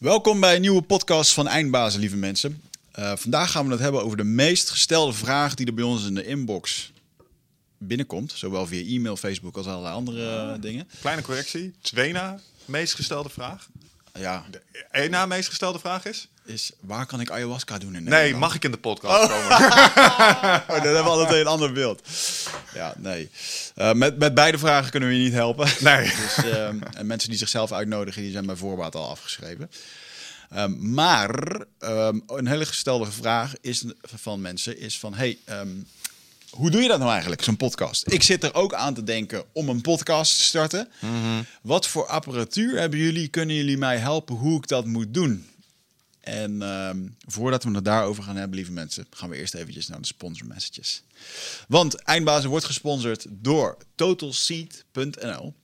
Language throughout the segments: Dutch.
Welkom bij een nieuwe podcast van Eindbazen, lieve mensen. Uh, vandaag gaan we het hebben over de meest gestelde vraag die er bij ons in de inbox binnenkomt. Zowel via e-mail, Facebook als allerlei andere dingen. Kleine correctie. Twee na meest gestelde vraag. Ja. De één na meest gestelde vraag is? Is waar kan ik ayahuasca doen in Nee, mag ik in de podcast komen? oh, dan hebben we altijd een ander beeld. Ja, nee. Uh, met, met beide vragen kunnen we je niet helpen. Nee. dus, uh, en mensen die zichzelf uitnodigen, die zijn bij voorbaat al afgeschreven. Um, maar um, een hele gestelde vraag is van mensen is van... Hey, hoe doe je dat nou eigenlijk, zo'n podcast? Ik zit er ook aan te denken om een podcast te starten. Mm -hmm. Wat voor apparatuur hebben jullie? Kunnen jullie mij helpen hoe ik dat moet doen? En um, voordat we het daarover gaan hebben, lieve mensen, gaan we eerst eventjes naar de sponsor messages. Want Eindbazen wordt gesponsord door TotalSeat.nl.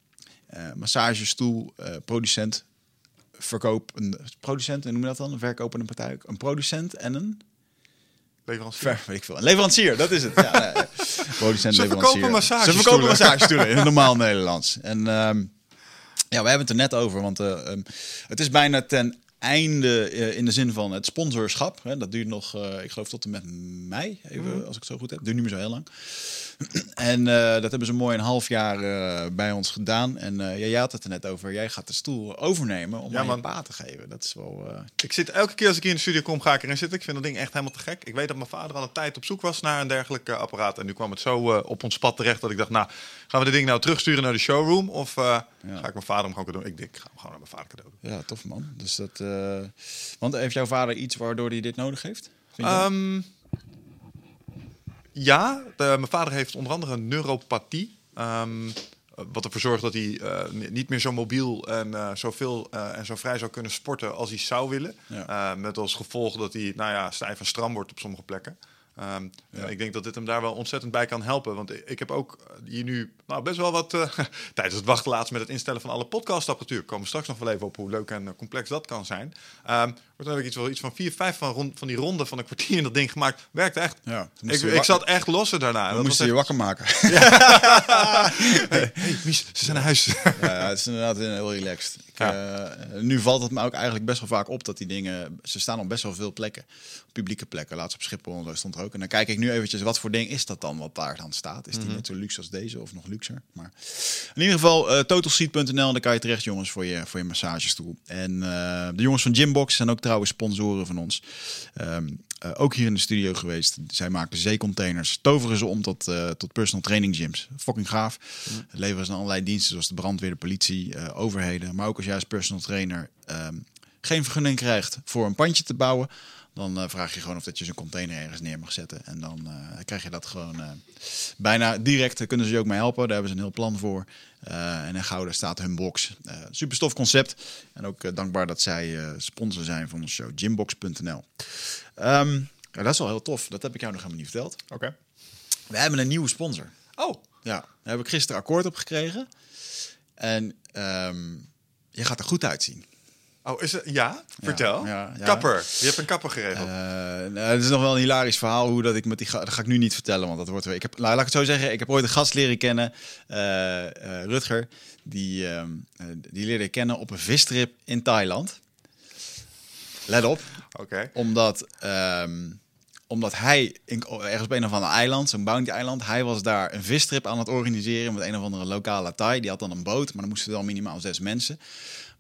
Uh, massagestoel, uh, producent, verkoop, een producent, en noem je dat dan? Een verkopende partij? Een producent en een... Leverancier. Ver, weet ik veel. Een leverancier, dat is het. Ja, producent, Ze verkopen massagestoelen. Ze verkopen massagestoelen in het normaal Nederlands. En um, ja, we hebben het er net over, want uh, um, het is bijna ten einde uh, in de zin van het sponsorschap. Hè, dat duurt nog, uh, ik geloof tot en met mei, even, mm. als ik het zo goed heb. Duurt niet meer zo heel lang. En uh, dat hebben ze mooi een half jaar uh, bij ons gedaan. En uh, jij had het er net over. Jij gaat de stoel overnemen om ja, aan te geven. Dat is wel. Ik zit elke keer als ik hier in de studio kom, ga ik erin zitten. Ik vind dat ding echt helemaal te gek. Ik weet dat mijn vader al een tijd op zoek was naar een dergelijk apparaat. En nu kwam het zo op ons pad terecht dat ik dacht, nou, gaan we dit ding nou terugsturen naar de showroom? Of ja. ga ik mijn vader hem gewoon cadeau? Ik denk, ik ga hem gewoon naar mijn vader cadeau doen. Ja, tof man. Dus dat. Want heeft jouw vader iets waardoor hij dit nodig heeft? Um, ja, de, mijn vader heeft onder andere een neuropathie. Um, wat ervoor zorgt dat hij uh, niet meer zo mobiel en uh, zoveel uh, en zo vrij zou kunnen sporten als hij zou willen. Ja. met als gevolg dat hij nou ja, stijf en stram wordt op sommige plekken. Um, ja. Ik denk dat dit hem daar wel ontzettend bij kan helpen. Want ik heb ook hier nu nou, best wel wat uh, tijdens het wachten laatst met het instellen van alle podcastapparatuur. Komen we straks nog wel even op hoe leuk en complex dat kan zijn. Um, wordt heb ik iets, wel iets van vier, vijf van, rond, van die ronde van een kwartier in dat ding gemaakt. Werkte echt. Ja, ik, ik zat echt lossen daarna. Dan moest je echt... je wakker maken. Ja. hey, hey, Mies, ze zijn naar huis. ja, het is inderdaad heel relaxed. Ik, uh, nu valt het me ook eigenlijk best wel vaak op dat die dingen... Ze staan op best wel veel plekken. Publieke plekken. Laatst op Schiphol stond er ook. En dan kijk ik nu eventjes, wat voor ding is dat dan wat daar dan staat? Is die mm -hmm. net zo luxe als deze of nog luxer? Maar in ieder geval, uh, totalseat.nl, daar kan je terecht jongens voor je, voor je massagestoel. En uh, de jongens van Gymbox zijn ook trouwens sponsoren van ons. Um, uh, ook hier in de studio geweest. Zij maken zeecontainers, toveren ze om tot, uh, tot personal training gyms. Fucking gaaf. Mm. Leveren ze allerlei diensten zoals de brandweer, de politie, uh, overheden. Maar ook als jij als personal trainer um, geen vergunning krijgt voor een pandje te bouwen, dan uh, vraag je gewoon of dat je zo'n container ergens neer mag zetten. En dan uh, krijg je dat gewoon uh, bijna direct. Kunnen ze je ook mee helpen. Daar hebben ze een heel plan voor. en in Gouda staat hun box. super stof concept. En ook dankbaar dat zij sponsor zijn van onze show. Gymbox.nl um, ja, Dat is wel heel tof. Dat heb ik jou nog helemaal niet verteld. Oké. Okay. We hebben een nieuwe sponsor. Oh. Ja, daar heb ik gisteren akkoord op gekregen. En um, je gaat er goed uitzien. Oh, is het? Ja? Vertel. Ja, ja, ja. Kapper. Je hebt een kapper geregeld. Uh, nou, het is nog wel een hilarisch verhaal hoe dat ik met die dat ga ik nu niet vertellen, want dat wordt weer. Ik heb, nou, laat ik het zo zeggen. Ik heb ooit een gast leren kennen, uh, uh, Rutger. Die, die leerde ik kennen op een vistrip in Thailand. Let op. Oké. Okay. Omdat. Um, omdat hij in, ergens op een of ander eiland, zo'n bounty-eiland, hij was daar een visstrip aan het organiseren met een of andere lokale Thai. Die had dan een boot, maar dan moesten wel minimaal zes mensen.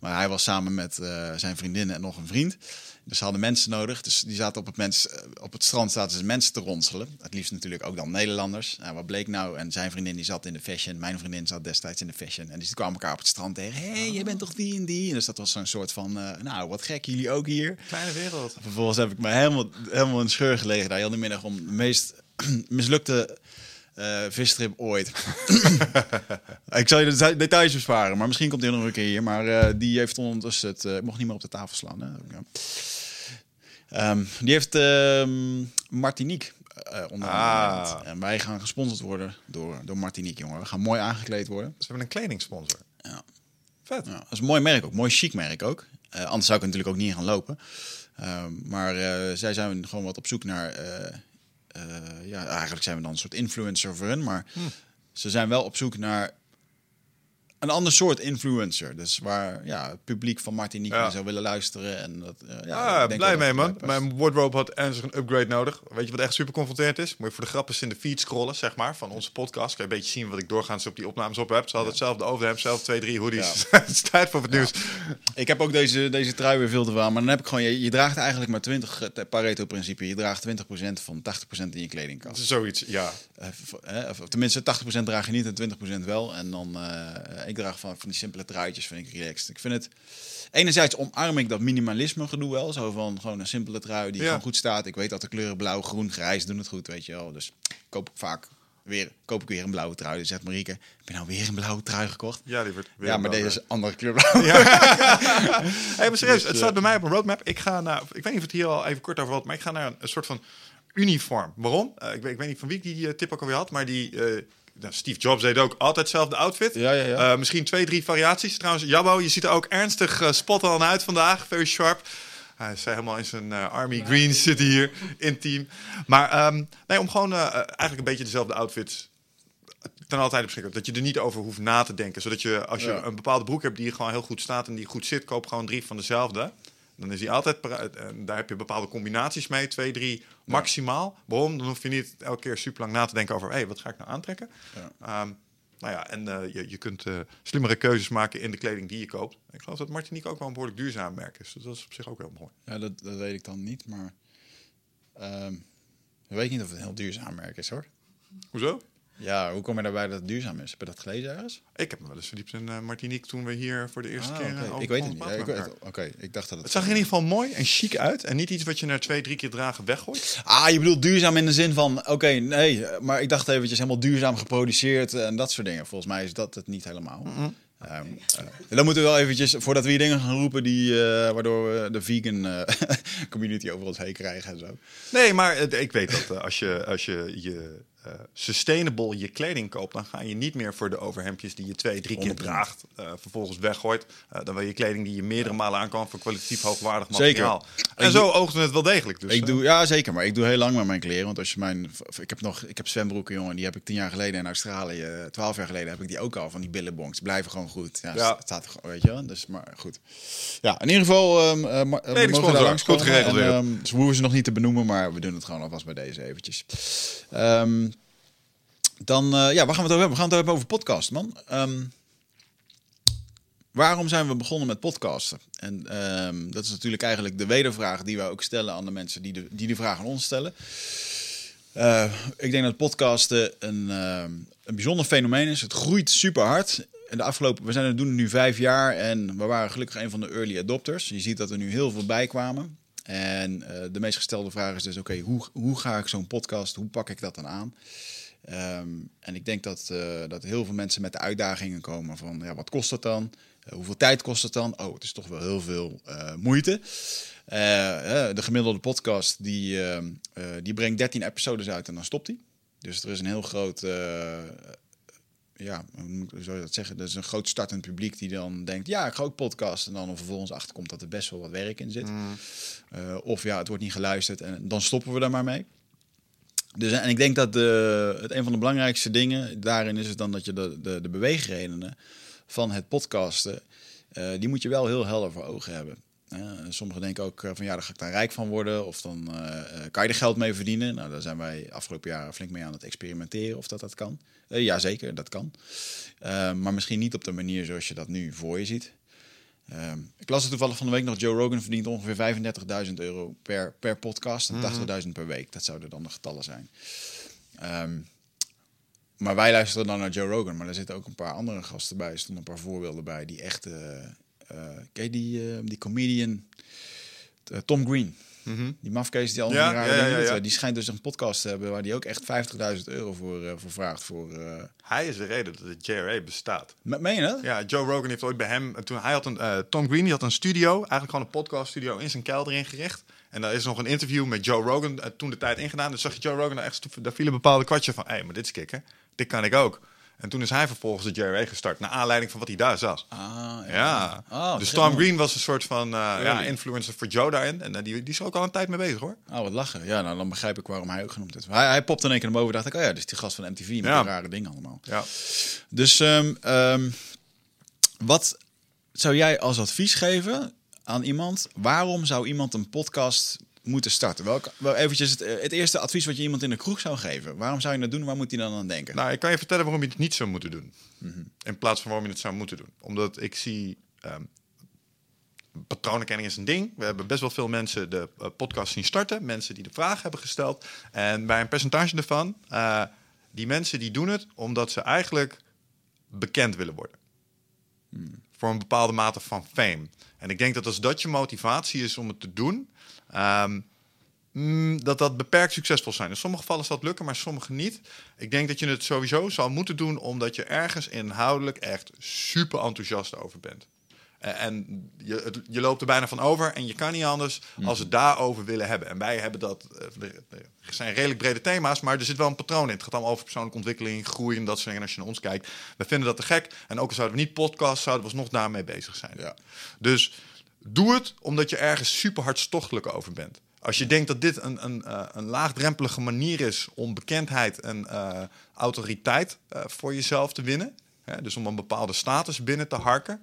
Maar hij was samen met uh, zijn vriendin en nog een vriend. Dus ze hadden mensen nodig. Dus die zaten op het, mens, op het strand zaten ze mensen te ronselen. Het liefst natuurlijk ook dan Nederlanders. Nou, wat bleek nou? En zijn vriendin die zat in de fashion. Mijn vriendin zat destijds in de fashion. En die kwamen elkaar op het strand tegen. Hé, hey, jij bent toch die en die? En dus dat was zo'n soort van, uh, nou, wat gek, jullie ook hier. Kleine wereld. Vervolgens heb ik me helemaal, helemaal in scheur gelegen daar heel de middag om de meest mislukte uh, visstrip ooit. ik zal je de details besparen, maar misschien komt hij nog een keer hier. Maar uh, die heeft ondertussen het... Uh, ik mocht niet meer op de tafel slaan. Hè? Um, die heeft um, Martinique onder ah. En wij gaan gesponsord worden door, door Martinique, jongen. We gaan mooi aangekleed worden. Dus we hebben een kledingsponsor. Ja. Vet. Ja, dat is een mooi merk ook. Mooi chic merk ook. anders zou ik natuurlijk ook niet gaan lopen. Um, maar zij zijn gewoon wat op zoek naar uh, ja, eigenlijk zijn we dan een soort influencer voor hun, maar hm. ze zijn wel op zoek naar een ander soort influencer. Dus waar ja, het publiek van Martinique Ja. zou willen luisteren. En dat, eh, ja, denk blij mee man. Mijn wardrobe had ernstig een upgrade nodig. Weet je wat echt super confronterend is? Moet je voor de grap eens in de feed scrollen, zeg maar, van onze podcast. Kan je een beetje zien wat ik doorgaans op die opnames op heb. Ze hadden hetzelfde overhemd, zelf twee, drie hoodies. het is tijd voor het nieuws. Ik heb ook deze, deze trui weer veel te warm. Maar dan heb ik gewoon, je, je draagt eigenlijk maar 20, het Pareto-principe. Je draagt 20% van 80% in je kledingkast. Zoiets, ja. Eh, eh, of tenminste, 80% draag je niet en 20% wel. En dan, eh, ik draag van, van die simpele truitjes, vind ik relaxed. Ik vind het, enerzijds omarm ik dat minimalisme gedoe wel. Zo van gewoon een simpele trui die Ja. gewoon goed staat. Ik weet dat de kleuren blauw, groen, grijs doen het goed, weet je wel. Dus koop ik vaak weer, koop ik weer een blauwe trui. Dus zegt Marieke, heb je nou weer een blauwe trui gekocht? Ja, die wordt weer ja, maar deze eh, is andere kleur blauw. Hey, maar serieus, Dus, het staat bij mij op een roadmap. Ik ga naar, ik weet niet of het hier al even kort over had, maar ik ga naar een, een soort van uniform. Waarom? Eh, ik, weet, ik weet niet van wie ik die eh, tip ook alweer had, maar die... eh, nou, Steve Jobs deed ook altijd hetzelfde outfit. Ja, ja, ja. Eh, misschien twee, drie variaties. Trouwens, Jabbo, je ziet er ook ernstig eh, spot on uit vandaag. Very sharp. Hij is helemaal in zijn eh, Army Green zit hier, intiem. Maar ehm, nee, om gewoon eh, eh, eigenlijk een beetje dezelfde outfits ten alle tijde beschikbaar. Dat je er niet over hoeft na te denken. Zodat je, als je Ja. een bepaalde broek hebt die gewoon heel goed staat en die goed zit, koop gewoon drie van dezelfde. Dan is die altijd daar heb je bepaalde combinaties mee, twee, drie maximaal. Waarom? Dan hoef je niet elke keer super lang na te denken over, hé, hey, wat ga ik nou aantrekken? Ja. Ehm, nou ja, en eh, je, je kunt eh, slimmere keuzes maken in de kleding die je koopt. Ik geloof dat Martinique ook wel een behoorlijk duurzaam merk is. Dus dat is op zich ook heel mooi. Ja, dat, dat weet ik dan niet, maar... ehm, ik weet niet of het een heel duurzaam merk is, hoor. Hoezo? Ja, hoe kom je daarbij dat het duurzaam is? Heb je dat gelezen ergens? Ik heb me wel eens verdiept in eh, Martinique toen we hier voor de eerste Ah, keer... oké. eh, over Ik weet het niet. Ja, praten ik met weet elkaar. het. Oké, ik dacht dat het... Het zag er in ieder geval mooi en chic uit. En niet iets wat je na twee, drie keer dragen weggooit. Ah, je bedoelt duurzaam in de zin van... Oké, nee, maar ik dacht eventjes helemaal duurzaam geproduceerd en dat soort dingen. Volgens mij is dat het niet helemaal. Eh, dan moeten we wel eventjes, voordat we hier dingen gaan roepen... Die, waardoor we de vegan community over ons heen krijgen en zo. Nee, maar ik weet dat als je als je, je eh, sustainable je kleding koopt... dan ga je niet meer voor de overhemdjes die je twee, drie keer 100%. draagt... eh, vervolgens weggooit. Eh, dan wil je kleding die je meerdere malen aankan... van kwalitatief hoogwaardig Zeker. materiaal. En Ik zo oogde het wel degelijk. Dus, ik doe, ja, zeker. Maar ik doe heel lang met mijn kleren. Want als je mijn... Ik heb nog... Ik heb zwembroeken, jongen. Die heb ik tien jaar geleden in Australië... Twaalf jaar geleden heb ik die ook al. Van die billabongs. Blijven gewoon goed. Ja, Ja. Staat er gewoon, weet je wel. Dus, maar goed. Ja, in ieder geval... we Kledingsponsor. mogen daar langskomen. Goed geregeld En, weer. ehm, dus hoeven ze nog niet te benoemen. Maar we doen het gewoon alvast bij deze eventjes. Ehm, dan... eh, ja, waar gaan we het over hebben? We gaan het hebben over podcast, man. Ehm, Waarom zijn we begonnen met podcasten? En ehm, dat is natuurlijk eigenlijk de wedervraag die wij ook stellen aan de mensen die de, die de vraag aan ons stellen. Eh, ik denk dat podcasten een, ehm, een bijzonder fenomeen is. Het groeit super hard. De afgelopen, we zijn het doen nu vijf jaar en we waren gelukkig een van de early adopters. Je ziet dat er nu heel veel bij kwamen. En eh, de meest gestelde vraag is dus: oké, hoe, hoe ga ik zo'n podcast, hoe pak ik dat dan aan? Ehm, en ik denk dat, eh, dat heel veel mensen met de uitdagingen komen van ja, wat kost dat dan? Eh, hoeveel tijd kost het dan? Oh, het is toch wel heel veel eh, moeite. De gemiddelde podcast die, ehm, eh, die brengt 13 episodes uit en dan stopt hij. Dus er is een heel groot, ja, hoe zou je dat zeggen? Er is een groot startend publiek die dan denkt, ja, ik ga ook podcasten. En dan er vervolgens achterkomt dat er best wel wat werk in zit. Eh, of ja, het wordt niet geluisterd en dan stoppen we daar maar mee. Dus, en ik denk dat de, het een van de belangrijkste dingen daarin is het dan dat je de, de, de beweegredenen van het podcasten, eh, die moet je wel heel helder voor ogen hebben. Sommigen denken ook eh, van ja, daar ga ik dan rijk van worden of dan eh, kan je er geld mee verdienen. Nou, daar zijn wij afgelopen jaren flink mee aan het experimenteren of dat dat kan. Ja, zeker, dat kan. Maar misschien niet op de manier zoals je dat nu voor je ziet. Ehm, ik las het toevallig van de week nog. Joe Rogan verdient ongeveer 35.000 euro per, per podcast en 80.000 per week. Dat zouden dan de getallen zijn. Ehm, maar wij luisteren dan naar Joe Rogan. Maar er zitten ook een paar andere gasten bij. Er stonden een paar voorbeelden bij die echt... ken je die, eh, die comedian Tom Green? Die mafkees die al Ja, ja. Die schijnt dus een podcast te hebben waar die ook echt 50.000 euro voor, eh, voor vraagt. Voor, eh, Hij is de reden dat de JRA bestaat. Me- Meen je dat? Ja, Joe Rogan heeft ooit bij hem... Toen hij had een, eh, Tom Green die had een studio, eigenlijk gewoon een podcaststudio in zijn kelder ingericht. En daar is nog een interview met Joe Rogan eh, toen de tijd ingedaan. Dus zag je Joe Rogan daar echt... Daar viel een bepaalde kwartje van... Hé, hey, maar dit is kicken. Dit kan ik ook. En toen is hij vervolgens de JRA gestart. Naar aanleiding van wat hij daar zag. Ah, Ja. Oh, dus Tom. Green was een soort van eh, ja, influencer voor Joe daarin. En eh, die, die is ook al een tijd mee bezig hoor. Oh, wat lachen. Ja, nou, dan begrijp ik waarom hij ook genoemd is. Hij, hij popte in één keer naar boven dacht ik, oh ja, dus die gast van MTV met Ja. die rare dingen allemaal. Ja. Dus, ehm, ehm, Wat zou jij als advies geven aan iemand? Waarom zou iemand een podcast moeten starten? Welk, wel eventjes het, het, eerste advies wat je iemand in de kroeg zou geven. Waarom zou je dat doen? Waar moet hij dan aan denken? Nou, ik kan je vertellen waarom je het niet zou moeten doen. In plaats van waarom je het zou moeten doen. Omdat ik zie... Um, patroonherkenning is een ding. We hebben best wel veel mensen de uh, podcast zien starten. Mensen die de vraag hebben gesteld. En bij een percentage ervan... Uh, die mensen die doen het omdat ze eigenlijk bekend willen worden. Hmm. Voor een bepaalde mate van fame. En ik denk dat als dat je motivatie is om het te doen, um, dat dat beperkt succesvol zijn. In sommige gevallen zal dat lukken, maar sommige niet. Ik denk dat je het sowieso zal moeten doen omdat je ergens inhoudelijk echt super enthousiast over bent. En je, je, loopt er bijna van over en je kan niet anders als het daarover willen hebben. En wij hebben dat, eh, er zijn redelijk brede thema's, maar er zit wel een patroon in. Het gaat allemaal over persoonlijke ontwikkeling, groei en dat soort dingen. En als je naar ons kijkt, we vinden dat te gek. En ook al zouden we niet podcast, zouden we nog daarmee bezig zijn. Ja. Dus doe het omdat je ergens super hartstochtelijk over bent. Als je denkt dat dit een, een, uh, een laagdrempelige manier is om bekendheid en uh, autoriteit uh, voor jezelf te winnen, hè, dus om een bepaalde status binnen te harken,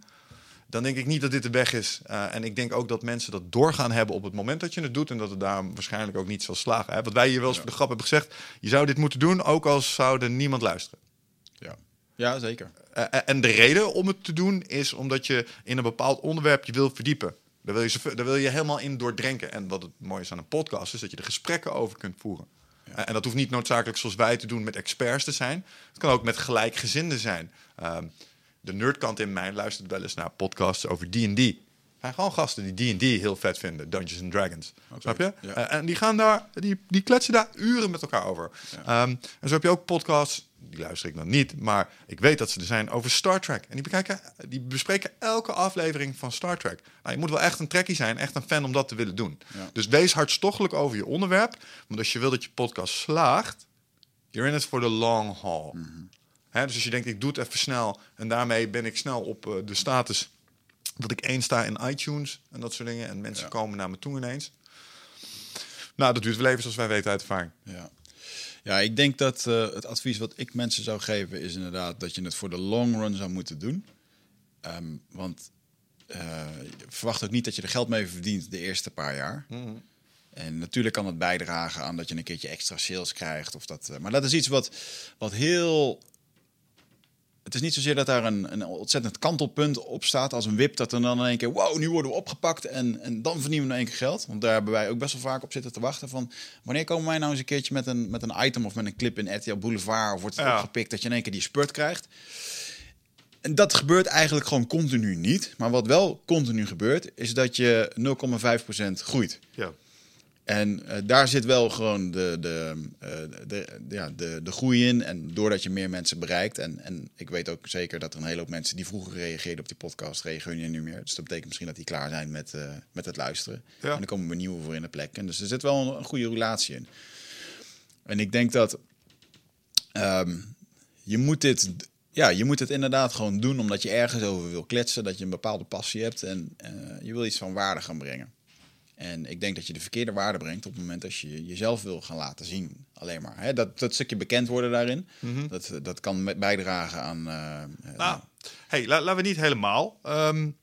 dan denk ik niet dat dit de weg is. Uh, en ik denk ook dat mensen dat doorgaan hebben op het moment dat je het doet. En dat het daar waarschijnlijk ook niet zal slagen. Hè? Wat wij hier wel eens voor de grap hebben gezegd. Je zou dit moeten doen, ook als zou er niemand luisteren. Ja, ja zeker. Uh, en de reden om het te doen is omdat je in een bepaald onderwerp je wil verdiepen. Daar wil, je, daar wil je helemaal in doordrenken. En wat het mooie is aan een podcast is dat je er gesprekken over kunt voeren. Ja. En dat hoeft niet noodzakelijk zoals wij te doen met experts te zijn. Het kan ook met gelijkgezinden zijn. Uh, de nerdkant in mij luistert wel eens naar podcasts over D&D. zijn gewoon gasten die D&D heel vet vinden. Dungeons and Dragons. Okay. Snap je? Ja. Uh, en die gaan daar, die, die kletsen daar uren met elkaar over. Ja. Um, en zo heb je ook podcasts, die luister ik dan niet, maar ik weet dat ze er zijn over Star Trek. En die, bekijken, die bespreken elke aflevering van Star Trek. Nou, je moet wel echt een trekkie zijn, echt een fan om dat te willen doen. Ja. Dus wees hartstochtelijk over je onderwerp. Want als je wil dat je podcast slaagt, you're in it for the long haul. Mm -hmm. Hè, dus als je denkt, ik doe het even snel en daarmee ben ik snel op uh, de status dat ik één sta in iTunes en dat soort dingen. En mensen ja. komen naar me toe ineens. Nou, dat duurt wel even, zoals wij weten uit ervaring. Ja. Ja, ik denk dat uh, het advies wat ik mensen zou geven is inderdaad dat je het voor de long run zou moeten doen. Um, want uh, verwacht ook niet dat je er geld mee verdient de eerste paar jaar. Mm -hmm. En natuurlijk kan het bijdragen aan dat je een keertje extra sales krijgt. Of dat, uh, maar dat is iets wat, wat heel het is niet zozeer dat daar een, een ontzettend kantelpunt op staat als een wip. Dat er dan in één keer, wow, nu worden we opgepakt en, en dan verdienen we in één keer geld. Want daar hebben wij ook best wel vaak op zitten te wachten van... wanneer komen wij nou eens een keertje met een, met een item of met een clip in RTL Boulevard... of wordt het ja. opgepikt dat je in één keer die spurt krijgt. En dat gebeurt eigenlijk gewoon continu niet. Maar wat wel continu gebeurt, is dat je 0,5% groeit. Ja. En uh, daar zit wel gewoon de, de, uh, de, ja, de, de groei in. En doordat je meer mensen bereikt. En, en ik weet ook zeker dat er een hele hoop mensen die vroeger reageerden op die podcast, reageren nu meer. Dus dat betekent misschien dat die klaar zijn met, uh, met het luisteren. Ja. En dan komen we nieuwe voor in de plek. En dus er zit wel een, een goede relatie in. En ik denk dat um, je moet dit. Ja, je moet het inderdaad gewoon doen omdat je ergens over wil kletsen, dat je een bepaalde passie hebt en je wil iets van waarde gaan brengen. En ik denk dat je de verkeerde waarde brengt op het moment dat je jezelf wil gaan laten zien. Alleen maar. Hè? Dat, dat stukje bekend worden daarin, mm -hmm. dat, dat kan bijdragen aan. Uh, nou, hey, la, laten we niet helemaal um,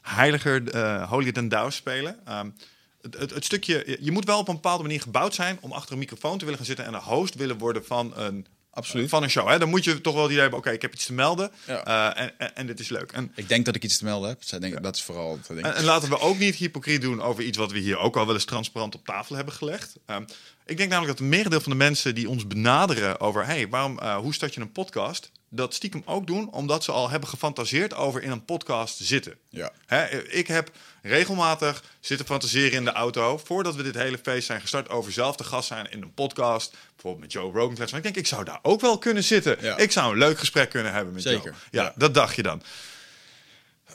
heiliger, uh, holier than thou spelen. Um, het, het, het, stukje, je moet wel op een bepaalde manier gebouwd zijn om achter een microfoon te willen gaan zitten en een host willen worden van een Absoluut. van een show. Hè? Dan moet je toch wel die idee hebben, oké, okay, ik heb iets te melden ja. uh, en, en, en, dit is leuk. En, ik denk dat ik iets te melden heb. Dus denk, ja. Dat is vooral... En, en, laten we ook niet hypocriet doen over iets wat we hier ook al wel eens transparant op tafel hebben gelegd. Um, ik denk namelijk dat het merendeel van de mensen die ons benaderen over, hey, waarom, uh, hoe start je een podcast? Dat stiekem ook doen omdat ze al hebben gefantaseerd over in een podcast te zitten. Ja. Hè, ik heb regelmatig zitten fantaseren in de auto voordat we dit hele feest zijn gestart over zelf te gast zijn in een podcast, bijvoorbeeld met Joe Rogan. Maar ik denk, ik zou daar ook wel kunnen zitten. Ja. Ik zou een leuk gesprek kunnen hebben met Zeker. Joe. Ja, ja, dat dacht je dan.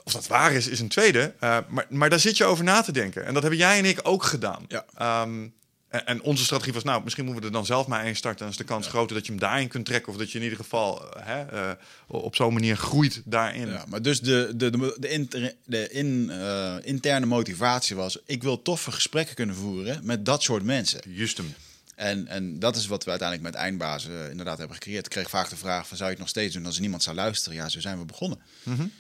Of dat waar is, is een tweede. Uh, maar, maar daar zit je over na te denken. En dat hebben jij en ik ook gedaan. Ja. Um, en, onze strategie was, nou, misschien moeten we er dan zelf maar één starten. Dan is de kans ja. groter dat je hem daarin kunt trekken. Of dat je in ieder geval hè, uh, op zo'n manier groeit daarin. Ja, maar dus de, de, de, de, inter, de in, uh, interne motivatie was... ik wil toffe gesprekken kunnen voeren met dat soort mensen. Hem. En, en dat is wat we uiteindelijk met eindbazen inderdaad hebben gecreëerd. Ik kreeg vaak de vraag van, zou je het nog steeds doen als er niemand zou luisteren? Ja, zo zijn we begonnen.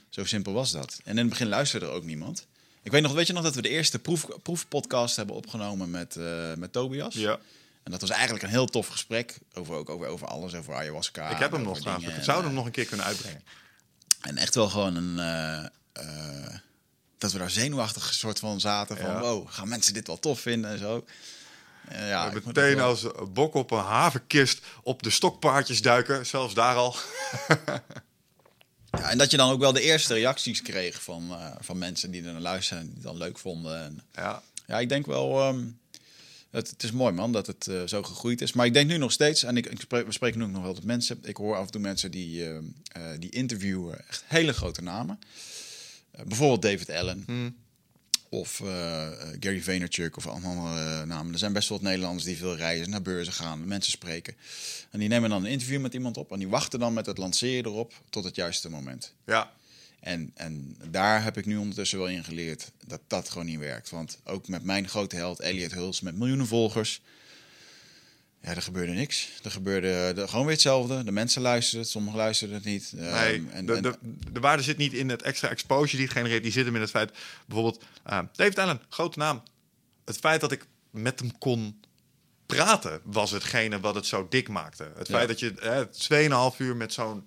Zo simpel was dat. En in het begin luisterde er ook niemand. Ik weet nog, weet je nog dat we de eerste proef, proefpodcast hebben opgenomen met, eh, met Tobias? Ja. En dat was eigenlijk een heel tof gesprek. Over, ook over, over alles, over ayahuasca. Ik heb hem nog trouwens. Ik zou hem eh, nog een keer kunnen uitbrengen. En echt wel gewoon een... eh, dat we daar zenuwachtig soort van zaten. Van, Ja. wow, gaan mensen dit wel tof vinden en zo. Ja, We meteen wel- als bok op een havenkist op de stokpaardjes duiken. Zelfs daar al. Ja, en dat je dan ook wel de eerste reacties kreeg van, eh, van mensen die er naar luisteren en die het dan leuk vonden. En, Ja. ja, ik denk wel. ehm, het, het is mooi man dat het eh, zo gegroeid is. Maar ik denk nu nog steeds, en ik, ik spreek, we spreken nu ook nog wel met mensen. Ik hoor af en toe mensen die, ehm, eh, die interviewen echt hele grote namen. Bijvoorbeeld David Allen. Hmm. Of eh, eh, Gary Vaynerchuk of andere eh, namen. Er zijn best wel wat Nederlanders die veel reizen, naar beurzen gaan, mensen spreken. En die nemen dan een interview met iemand op en die wachten dan met het lanceren erop tot het juiste moment. Ja. En, en daar heb ik nu ondertussen wel in geleerd dat dat gewoon niet werkt. Want ook met mijn grote held Elliot Huls met miljoenen volgers. Ja, er gebeurde niks. Er gebeurde de, gewoon weer hetzelfde. De mensen luisterden het, sommigen luisterden het niet. Nee, Ehm, en, de, en- de, de waarde zit niet in het extra exposure die het genereert. Die zit hem in het feit, bijvoorbeeld, eh, David Allen, grote naam. Het feit dat ik met hem kon praten, was hetgene wat het zo dik maakte. Het Ja. feit dat je eh, 2,5 uur met zo'n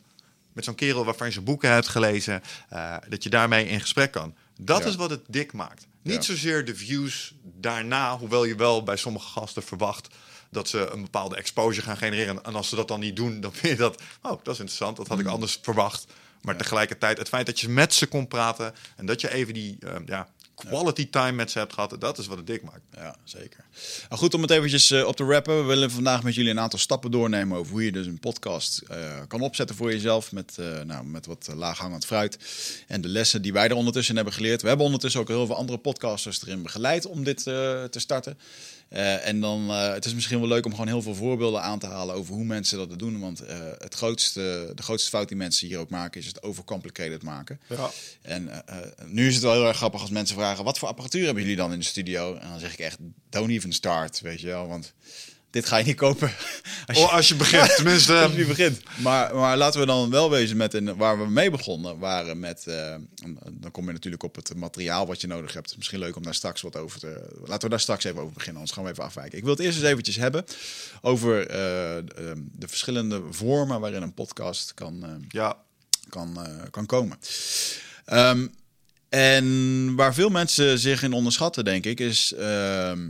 met zo'n kerel waarvan je zijn boeken hebt gelezen, eh, dat je daarmee in gesprek kan. Dat Ja. is wat het dik maakt. Niet Ja. zozeer de views daarna, hoewel je wel bij sommige gasten verwacht dat ze een bepaalde exposure gaan genereren. En als ze dat dan niet doen, dan vind je dat, oh, dat is interessant, dat had ik anders verwacht. Maar tegelijkertijd, het feit dat je met ze kon praten en dat je even die eh, ja, quality time met ze hebt gehad, dat is wat het dik maakt. Ja, zeker. Nou, goed, om het eventjes eh, op te rappen. We willen vandaag met jullie een aantal stappen doornemen over hoe je dus een podcast eh, kan opzetten voor jezelf. Met, eh, nou, met wat laaghangend fruit. En de lessen die wij er ondertussen hebben geleerd. We hebben ondertussen ook heel veel andere podcasters erin begeleid om dit te starten. Eh, en dan, eh, het is misschien wel leuk om gewoon heel veel voorbeelden aan te halen over hoe mensen dat doen. Want eh, het grootste, de grootste fout die mensen hier ook maken is het overcomplicated maken. Ja. En nu is het wel heel erg grappig als mensen vragen: wat voor apparatuur hebben jullie dan in de studio? En dan zeg ik echt: don't even start, weet je wel, want dit ga je niet kopen. Als je, Oh, als je begint, tenminste. als je begint. Maar, maar laten we dan wel wezen met een, waar we mee begonnen, waren met. eh, dan kom je natuurlijk op het materiaal wat je nodig hebt. Misschien leuk om daar straks wat over te. Laten we daar straks even over beginnen, anders gaan we even afwijken. Ik wil het eerst eens eventjes hebben over eh, de, de verschillende vormen waarin een podcast kan. eh, Ja, kan, kan komen. Ehm, en waar veel mensen zich in onderschatten, denk ik, is... ehm,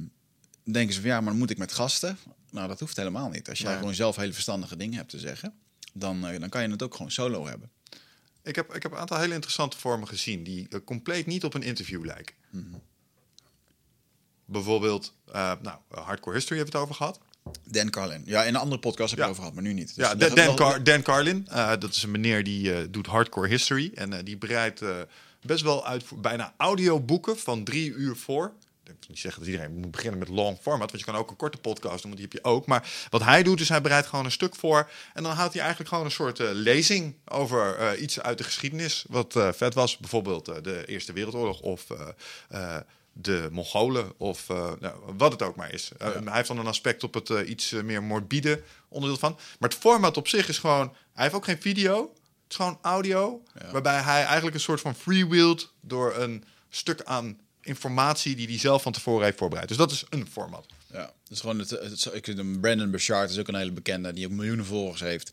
denken ze van, ja, maar moet ik met gasten? Nou, dat hoeft helemaal niet. Als jij Nee. gewoon zelf hele verstandige dingen hebt te zeggen... dan, eh, dan kan je het ook gewoon solo hebben. ik heb, ik heb een aantal hele interessante vormen gezien die eh, compleet niet op een interview lijken. Mhm. Bijvoorbeeld, eh, nou, Hardcore History hebben we het over gehad. Dan Carlin. Ja, in een andere podcast heb je Ja. het over gehad, maar nu niet. Dus Ja, Dan, Dan, leg- Car- Dan Carlin, dat is een meneer die doet hardcore history. En die bereidt best wel uit bijna audioboeken van drie uur voor. Ik wil niet zeggen dat iedereen moet beginnen met long format, want je kan ook een korte podcast doen, want die heb je ook. Maar wat hij doet, is hij bereidt gewoon een stuk voor. En dan houdt hij eigenlijk gewoon een soort eh, lezing over eh, iets uit de geschiedenis. Wat eh, vet was, bijvoorbeeld de Eerste Wereldoorlog of de Mongolen of nou, wat het ook maar is. Hij heeft dan een aspect op het iets meer morbide onderdeel van. Maar het format op zich is gewoon... Hij heeft ook geen video. Het is gewoon audio. Waarbij hij eigenlijk een soort van freewheelt door een stuk aan informatie die hij zelf van tevoren heeft voorbereid. Dus dat is een format. Ja, dus gewoon het, het, hem- Brandon Burchard is ook een hele bekende die ook miljoenen volgers heeft.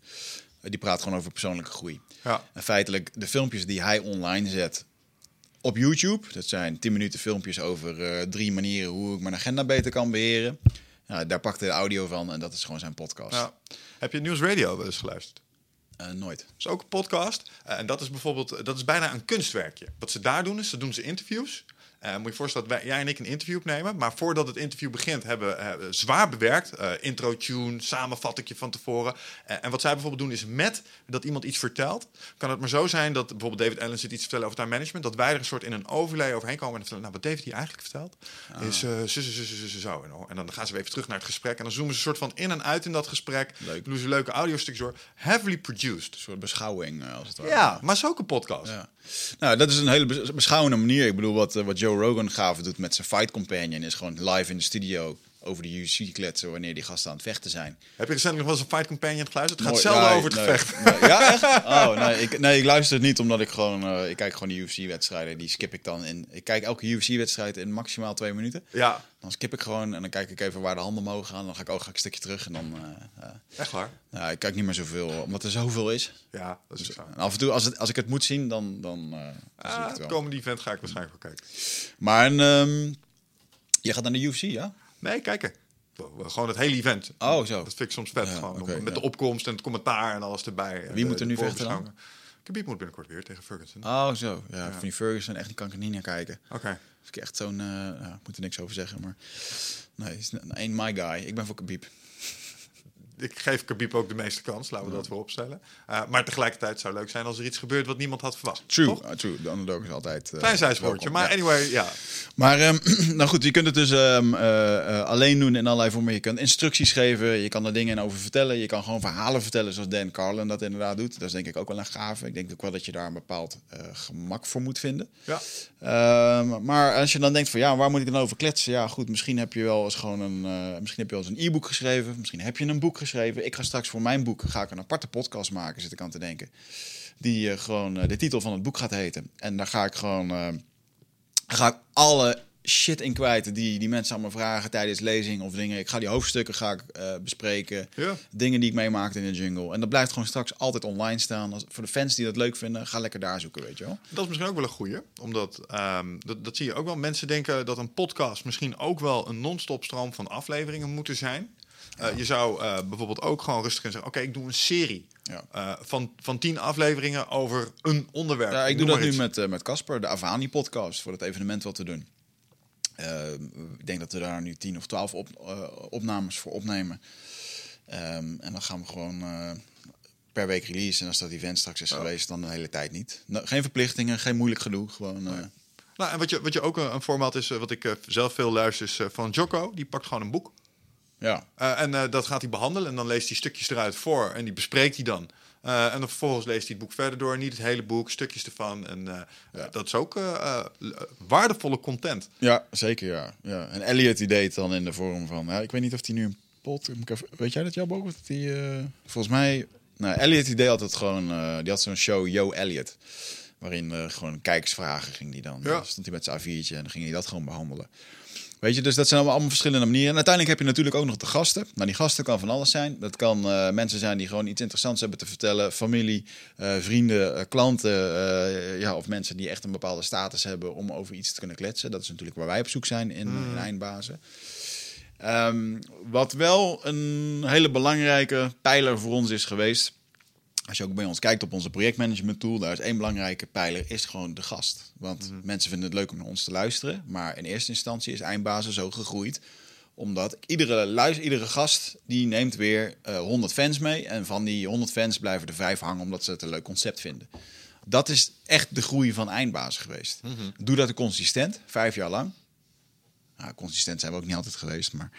Die praat gewoon over persoonlijke groei. Ja. En feitelijk de filmpjes die hij online zet op YouTube, dat zijn 10 minuten filmpjes over eh, drie manieren hoe ik mijn agenda beter kan beheren. Daar pakt hij de audio van en dat is gewoon zijn podcast. Ja. Heb je Nieuws Radio wel eens geluisterd? Eh, nooit. Dat is ook een podcast. Eh, en dat is bijvoorbeeld, dat is bijna een kunstwerkje. Wat ze daar doen, is ze doen ze interviews. Eh, moet je je voorstellen dat wij, jij en ik een interview opnemen. Maar voordat het interview begint, hebben we zwaar bewerkt. Eh, intro tune, samenvattingje van tevoren. Eh, en wat zij bijvoorbeeld doen, is met dat iemand iets vertelt. Kan het maar zo zijn dat bijvoorbeeld David Allen zit iets te vertellen over time management. Dat wij er een soort in een overlay overheen komen en vertellen. Nou, wat David hier eigenlijk vertelt, is uh, zo, zo, zo, zo. En, dan gaan ze weer even terug naar het gesprek. En dan zoomen ze een soort van in en uit in dat gesprek. Leuk. Doen ze leuke audiostukjes door. Heavily produced. Een soort beschouwing als het ware. Ja, maar het is ook een podcast. Ja. Nou, dat is een hele bes- beschouwende manier. Ik bedoel, wat, wat Joe Rogan gaven doet met zijn Fight Companion is gewoon live in de studio over de UFC kletsen wanneer die gasten aan het vechten zijn. Heb je recentelijk nog wel eens een Fight Companion geluisterd? Het gaat zelden over het nee, gevecht. nee, ja, echt? Oh, nee ik, nee, ik luister het niet omdat ik gewoon... eh, ik kijk gewoon de UFC-wedstrijden. Die skip ik dan in. Ik kijk elke UFC-wedstrijd in maximaal twee minuten. Ja, Dan skip ik gewoon en dan kijk ik even waar de handen mogen gaan. Dan ga ik ook ga ik een stukje terug en dan... eh, eh, echt waar. ja, ik kijk niet meer zoveel, omdat er zoveel is. Ja, dat is zo. En af en toe, als, het, als ik het moet zien, dan, dan, dan zie ik Ah, het wel. komende event ga ik waarschijnlijk wel kijken. Maar ehm, je gaat naar de UFC, ja? Nee, kijken. Gewoon het hele event. Oh, zo. Dat vind ik soms vet. Ja, gewoon, met ja. de opkomst en het commentaar en alles erbij. Wie De- moet er nu vechten dan? Khabib moet binnenkort weer tegen Ferguson. Oh, zo. Ja, van die Ferguson, echt, die kan ik er niet naar kijken. Oké. Dus ik echt zo'n... ja, ik moet er niks over zeggen, maar... Nee, is ain't my guy. Ik ben voor Khabib. Ik geef Khabib ook de meeste kans, laten we dat voorop stellen. Uh, maar tegelijkertijd zou het leuk zijn als er iets gebeurt wat niemand had verwacht. True, uh, true. De underdog is altijd... uh, Klein zijspoortje, maar anyway, ja. Maar um, nou goed, je kunt het dus um, uh, alleen doen in allerlei vormen. Je kunt instructies geven, je kan er dingen over vertellen. Je kan gewoon verhalen vertellen zoals Dan Carlin dat inderdaad doet. Dat is denk ik ook wel een gave. Ik denk ook wel dat je daar een bepaald gemak voor moet vinden. Ja. Um, maar als je dan denkt van ja, waar moet ik dan over kletsen? Ja goed, misschien heb je wel eens gewoon een, uh, misschien heb je wel eens een e-book geschreven. Misschien heb je een boek geschreven. Ik ga straks voor mijn boek ga ik een aparte podcast maken, zit ik aan te denken. Die uh, gewoon uh, de titel van het boek gaat heten. En daar ga ik gewoon ga ik alle shit in kwijt die, die mensen aan me vragen tijdens lezing of dingen. Ik ga die hoofdstukken ga ik uh, bespreken. Ja. Dingen die ik meemaakte in de jungle. En dat blijft gewoon straks altijd online staan. Als, voor de fans die dat leuk vinden, ga lekker daar zoeken, weet je wel. Dat is misschien ook wel een goeie. Omdat, um, dat, dat zie je ook wel. Mensen denken dat een podcast misschien ook wel een non-stop stroom van afleveringen moeten zijn. Uh, je zou uh, bijvoorbeeld ook gewoon rustig kunnen zeggen: Oké, okay, ik doe een serie ja. uh, van, van tien afleveringen over een onderwerp. Ja, ik doe dat nu met met Casper, de Avani-podcast, voor het evenement wat we doen. Ik denk dat we daar nu tien of twaalf op, opnames voor opnemen. Um, en dan gaan we gewoon per week release. En als dat event straks is oh. geweest, dan de hele tijd niet. Geen verplichtingen, geen moeilijk gedoe. Gewoon. Nee. Nou, en wat je, wat je ook een, een format is, wat ik zelf veel luister, is van Jocko. Die pakt gewoon een boek. Ja. En dat gaat hij behandelen en dan leest hij stukjes eruit voor en die bespreekt hij dan. Uh, en dan vervolgens leest hij het boek verder door, niet het hele boek, stukjes ervan. En ja. dat is ook waardevolle content. Ja, zeker ja. ja. En Elliot die deed dan in de vorm van, ja, ik weet niet of hij nu een pot, weet jij dat jouw boek? Die, volgens mij, nou, Elliot die deed altijd gewoon, die had zo'n show Yo Elliot. Waarin gewoon kijkersvragen ging die dan. Ja. Dan stond hij met zijn A4'tje en dan ging hij dat gewoon behandelen. Weet je, dus dat zijn allemaal verschillende manieren. En uiteindelijk heb je natuurlijk ook nog de gasten. Nou, die gasten kan van alles zijn. Dat kan uh, mensen zijn die gewoon iets interessants hebben te vertellen. Familie, uh, vrienden, uh, klanten. ja, of mensen die echt een bepaalde status hebben om over iets te kunnen kletsen. Dat is natuurlijk waar wij op zoek zijn in, mm. in Eindbazen. Um, wat wel een hele belangrijke pijler voor ons is geweest. Als je ook bij ons kijkt op onze projectmanagement tool, daar is één belangrijke pijler, is gewoon de gast. Want mm. mensen vinden het leuk om naar ons te luisteren. Maar in eerste instantie is Eindbazen zo gegroeid. Omdat iedere, luister, iedere gast die neemt weer uh, 100 fans mee. En van die 100 fans blijven er vijf hangen omdat ze het een leuk concept vinden. Dat is echt de groei van Eindbazen geweest. Mhm. Mm -hmm. Doe dat consistent, vijf jaar lang. Nou, consistent zijn we ook niet altijd geweest, maar...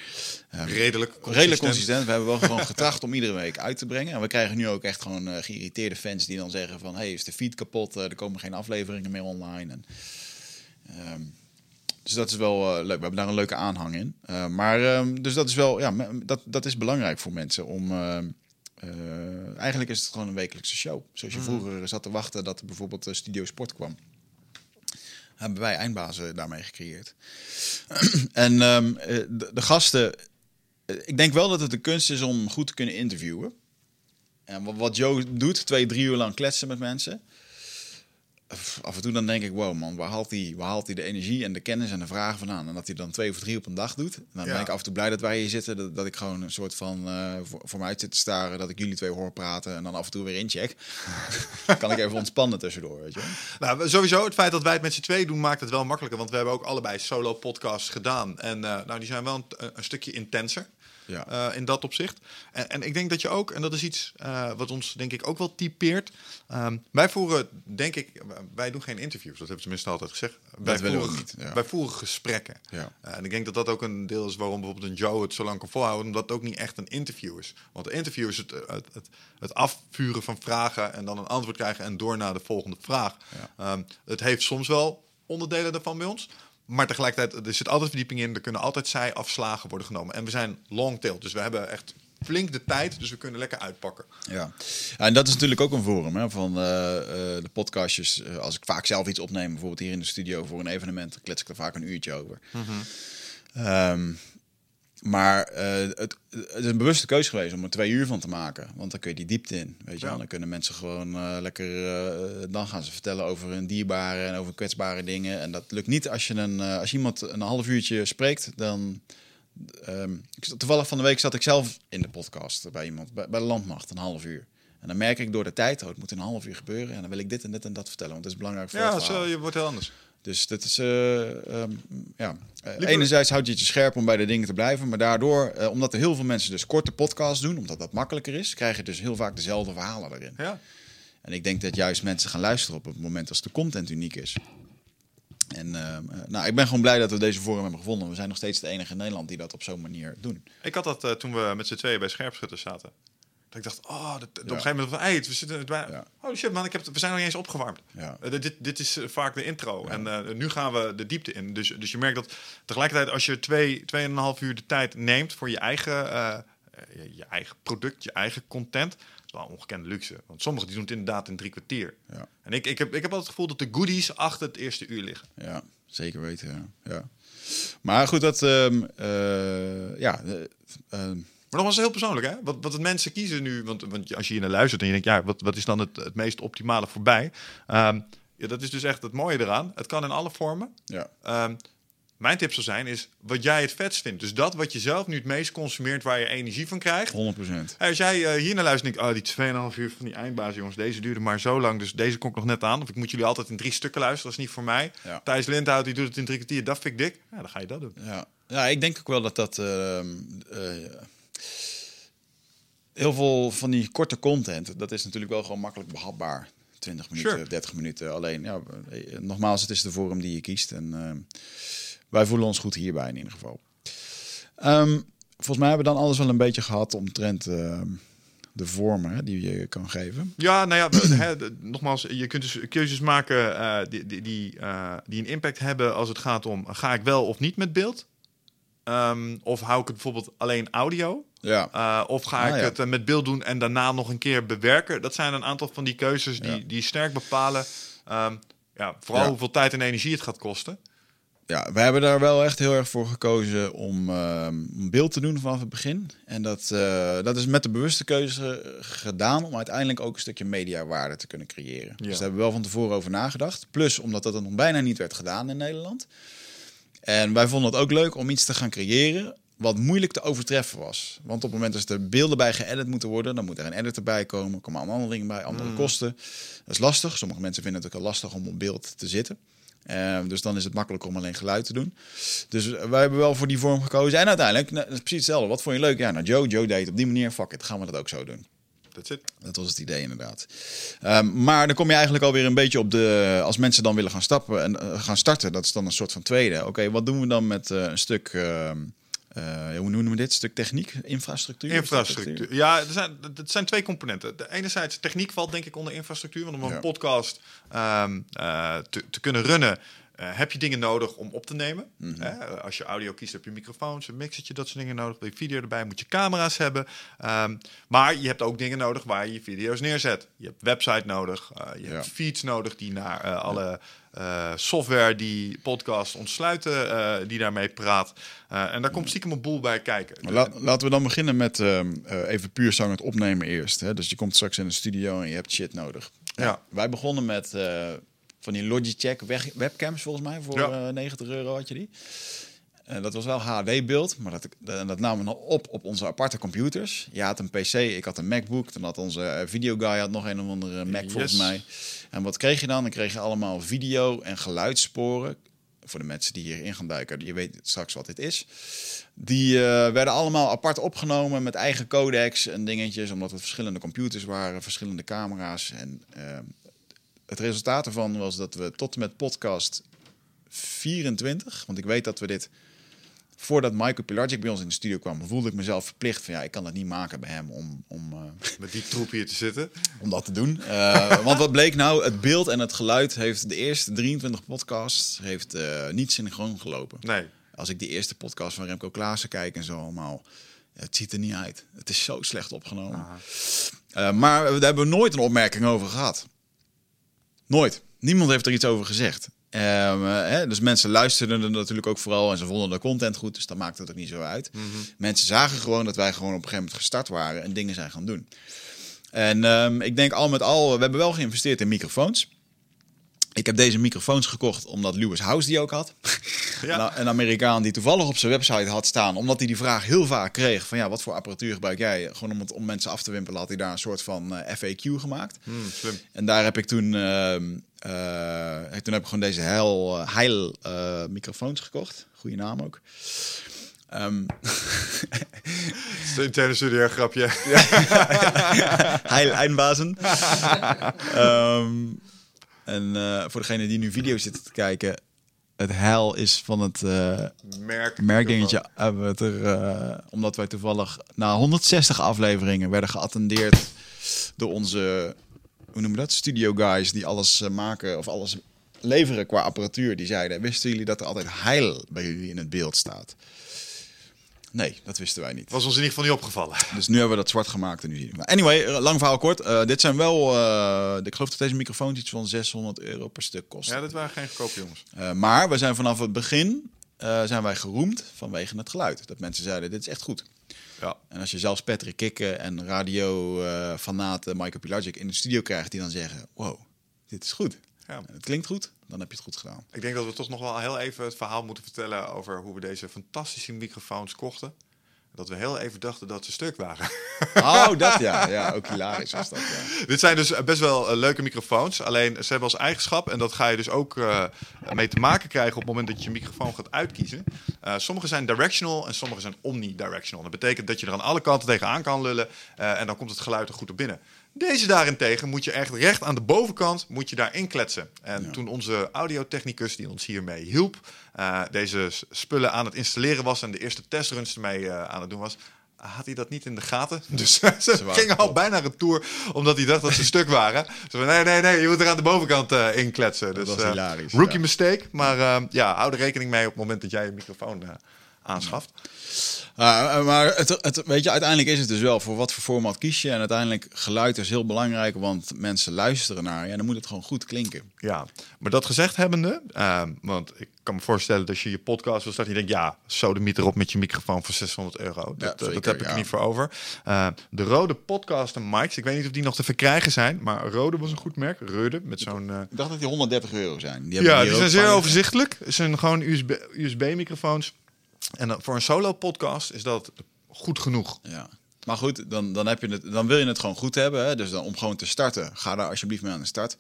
Um, redelijk consistent. Redelijk consistent. We hebben wel gewoon getracht om iedere week uit te brengen. En we krijgen nu ook echt gewoon uh, geïrriteerde fans die dan zeggen van... hey, is de feed kapot? Uh, er komen geen afleveringen meer online. En, um, dus dat is wel leuk. We hebben daar een leuke aanhang in. maar um, dus dat is wel... Ja, dat, dat is belangrijk voor mensen om... eigenlijk is het gewoon een wekelijkse show. Zoals je mm. vroeger zat te wachten dat er bijvoorbeeld Studio Sport kwam hebben wij eindbazen daarmee gecreëerd. en um, de, de, gasten, ik denk wel dat het de kunst is om goed te kunnen interviewen. En wat Joe doet, twee, drie uur lang kletsen met mensen. Af en toe dan denk ik, wow man, waar haalt, hij, waar haalt hij de energie en de kennis en de vragen vandaan? En dat hij dan twee of drie op een dag doet. En dan ja. ben ik af en toe blij dat wij hier zitten. Dat, dat ik gewoon een soort van uh, voor, voor mij uit zit te staren. Dat ik jullie twee hoor praten en dan af en toe weer incheck. kan ik even ontspannen tussendoor, weet je Nou, sowieso het feit dat wij het met z'n twee doen maakt het wel makkelijker. Want we hebben ook allebei solo podcasts gedaan. En uh, nou, die zijn wel een, een stukje intenser. Ja. Uh, in dat opzicht. En, en, ik denk dat je ook, en dat is iets uh, wat ons denk ik ook wel typeert. Um, wij voeren, denk ik, wij doen geen interviews. Dat hebben we tenminste altijd gezegd. Wij dat voeren, we niet. Ja. Wij voeren gesprekken. Ja. Uh, en ik denk dat dat ook een deel is waarom bijvoorbeeld een Joe het zo lang kan volhouden. Omdat het ook niet echt een interview is. Want een interview is het, het, het, het afvuren van vragen en dan een antwoord krijgen en door naar de volgende vraag. Ja. Um, het heeft soms wel onderdelen daarvan bij ons. Maar tegelijkertijd, er zit altijd verdieping in. Er kunnen altijd zij-afslagen worden genomen. En we zijn long-tail. Dus we hebben echt flink de tijd. Dus we kunnen lekker uitpakken. Ja, en dat is natuurlijk ook een forum hè, van eh, eh, de podcastjes. Eh, als ik vaak zelf iets opneem, bijvoorbeeld hier in de studio voor een evenement, klets ik er vaak een uurtje over. Ehm, maar eh, het, het is een bewuste keuze geweest om er twee uur van te maken. Want dan kun je die diepte in. Weet je Ja. wel? Dan kunnen mensen gewoon eh, lekker. eh, dan gaan ze vertellen over hun dierbare en over kwetsbare dingen. En dat lukt niet als je, een, als iemand een half uurtje spreekt. Dan. ehm, ik, toevallig van de week zat ik zelf in de podcast bij iemand, bij, bij de landmacht, een half uur. En dan merk ik door de tijd, oh, het moet in een half uur gebeuren. En dan wil ik dit en dit en dat vertellen, want het is belangrijk voor Ja, het zo, je wordt heel anders. Dus dat is, eh, ehm, ja. Eh, Enerzijds houdt je het je scherp om bij de dingen te blijven, maar daardoor, eh, omdat er heel veel mensen dus korte podcasts doen, omdat dat makkelijker is, krijg je dus heel vaak dezelfde verhalen erin. Ja. En ik denk dat juist mensen gaan luisteren op het moment als de content uniek is. En nou, ik ben gewoon blij dat we deze forum hebben gevonden. We zijn nog steeds de enige in Nederland die dat op zo'n manier doen. Ik had dat toen we met z'n tweeën bij Scherpschutters zaten. Dat ik dacht, oh, dat, op een gegeven moment van, hey, we zitten bij... Ja. Oh shit man, ik heb, het- we zijn nog niet eens opgewarmd. Ja. Eh, dit, dit is eh, vaak de intro. En eh, nu gaan we de diepte in. Dus, dus je merkt dat tegelijkertijd als je twee, tweeënhalf uur de tijd neemt voor je eigen, je, je eigen product, je eigen content, dat is wel ongekende luxe. Want sommigen die doen het inderdaad in drie kwartier. Ja. En ik, ik, heb, ik heb altijd het gevoel dat de goodies achter het eerste uur liggen. Ja, zeker weten. Ja. Maar goed, dat. ehm, eh, ja. eh, ehm, nogmaals, heel persoonlijk, hè? Wat, wat het mensen kiezen nu, want, want als je hier naar luistert en je denkt, ja, wat, wat is dan het, het meest optimale voorbij? Ehm, ja, dat is dus echt het mooie eraan. Het kan in alle vormen. ja. Ehm, mijn tip zou zijn, is wat jij het vetst vindt. Dus dat wat je zelf nu het meest consumeert, waar je energie van krijgt. 100%. Hey, als jij eh, hier naar luistert en denkt, oh, die 2,5 uur van die eindbaas, jongens, deze duurde maar zo lang, dus deze kom ik nog net aan. Of ik moet jullie altijd in drie stukken luisteren, dat is niet voor mij. Ja. Thijs Lindhout, die doet het in drie kwartier, dat vind ik dik. Ja, dan ga je dat doen. Ja. ja, ik denk ook wel dat dat. eh, heel veel van die korte content, dat is natuurlijk wel gewoon makkelijk behapbaar. 20 minuten, Sure. 30 minuten. Alleen, ja, eh, nogmaals, het is de vorm die je kiest. En ehm, wij voelen ons goed hierbij in ieder geval. Ehm, volgens mij hebben we dan alles wel een beetje gehad omtrent ehm, de vormen die je kan geven. Ja, nou ja, nogmaals, je kunt dus keuzes maken eh, die, die, die, eh, die een impact hebben als het gaat om, ga ik wel of niet met beeld? Ehm, of hou ik het bijvoorbeeld alleen audio? Ja, Uh, of ga Ah, ik ja. het eh, met beeld doen en daarna nog een keer bewerken? Dat zijn een aantal van die keuzes die, Ja. die sterk bepalen. ehm, ja, vooral hoeveel tijd en energie het gaat kosten. ja, we hebben daar wel echt heel erg voor gekozen om een beeld te doen vanaf het begin. En dat, eh, dat is met de bewuste keuze gedaan om uiteindelijk ook een stukje mediawaarde te kunnen creëren. Dus daar hebben we wel van tevoren over nagedacht. Plus omdat dat nog bijna niet werd gedaan in Nederland. En wij vonden het ook leuk om iets te gaan creëren wat moeilijk te overtreffen was. Want op het moment dat er beelden bij geëdit moeten worden, dan moet er een editor bij komen. Er komen allemaal andere dingen bij, andere kosten. Dat is lastig. Sommige mensen vinden het ook al lastig om op beeld te zitten. Eh, dus dan is het makkelijker om alleen geluid te doen. Dus wij hebben wel voor die vorm gekozen. En uiteindelijk, nou, dat is precies hetzelfde. Wat vond je leuk? Ja, nou Joe, Joe deed op die manier. Fuck it, gaan we dat ook zo doen. That's it. Dat was het idee inderdaad. Ehm, maar dan kom je eigenlijk alweer een beetje op de... Als mensen dan willen gaan stappen en eh, gaan starten, dat is dan een soort van tweede. Oké, wat doen we dan met eh, een stuk... ehm, eh, hoe noemen we dit? Stuk techniek? Infrastructuur? Infrastructuur. Ja, er zijn, het zijn twee componenten. De enerzijds, techniek valt denk ik onder infrastructuur. Want om een podcast ehm, eh, te, te kunnen runnen, eh, heb je dingen nodig om op te nemen. Mhm. Hè? Als je audio kiest, heb je microfoons, een mixertje, dat soort dingen nodig. Wil je video erbij, moet je camera's hebben. Ehm, maar je hebt ook dingen nodig waar je je video's neerzet. Je hebt website nodig, eh, je Ja. hebt feeds nodig die naar eh, alle eh, software die podcast ontsluiten, eh, die daarmee praat. Eh, en daar komt stiekem een boel bij kijken. La- laten we dan beginnen met ehm, eh, even puur zang het opnemen eerst. Hè? Dus je komt straks in de studio en je hebt shit nodig. Ja. Wij begonnen met eh, van die Logitech weg- webcams volgens mij. Voor Ja. eh, 90 euro had je die. En dat was wel HD-beeld, maar dat, dat, dat namen we op op onze aparte computers. Je had een PC, ik had een MacBook. Dan had onze eh, videoguy had nog een of andere Mac volgens mij. En wat kreeg je dan? Dan kreeg je allemaal video- en geluidssporen. Voor de mensen die hierin gaan duiken, je weet straks wat dit is. Die eh, werden allemaal apart opgenomen met eigen codecs en dingetjes, omdat het verschillende computers waren, verschillende camera's. En eh, het resultaat ervan was dat we tot en met podcast 24, want ik weet dat we dit voordat Michael Pilarczyk bij ons in de studio kwam, voelde ik mezelf verplicht van ja, ik kan dat niet maken bij hem om, om, uh, met die troep hier te zitten. Om dat te doen. Uh, want wat bleek nou? Het beeld en het geluid heeft de eerste 23 podcasts heeft uh, niet synchroon gelopen. Nee. Als ik die eerste podcast van Remco Klaassen kijk en zo allemaal, het ziet er niet uit. Het is zo slecht opgenomen. maar daar hebben we nooit een opmerking over gehad. Nooit. Niemand heeft er iets over gezegd. Um, hè, dus mensen luisterden er natuurlijk ook vooral en ze vonden de content goed, dus dat maakt het ook niet zo uit. Mhm. Mensen zagen gewoon dat wij gewoon op een gegeven moment gestart waren en dingen zijn gaan doen. En um, ik denk al met al, we hebben wel geïnvesteerd in microfoons. Ik heb deze microfoons gekocht omdat Lewis House die ook had. Ja. een Amerikaan die toevallig op zijn website had staan, omdat hij die vraag heel vaak kreeg: van ja, wat voor apparatuur gebruik jij? Gewoon om, het, om mensen af te wimpelen, had hij daar een soort van uh, FAQ gemaakt. Hmm, slim. En daar heb ik toen, uh, uh, toen heb ik gewoon deze Heil, Heil microfoons gekocht. Goede naam ook. Um, Interne studio grapje. Heil Eindbazen. um, en uh, voor degene die nu video zitten te kijken, het heil is van het uh, Merk, merkdingetje. Hebben het er, uh, omdat wij toevallig na 160 afleveringen werden geattendeerd door onze, hoe noemen we dat, studio guys die alles maken of alles leveren qua apparatuur. Die zeiden, wisten jullie dat er altijd heil bij jullie in het beeld staat? Nee, dat wisten wij niet. Was ons in ieder geval niet opgevallen. Dus nu hebben we dat zwart gemaakt en nu zien we. Anyway, lang verhaal kort. Uh, dit zijn wel, uh, ik geloof dat deze microfoons iets van 600 euro per stuk kosten. Ja, dat waren geen goedkope jongens. Uh, maar we zijn vanaf het begin zijn wij geroemd vanwege het geluid. Dat mensen zeiden, dit is echt goed. Ja. En als je zelfs Patrick Kikken en radio fanaten Michael Pilagic in de studio krijgt die dan zeggen, wow, dit is goed. Ja. Het klinkt goed, dan heb je het goed gedaan. Ik denk dat we toch nog wel heel even het verhaal moeten vertellen over hoe we deze fantastische microfoons kochten. Dat we heel even dachten dat ze stuk waren. Oh, dat ja. Ja, ook hilarisch was dat, ja. Dit zijn dus best wel uh, leuke microfoons. Alleen ze hebben als eigenschap, en dat ga je dus ook uh, mee te maken krijgen op het moment dat je je microfoon gaat uitkiezen. Uh, sommige zijn directional en sommige zijn omnidirectional. Dat betekent dat je er aan alle kanten tegenaan kan lullen en dan komt het geluid er goed op binnen. Deze daarentegen moet je echt recht aan de bovenkant moet je daarin kletsen. En ja. toen onze audiotechnicus die ons hiermee hielp, uh, deze spullen aan het installeren was en de eerste testruns ermee uh, aan het doen was, had hij dat niet in de gaten. Dus ze, gingen al bijna retour, omdat hij dacht dat ze stuk waren. Ze van, nee, nee, nee, je moet er aan de bovenkant uh, in kletsen. Dat dus, was hilarisch. Rookie ja. mistake, maar ja, hou er rekening mee op het moment dat jij je microfoon aanschaft. Uh, maar het, het, weet je, uiteindelijk is het dus wel voor wat voor format kies je. En uiteindelijk geluid is heel belangrijk, want mensen luisteren naar je. En dan moet het gewoon goed klinken. Ja, maar dat gezegd hebbende, uh, want ik kan me voorstellen dat je je podcast wil starten. Je denkt, ja, sodemiet erop met je microfoon voor 600 euro. Dat, ja, zeker, dat heb ik ja. er niet voor over. Uh, de rode podcaster mics, ik weet niet of die nog te verkrijgen zijn. Maar Rode was een goed merk. Rode, met zo'n... Ik dacht dat die 130 euro zijn. Die ja, die zijn zeer overzichtelijk. Het zijn gewoon USB-microfoons. En voor een solo podcast is dat goed genoeg. Ja. Maar goed, dan, dan, heb je het, dan wil je het gewoon goed hebben. Hè? Dus dan, om gewoon te starten, ga daar alsjeblieft mee aan de start.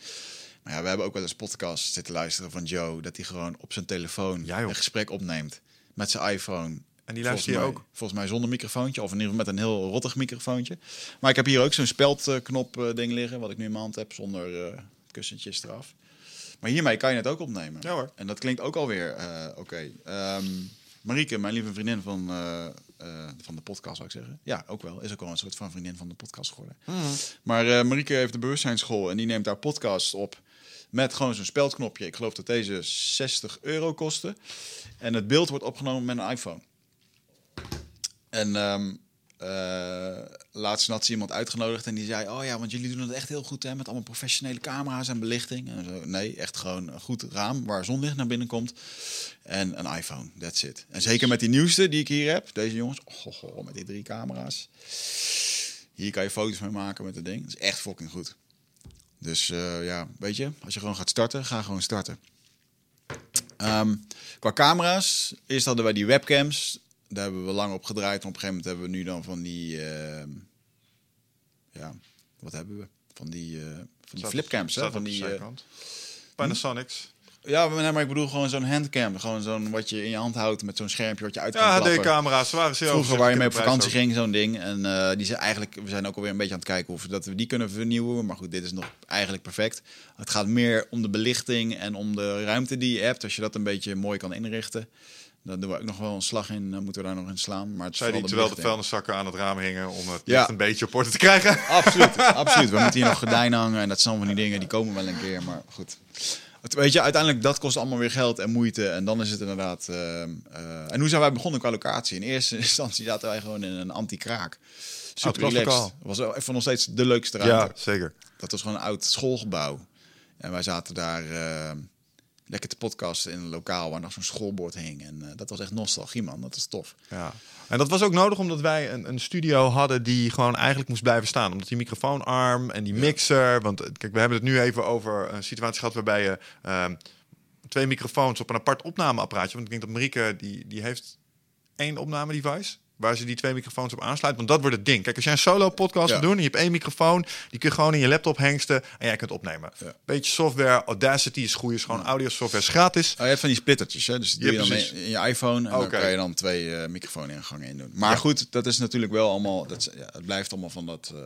Maar ja, we hebben ook wel eens podcast zitten luisteren van Joe... dat hij gewoon op zijn telefoon ja, een gesprek opneemt met zijn iPhone. En die luister je mij, ook? Volgens mij zonder microfoontje, of in ieder geval met een heel rottig microfoontje. Maar ik heb hier ook zo'n speldknop uh, ding liggen... wat ik nu in mijn hand heb, zonder uh, kussentjes eraf. Maar hiermee kan je het ook opnemen. Ja hoor. En dat klinkt ook alweer uh, oké. Okay. Um, Marieke, mijn lieve vriendin van, uh, uh, van de podcast, zou ik zeggen. Ja, ook wel. Is ook wel een soort van vriendin van de podcast geworden. Mm. Maar uh, Marieke heeft de bewustzijnsschool en die neemt daar podcast op met gewoon zo'n speldknopje. Ik geloof dat deze 60 euro kostte. En het beeld wordt opgenomen met een iPhone. En um, uh, laatst had iemand uitgenodigd en die zei: Oh ja, want jullie doen het echt heel goed hè, met allemaal professionele camera's en belichting. En zo. Nee, echt gewoon een goed raam waar zonlicht naar binnen komt. En een iPhone, that's it. En zeker met die nieuwste die ik hier heb, deze jongens, oh, oh, met die drie camera's. Hier kan je foto's mee maken met het ding. Dat is echt fucking goed. Dus uh, ja, weet je, als je gewoon gaat starten, ga gewoon starten. Um, qua camera's, eerst hadden wij die webcams daar hebben we lang op gedraaid. En op een gegeven moment hebben we nu dan van die... Uh, ja, wat hebben we? Van die, uh, van die flipcams. Hè? Van die, uh, Panasonics. Ja, maar, ik bedoel gewoon zo'n handcam. Gewoon zo'n wat je in je hand houdt met zo'n schermpje wat je uit kan Ja, klappen. HD-camera's. Ze waren zeer Vroeger waar je mee op vakantie ging, zo'n ding. En eh, die zijn eigenlijk, we zijn ook alweer een beetje aan het kijken of dat we die kunnen vernieuwen. Maar goed, dit is nog eigenlijk perfect. Het gaat meer om de belichting en om de ruimte die je hebt. Als je dat een beetje mooi kan inrichten. Dan doen we ook nog wel een slag in, dan moeten we daar nog in slaan. Maar het Zei die terwijl de vuilniszakken aan het raam hingen om het Ja. een beetje op orde te krijgen. Absoluut, absoluut. We moeten hier nog gordijnen hangen en dat zijn van die dingen die komen wel een keer, maar goed. Het, weet je, uiteindelijk dat kost allemaal weer geld en moeite en dan is het inderdaad. eh, eh, en hoe zijn wij begonnen qua locatie? In eerste instantie zaten wij gewoon in een anti-kraak. Super relaxed. Was wel even nog steeds de leukste Ja, ruimte. zeker. Dat was gewoon een oud schoolgebouw. En wij zaten daar eh, lekker te podcasten in een lokaal waar nog zo'n schoolbord hing. En eh, dat was echt nostalgie, man. Dat was tof. Ja. En dat was ook nodig omdat wij een, een studio hadden die gewoon eigenlijk moest blijven staan. Omdat die microfoonarm en die mixer. Want eh, kijk, we hebben het nu even over een situatie gehad waarbij je ehm, twee microfoons op een apart opnameapparaatje. Want ik denk dat Marieke die, die heeft één opname-device. Waar ze die twee microfoons op aansluit. Want dat wordt het ding. Kijk, als jij een solo-podcast Ja. wil doen en je hebt één microfoon, die kun je gewoon in je laptop hengsten en jij kunt opnemen. Ja. Beetje software, Audacity is goed, is gewoon audio software, is gratis. Oh, je hebt van die splittertjes, hè? Dus die doe Ja, je dan in, in je iPhone en dan kan je dan twee eh microfoon-ingangen in doen. Maar goed, dat is natuurlijk wel allemaal, dat, het blijft allemaal van dat, eh,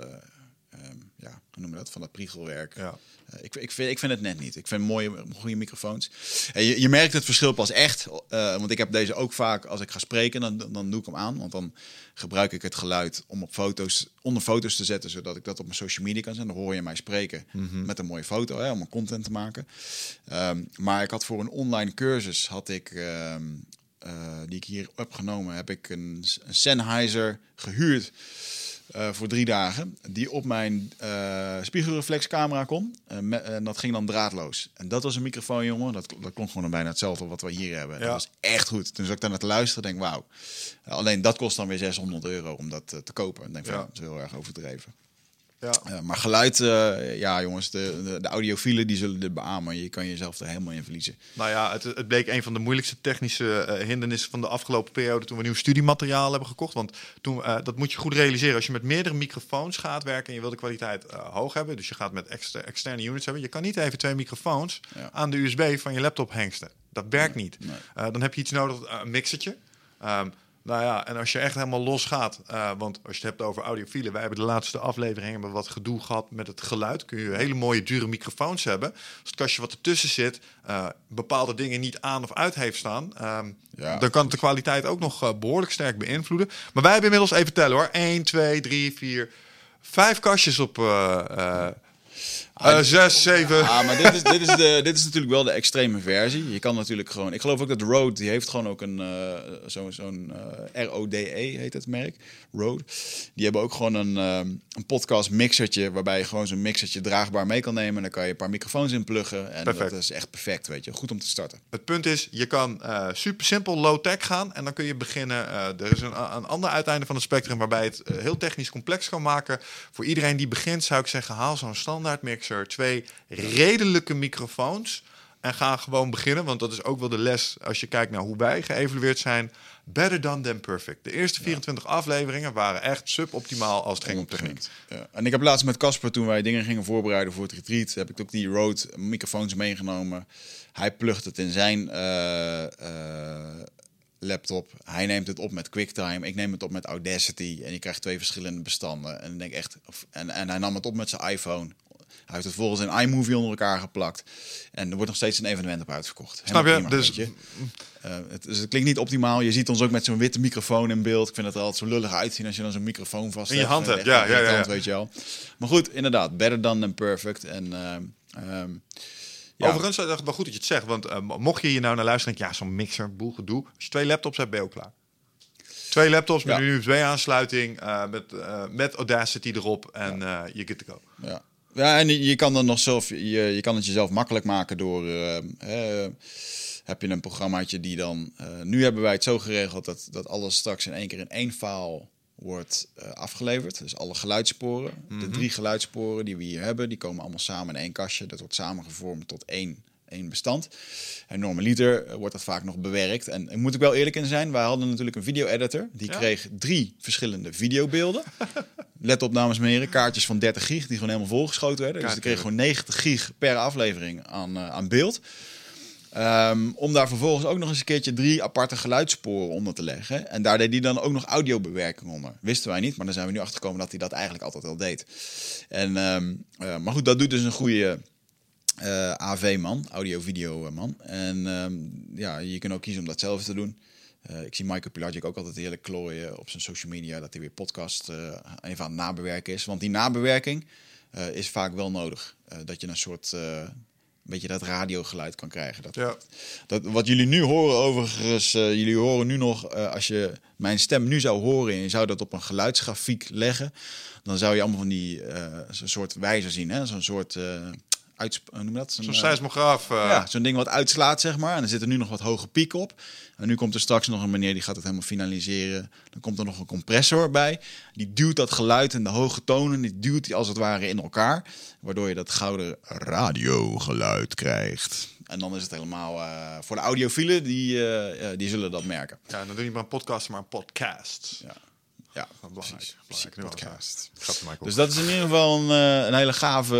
ja, hoe noemen dat, van dat priegelwerk. Ja. Eh, ik, ik, vind, ik vind het net niet. Ik vind mooie, goede microfoons. En je, je merkt het verschil pas echt, eh, want ik heb deze ook vaak als ik ga spreken, dan, dan doe ik hem aan, want dan gebruik ik het geluid om op foto's, onder foto's te zetten, zodat ik dat op mijn social media kan zetten. Dan hoor je mij spreken met een mooie foto, hè, om een content te maken. Ehm, maar ik had voor een online cursus, had ik, ehm, eh, die ik hier heb genomen, heb ik een, een Sennheiser gehuurd. Eh, voor drie dagen, die op mijn eh, spiegelreflexcamera kon. Me- en dat ging dan draadloos. En dat was een microfoon, jongen. Dat, dat klonk gewoon bijna hetzelfde wat we hier hebben. Ja. Dat was echt goed. Toen zat ik daar naar te luisteren, denk wauw. Alleen dat kost dan weer 600 euro om dat eh, te kopen. En denk van, Ja. ja, dat is heel erg overdreven. Ja. Eh, maar geluid, eh, ja jongens, de, de, de audiofielen die zullen dit beamen. Je kan jezelf er helemaal in verliezen. Nou ja, het, het bleek een van de moeilijkste technische eh, hindernissen van de afgelopen periode toen we nieuw studiemateriaal hebben gekocht. Want toen, dat moet je goed realiseren. Als je met meerdere microfoons gaat werken en je wil de kwaliteit hoog hebben, dus je gaat met extra, externe units hebben, je kan niet even twee microfoons Ja. aan de USB van je laptop hengsten. Dat werkt niet. nee. Dan heb je iets nodig, een mixertje. Ehm, nou ja, en als je echt helemaal los gaat, eh, want als je het hebt over audiofielen, wij hebben de laatste aflevering hebben wat gedoe gehad met het geluid. Kun je hele mooie dure microfoons hebben. Als het kastje wat ertussen zit, eh, bepaalde dingen niet aan of uit heeft staan, ehm, Ja. dan kan het de kwaliteit ook nog eh, behoorlijk sterk beïnvloeden. Maar wij hebben inmiddels even tellen hoor: 1, 2, 3, 4, vijf kastjes op eh, eh, zes, zeven. Ah, maar dit is, dit, is de, dit is natuurlijk wel de extreme versie. Je kan natuurlijk gewoon... Ik geloof ook dat Rode, die heeft gewoon ook een... eh, zo- Zo'n eh, RODE heet het merk. Rode. Die hebben ook gewoon een, een podcast mixertje... waarbij je gewoon zo'n mixertje draagbaar mee kan nemen. En dan kan je een paar microfoons in pluggen. En Perfect. dat is echt perfect, weet je. Goed om te starten. Het punt is, je kan super simpel low-tech gaan en dan kun je beginnen. er is een, een ander uiteinde van het spectrum waarbij het heel technisch complex kan maken. Voor iedereen die begint zou ik zeggen, haal zo'n standaard mixer, twee redelijke microfoons en ga gewoon beginnen. Want dat is ook wel de les als je kijkt naar hoe wij geëvalueerd zijn. Better done than perfect. De eerste 24 afleveringen waren echt suboptimaal als het ging om techniek. Ja. En ik heb laatst met Casper, toen wij dingen gingen voorbereiden voor het retreat, heb ik ook die Rode microfoons meegenomen. Hij plugt het in zijn eh, eh, laptop. Hij neemt het op met QuickTime. Ik neem het op met Audacity. En je krijgt twee verschillende bestanden. En ik denk echt. Of, en, en hij nam het op met zijn iPhone. Hij heeft het volgens in iMovie onder elkaar geplakt. En er wordt nog steeds een evenement op uitverkocht. Snap je? Prima, Dus- je. Eh, het, dus het klinkt niet optimaal. Je ziet ons ook met zo'n witte microfoon in beeld. Ik vind het er altijd zo lullig uitzien als je dan zo'n microfoon vast In je hand hebt, ja, ja, ja, weet je wel. Maar goed, inderdaad, better done than perfect. En ehm, ehm, ja, Overigens, is het wel goed dat je het zegt. Want eh, mocht je hier nou naar luisteren, denk je, ja, zo'n mixer, boel gedoe. Als je twee laptops hebt, ben je ook klaar. Twee laptops met Ja. een USB-aansluiting, eh, met, eh, met Audacity erop en eh je good to go. ja. Ja, en je kan dan nog zelf, je, je kan het jezelf makkelijk maken door. eh, heb je een programmaatje die dan. eh, nu hebben wij het zo geregeld dat, dat alles straks in één keer in één file wordt eh, afgeleverd. Dus alle geluidssporen, de drie geluidssporen die we hier hebben, die komen allemaal samen in één kastje. Dat wordt samengevormd tot één, één bestand. En normaliter wordt dat vaak nog bewerkt. En daar moet ik wel eerlijk in zijn, wij hadden natuurlijk een video-editor. Die Ja. kreeg drie verschillende videobeelden. Let op, dames en heren, kaartjes van 30 gig die gewoon helemaal volgeschoten werden. Dus die kreeg gewoon 90 gig per aflevering aan, eh, aan beeld. Ehm, om daar vervolgens ook nog eens een keertje drie aparte geluidssporen onder te leggen. En daar deed hij dan ook nog audiobewerking onder. Wisten wij niet, maar dan zijn we nu achtergekomen dat hij dat eigenlijk altijd al deed. En, ehm, eh, maar goed, dat doet dus een goede uh, AV-man, audio-video-man. En ehm, ja, je kunt ook kiezen om dat zelf te doen. Uh, ik zie Michael Pilagic ook altijd heerlijk klooien op zijn social media dat hij weer podcast uh, even aan het nabewerken is. Want die nabewerking uh, is vaak wel nodig. dat je een soort een beetje dat radiogeluid kan krijgen. Dat, ja. dat, wat jullie nu horen overigens, jullie horen nu nog, als je mijn stem nu zou horen en je zou dat op een geluidsgrafiek leggen, dan zou je allemaal van die soort wijzer zien, zo'n soort uit, noem dat? Zo'n uh, seismograaf. Uh... Ja, zo'n ding wat uitslaat, zeg maar. En er zitten nu nog wat hoge pieken op. En nu komt er straks nog een meneer die gaat het helemaal finaliseren. Dan komt er nog een compressor bij. Die duwt dat geluid en de hoge tonen, die duwt die als het ware in elkaar. Waardoor je dat gouden radiogeluid krijgt. En dan is het helemaal uh, voor de audiofielen, die, die zullen dat merken. Ja, dan doe je niet maar een podcast, maar een podcast. Ja. Ja, belangrijk. belangrijk podcast. Dus dat is in ieder geval een, uh, een hele gave.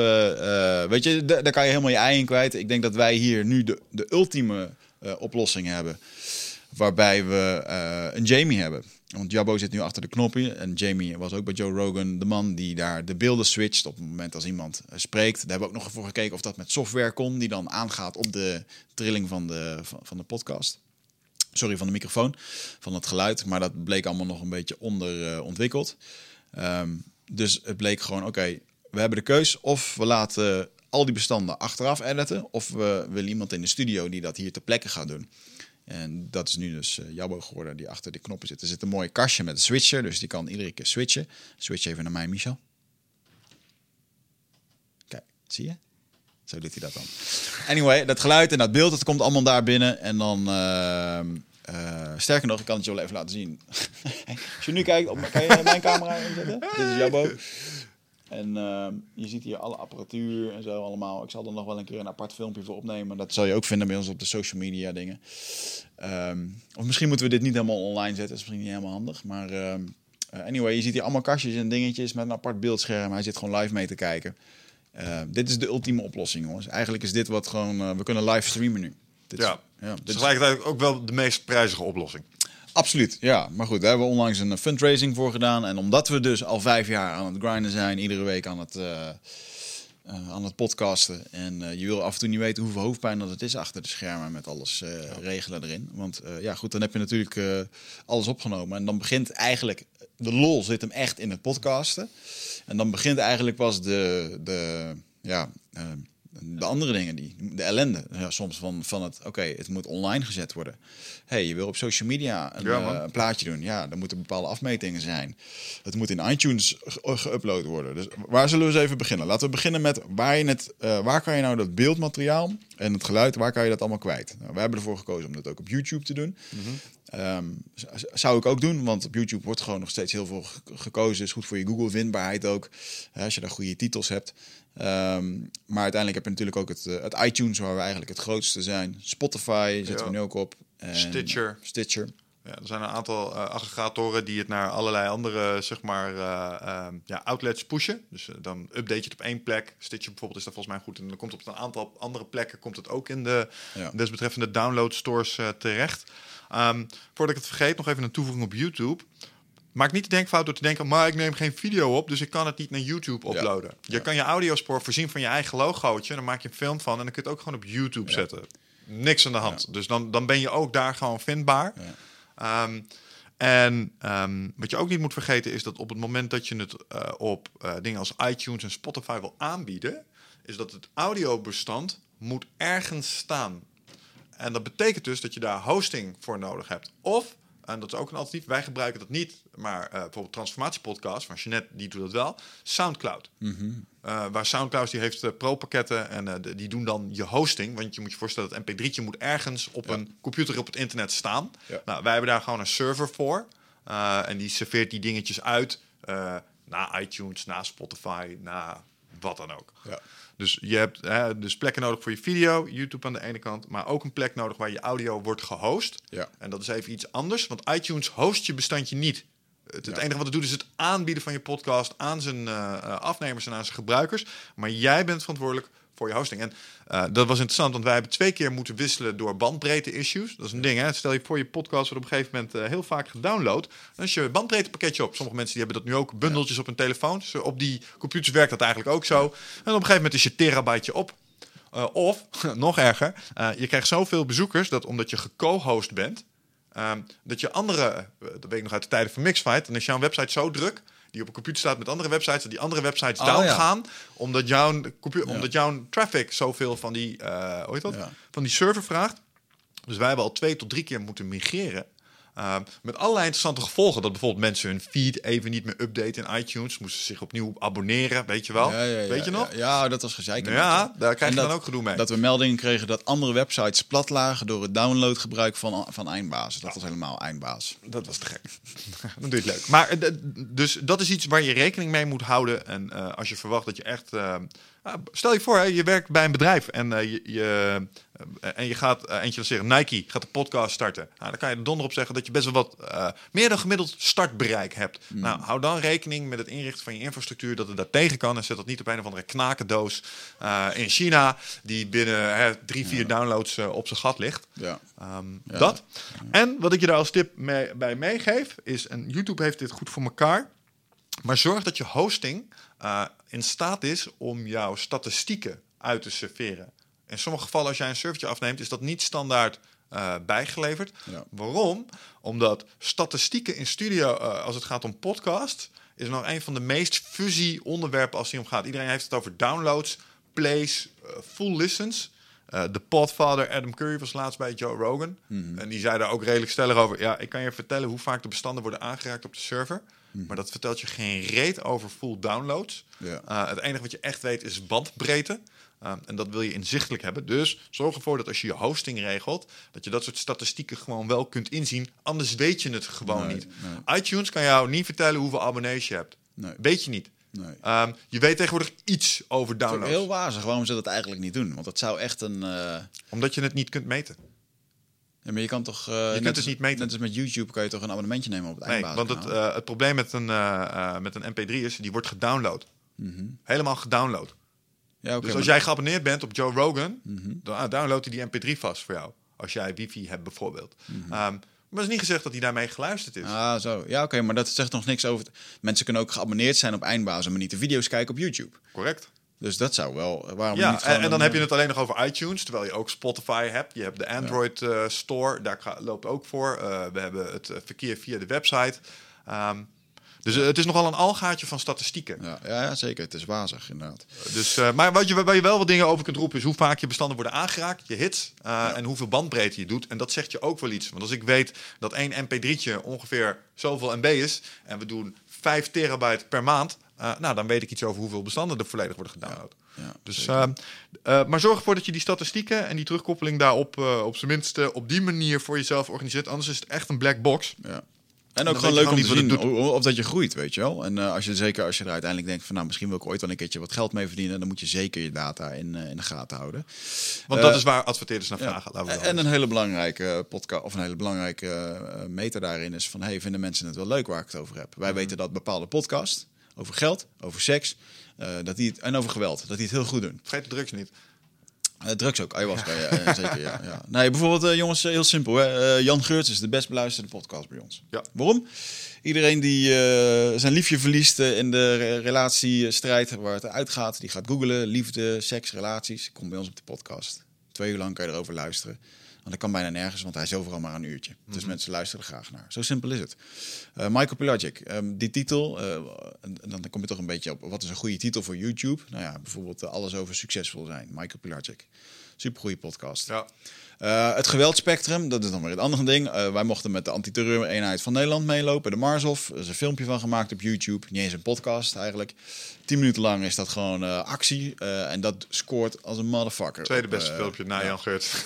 Uh, weet je, daar kan je helemaal je ei in kwijt. Ik denk dat wij hier nu de, de ultieme uh, oplossing hebben. Waarbij we een Jamie hebben. Want Jabbo zit nu achter de knopje. En Jamie was ook bij Joe Rogan de man die daar de beelden switcht. Op het moment als iemand spreekt. Daar hebben we ook nog voor gekeken of dat met software kon. Die dan aangaat op de trilling van de, van, van de podcast. Sorry, van de microfoon, van het geluid. Maar dat bleek allemaal nog een beetje onderontwikkeld. Um, dus het bleek gewoon, oké, we hebben de keus. Of we laten al die bestanden achteraf editen. Of we willen iemand in de studio die dat hier ter plekke gaat doen. En dat is nu dus uh, Jabbo geworden die achter de knoppen zit. Er zit een mooi kastje met een switcher, dus die kan iedere keer switchen. Switch even naar mij, Michel. Kijk, zie je? Zo doet hij dat dan. Anyway, dat geluid en dat beeld, dat komt allemaal daar binnen. En dan, uh, uh, sterker nog, ik kan het je wel even laten zien. Als je nu kijkt, kan je mijn camera inzetten? Dit is Jabbo. En uh, je ziet hier alle apparatuur en zo allemaal. Ik zal er nog wel een keer een apart filmpje voor opnemen. Dat zal je ook vinden bij ons op de social media dingen. Um, of misschien moeten we dit niet helemaal online zetten. Dat is misschien niet helemaal handig. Maar um, anyway, je ziet hier allemaal kastjes en dingetjes met een apart beeldscherm. Hij zit gewoon live mee te kijken. Uh, dit is de ultieme oplossing, jongens. Eigenlijk is dit wat gewoon... Uh, we kunnen live streamen nu. Dit ja, is, ja dit is tegelijkertijd ook wel de meest prijzige oplossing. Absoluut, ja. Maar goed, daar hebben we onlangs een fundraising voor gedaan. En omdat we dus al vijf jaar aan het grinden zijn, iedere week aan het, uh, uh, aan het podcasten. En uh, je wil af en toe niet weten hoeveel hoofdpijn dat het is achter de schermen met alles ja. regelen erin. Want ja, goed, dan heb je natuurlijk alles opgenomen. En dan begint eigenlijk, de lol zit hem echt in het podcasten. En dan begint eigenlijk pas de, de, ja, de andere dingen, die, de ellende ja, soms van, van het, oké, het moet online gezet worden. hey, je wil op social media een, ja, uh, een, plaatje doen. Ja, dan moeten bepaalde afmetingen zijn. Het moet in iTunes geüpload worden. Dus waar zullen we eens even beginnen? Laten we beginnen met waar, je het, uh, waar kan je nou dat beeldmateriaal en het geluid, waar kan je dat allemaal kwijt? Nou, we hebben ervoor gekozen om dat ook op YouTube te doen. Mm -hmm. Um, zou ik ook doen, want op YouTube wordt gewoon nog steeds heel veel gekozen. Is goed voor je Google-vindbaarheid ook, hè, als je daar goede titels hebt. Um, maar uiteindelijk heb je natuurlijk ook het, uh, het, iTunes, waar we eigenlijk het grootste zijn. Spotify zetten ja. we nu ook op. En Stitcher. Stitcher. Ja, er zijn een aantal uh, aggregatoren die het naar allerlei andere zeg maar, uh, uh, ja, outlets pushen. Dus dan update je het op één plek. Stitcher bijvoorbeeld is daar volgens mij goed. En dan komt het op een aantal andere plekken komt het ook in de ja. desbetreffende download stores terecht. Um, voordat ik het vergeet, nog even een toevoeging op YouTube. Maak niet de denkfout door te denken, maar ik neem geen video op, dus ik kan het niet naar YouTube uploaden. Ja. Je ja. kan je audiospoor voorzien van je eigen logootje, dan maak je een film van en dan kun je het ook gewoon op YouTube ja. zetten. Niks aan de hand. Dus dan, dan ben je ook daar gewoon vindbaar. Um, en um, wat je ook niet moet vergeten is dat op het moment dat je het uh, op uh, dingen als iTunes en Spotify wil aanbieden, is dat het audiobestand moet ergens staan. En dat betekent dus dat je daar hosting voor nodig hebt. Of, en dat is ook een alternatief, wij gebruiken dat niet, maar uh, bijvoorbeeld Transformatiepodcast van Jeanette, die doet dat wel, Soundcloud. Mm -hmm. uh, waar Soundcloud die heeft uh, pro-pakketten en die doen dan je hosting. Want je moet je voorstellen dat mp3'tje moet ergens op ja. een computer op het internet staan. Ja. Nou, wij hebben daar gewoon een server voor. en die serveert die dingetjes uit naar iTunes, naar Spotify, naar wat dan ook. Ja. Dus je hebt hè, dus plekken nodig voor je video, YouTube aan de ene kant, maar ook een plek nodig waar je audio wordt gehost. Ja. En dat is even iets anders, want iTunes host je bestandje niet. Het, het ja. enige wat het doet is het aanbieden van je podcast aan zijn uh, afnemers en aan zijn gebruikers. Maar jij bent verantwoordelijk voor je hosting. En uh, dat was interessant, want wij hebben twee keer moeten wisselen door bandbreedte-issues. Dat is een ding, hè? Stel je voor je podcast wordt op een gegeven moment uh, heel vaak gedownload. Dan is je bandbreedtepakketje op. Sommige mensen die hebben dat nu ook, bundeltjes op hun telefoon. Dus op die computers werkt dat eigenlijk ook zo. En op een gegeven moment is je terabyteje op. Of, nog erger, je krijgt zoveel bezoekers dat omdat je geco-host bent... Um, dat je andere, dat weet ik nog uit de tijden van Mixfight, dan is jouw website zo druk die op een computer staat met andere websites, dat die andere websites oh, down gaan, omdat jouw, omdat jouw traffic zoveel van die, uh, hoe heet dat? van die server vraagt. Dus wij hebben al twee tot drie keer moeten migreren. Uh, met allerlei interessante gevolgen. Dat bijvoorbeeld mensen hun feed even niet meer updaten in iTunes. Moesten zich opnieuw abonneren, weet je wel. Ja, ja, weet je nog? Ja, dat was gezeik. Ja, daar krijg je dan ook gedoe mee. Dat we meldingen kregen dat andere websites plat lagen... door het downloadgebruik van, van eindbazen. Dat was helemaal eindbaas. Dat was te gek. dan doe je het leuk. Maar eh, dus dat is iets waar je rekening mee moet houden. En uh, als je verwacht dat je echt... Uh, stel je voor, je werkt bij een bedrijf en je... je uh, en je gaat, uh, eentje zeggen, Nike gaat de podcast starten. Nou, dan kan je er donder op zeggen dat je best wel wat uh, meer dan gemiddeld startbereik hebt. Mm. Nou, hou dan rekening met het inrichten van je infrastructuur dat het daar tegen kan. En zet dat niet op een of andere knakendoos in China, die binnen hè, drie, vier ja. downloads op zijn gat ligt. Ja. Um, ja. Dat. En wat ik je daar als tip mee, bij meegeef, is, en YouTube heeft dit goed voor elkaar, maar zorg dat je hosting in staat is om jouw statistieken uit te serveren. In sommige gevallen, als jij een servertje afneemt, is dat niet standaard uh, bijgeleverd. Ja. Waarom? Omdat statistieken in studio, uh, als het gaat om podcast, is nog een van de meest fuzzy onderwerpen als het om gaat. Iedereen heeft het over downloads, plays, full listens. de podfather Adam Curry was laatst bij Joe Rogan. Mm. En die zei daar ook redelijk stellig over. Ja, ik kan je vertellen hoe vaak de bestanden worden aangeraakt op de server. Mm. Maar dat vertelt je geen reet over full downloads. Ja. het enige wat je echt weet is bandbreedte. Uh, en dat wil je inzichtelijk hebben. Dus zorg ervoor dat als je je hosting regelt, dat je dat soort statistieken gewoon wel kunt inzien. Anders weet je het gewoon niet. Nee. iTunes kan jou niet vertellen hoeveel abonnees je hebt. Nee. Weet je niet. Nee. Um, je weet tegenwoordig iets over downloads. heel wazig waarom ze dat eigenlijk niet doen. Want dat zou echt een... Uh... Omdat je het niet kunt meten. Ja, maar je kan toch... Uh, je kunt het niet meten. Net als met YouTube kan je toch een abonnementje nemen op het nee, want het, uh, het probleem met een, met een mp3 is, die wordt gedownload. Mm -hmm. Helemaal gedownload. Ja, dus als jij geabonneerd bent op Joe Rogan, mm -hmm. dan downloadt hij die mp3 vast voor jou. Als jij wifi hebt bijvoorbeeld. Mm -hmm. um, maar het is niet gezegd dat hij daarmee geluisterd is. Ah, zo. Ja, oké, maar dat zegt nog niks over... Mensen kunnen ook geabonneerd zijn op eindbazen, maar niet de video's kijken op YouTube. Correct. Dus dat zou wel. Waarom ja, niet en, en dan heb je het alleen nog over iTunes, terwijl je ook Spotify hebt. Je hebt de Android ja. uh, Store, daar loopt ook voor. Uh, we hebben het verkeer via de website. Um, dus uh, het is nogal een algaatje van statistieken. Ja, ja, zeker. Het is wazig, inderdaad. Dus, maar wat je, waar je wel wat dingen over kunt roepen... is hoe vaak je bestanden worden aangeraakt, je hits... Ja. en hoeveel bandbreedte je doet. En dat zegt je ook wel iets. Want als ik weet dat één mp3'tje ongeveer zoveel MB is... en we doen 5 terabyte per maand... nou, dan weet ik iets over hoeveel bestanden er volledig worden gedownload. Ja. Ja, dus, maar zorg ervoor dat je die statistieken en die terugkoppeling daarop... op zijn minst op die manier voor jezelf organiseert. Anders is het echt een black box. Ja. En ook gewoon leuk om te zien of dat je groeit, weet je wel. En als je zeker als je er uiteindelijk denkt van nou misschien wil ik ooit wel een keertje wat geld mee verdienen, dan moet je zeker je data in, in de gaten houden. Want dat is waar adverteerders naar vragen. Ja. Laten we en een hele belangrijke podcast of een hele belangrijke meter daarin is van hey vinden mensen het wel leuk waar ik het over heb. Wij mm. weten dat bepaalde podcast over geld, over seks, dat die het, en over geweld, dat die het heel goed doen. Vergeet de drugs niet. Uh, drugs ook, ayahuasca, ja. ja, zeker. Ja, ja. Nee, bijvoorbeeld, jongens, heel simpel. Hè? Jan Geurts is de best beluisterde podcast bij ons. Ja. Waarom? Iedereen die zijn liefje verliest in de relatiestrijd waar het uitgaat, die gaat googlen, liefde, seks, relaties, komt bij ons op de podcast. Twee uur lang kan je erover luisteren. Want dat kan bijna nergens, want hij is overal maar een uurtje. Mm -hmm. Dus mensen luisteren er graag naar. Zo simpel is het. Uh, Michael Pelagic, um, die titel, uh, en dan kom je toch een beetje op, wat is een goede titel voor YouTube? Nou ja, bijvoorbeeld uh, alles over succesvol zijn. Michael Pelagic. Super goede podcast. Ja. Uh, het geweldspectrum, dat is dan weer het andere ding. Uh, wij mochten met de antiterreur-eenheid van Nederland meelopen, de Marshof. Er is een filmpje van gemaakt op YouTube. Niet eens een podcast eigenlijk. Tien minuten lang is dat gewoon uh, actie. en dat scoort als een motherfucker. Tweede beste filmpje na Jan Geurt.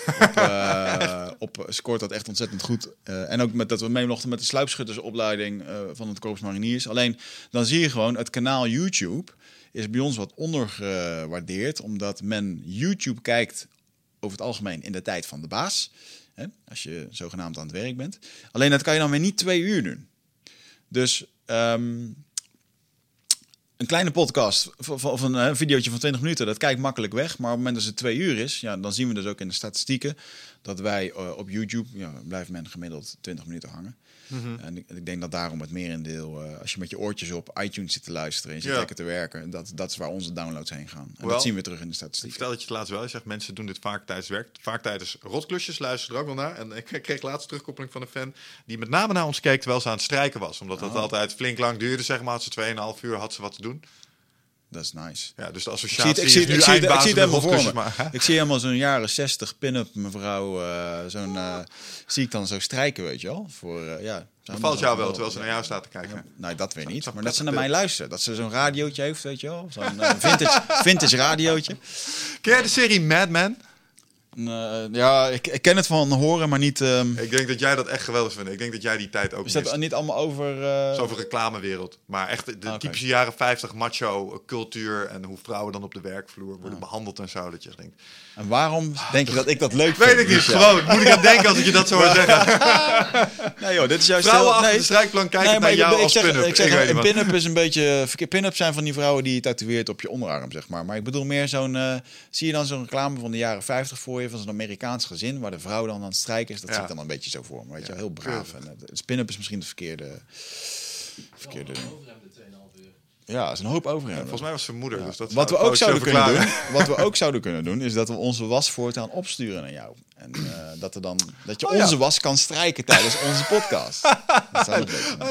Op, op, scoort dat echt ontzettend goed. en ook met dat we mee mochten met de sluipschuttersopleiding van het Korps Mariniers. Alleen dan zie je gewoon het kanaal YouTube is bij ons wat ondergewaardeerd, omdat men YouTube kijkt over het algemeen in de tijd van de baas. Hè, als je zogenaamd aan het werk bent. Alleen dat kan je dan weer niet twee uur doen. Dus um, een kleine podcast of, een, een videootje van 20 minuten, dat kijkt makkelijk weg. Maar op het moment dat het twee uur is, ja, dan zien we dus ook in de statistieken dat wij uh, op YouTube, ja, blijft men gemiddeld 20 minuten hangen. Mm-hmm. En ik, ik, denk dat daarom het merendeel, uh, als je met je oortjes op iTunes zit te luisteren en je zit ja. lekker te werken, dat, dat is waar onze downloads heen gaan. En dat zien we terug in de statistieken. Ik vertel dat je het laatst wel. Je zegt mensen doen dit vaak tijdens werk, vaak tijdens rotklusjes, luisteren er ook wel naar. En ik kreeg laatst terugkoppeling van een fan die met name naar ons keek terwijl ze aan het strijken was. Omdat dat oh. altijd flink lang duurde, zeg maar. Had ze 2,5 uur had ze wat te doen. Dat is nice. Ja, dus de associatie ik zie het, ik zie, ik zie, ik zie het helemaal voor me. Ik zie helemaal zo'n jaren 60 pin-up mevrouw, uh, zo'n uh, zie ik dan zo strijken, weet je wel? Voor uh, ja. Valt jou wel, terwijl ze naar jou staat te kijken. Nee, dat weer niet. Maar dat ze naar mij luisteren. Dat ze zo'n radiootje heeft, weet je wel? Zo'n vintage, vintage radiootje. Ken jij de serie Mad Men? Uh, ja, ik, ik, ken het van horen, maar niet. Um... Ik denk dat jij dat echt geweldig vindt. Ik denk dat jij die tijd ook. Is dat niet allemaal over. Uh... Is over reclamewereld. Maar echt de okay. typische jaren 50 macho cultuur en hoe vrouwen dan op de werkvloer worden ah. behandeld en zo. Dat je denkt. En waarom denk je dat ik dat leuk vind? Weet ik niet. Gewoon, moet ik aan denken als ik je dat zo hoor zeggen? nee joh, dit is juist. Vrouwen heel... nee, de strijkplank kijken nee, naar jou ik, als pin-up. Ik zeg, een pin-up is een beetje. Pin-up zijn van die vrouwen die je tatoeëert op je onderarm, zeg maar. Maar ik bedoel meer zo'n. Uh, zie je dan zo'n reclame van de jaren 50 voor je van zo'n Amerikaans gezin waar de vrouw dan aan het strijken is. Dat ja. zit dan een beetje zo voor me. Weet je, heel braaf. En het spin-up is misschien de verkeerde. verkeerde ja, dat is een hoop over. Ja, volgens mij was zijn moeder. Dus dat wat, we ook zouden kunnen doen, wat we ook zouden kunnen doen, is dat we onze was voortaan opsturen naar jou. En uh, dat, er dan, dat je oh, onze ja. was kan strijken tijdens onze podcast.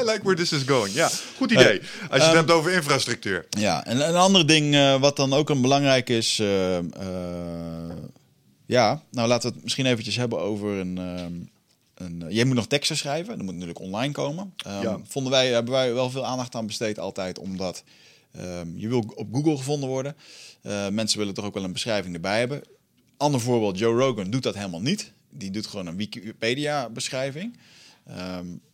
I like where this is going. Ja, goed idee. Als je um, het hebt over infrastructuur. Ja, en een ander ding uh, wat dan ook een belangrijk is. Uh, ja, nou laten we het misschien eventjes hebben over een. Een, jij moet nog teksten schrijven, dat moet natuurlijk online komen. Um, ja. Vonden wij, hebben wij wel veel aandacht aan besteed altijd, omdat um, je wil op Google gevonden worden. Uh, mensen willen toch ook wel een beschrijving erbij hebben. Ander voorbeeld, Joe Rogan doet dat helemaal niet. Die doet gewoon een Wikipedia-beschrijving. Um, uh,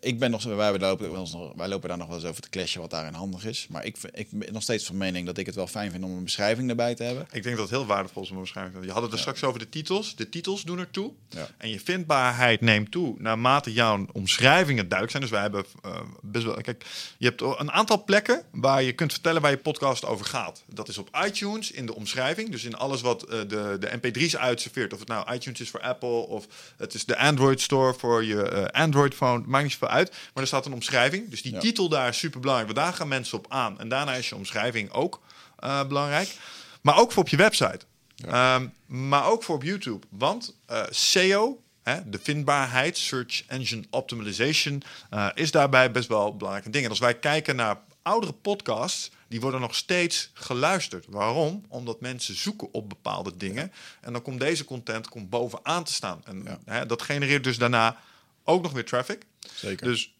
ik ben nog, wij lopen, wij lopen daar nog wel eens over te clashen wat daarin handig is. Maar ik, ik ben nog steeds van mening dat ik het wel fijn vind om een beschrijving erbij te hebben. Ik denk dat het heel waardevol is om een beschrijving te hebben. Je had het er ja. straks over de titels. De titels doen ertoe. Ja. En je vindbaarheid neemt toe naarmate jouw omschrijvingen duidelijk zijn. Dus wij hebben uh, best wel. Kijk, je hebt een aantal plekken waar je kunt vertellen waar je podcast over gaat. Dat is op iTunes in de omschrijving. Dus in alles wat uh, de, de MP3's uitserveert. Of het nou iTunes is voor Apple of het is de Android Store voor je Android phone maakt niet zoveel uit. Maar er staat een omschrijving. Dus die titel daar is super belangrijk. Want daar gaan mensen op aan. En daarna is je omschrijving ook uh, belangrijk. Maar ook voor op je website. Ja. Um, maar ook voor op YouTube. Want uh, SEO, hè, de vindbaarheid, Search Engine Optimization, uh, is daarbij best wel belangrijke dingen. En als wij kijken naar oudere podcasts, die worden nog steeds geluisterd. Waarom? Omdat mensen zoeken op bepaalde dingen. Ja. En dan komt deze content komt bovenaan te staan. En ja. hè, dat genereert dus daarna ook nog weer traffic. Zeker. Dus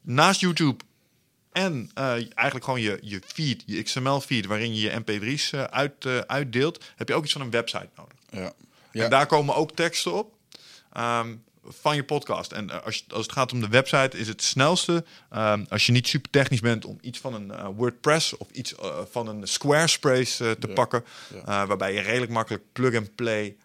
naast YouTube en uh, eigenlijk gewoon je, je feed, je XML-feed, waarin je je MP3's uh, uit, uh, uitdeelt, heb je ook iets van een website nodig. Ja. ja. En daar komen ook teksten op um, van je podcast. En als, je, als het gaat om de website, is het snelste, um, als je niet super technisch bent, om iets van een WordPress of iets van een Squarespace te ja. pakken, ja. waarbij je redelijk makkelijk plug-and-play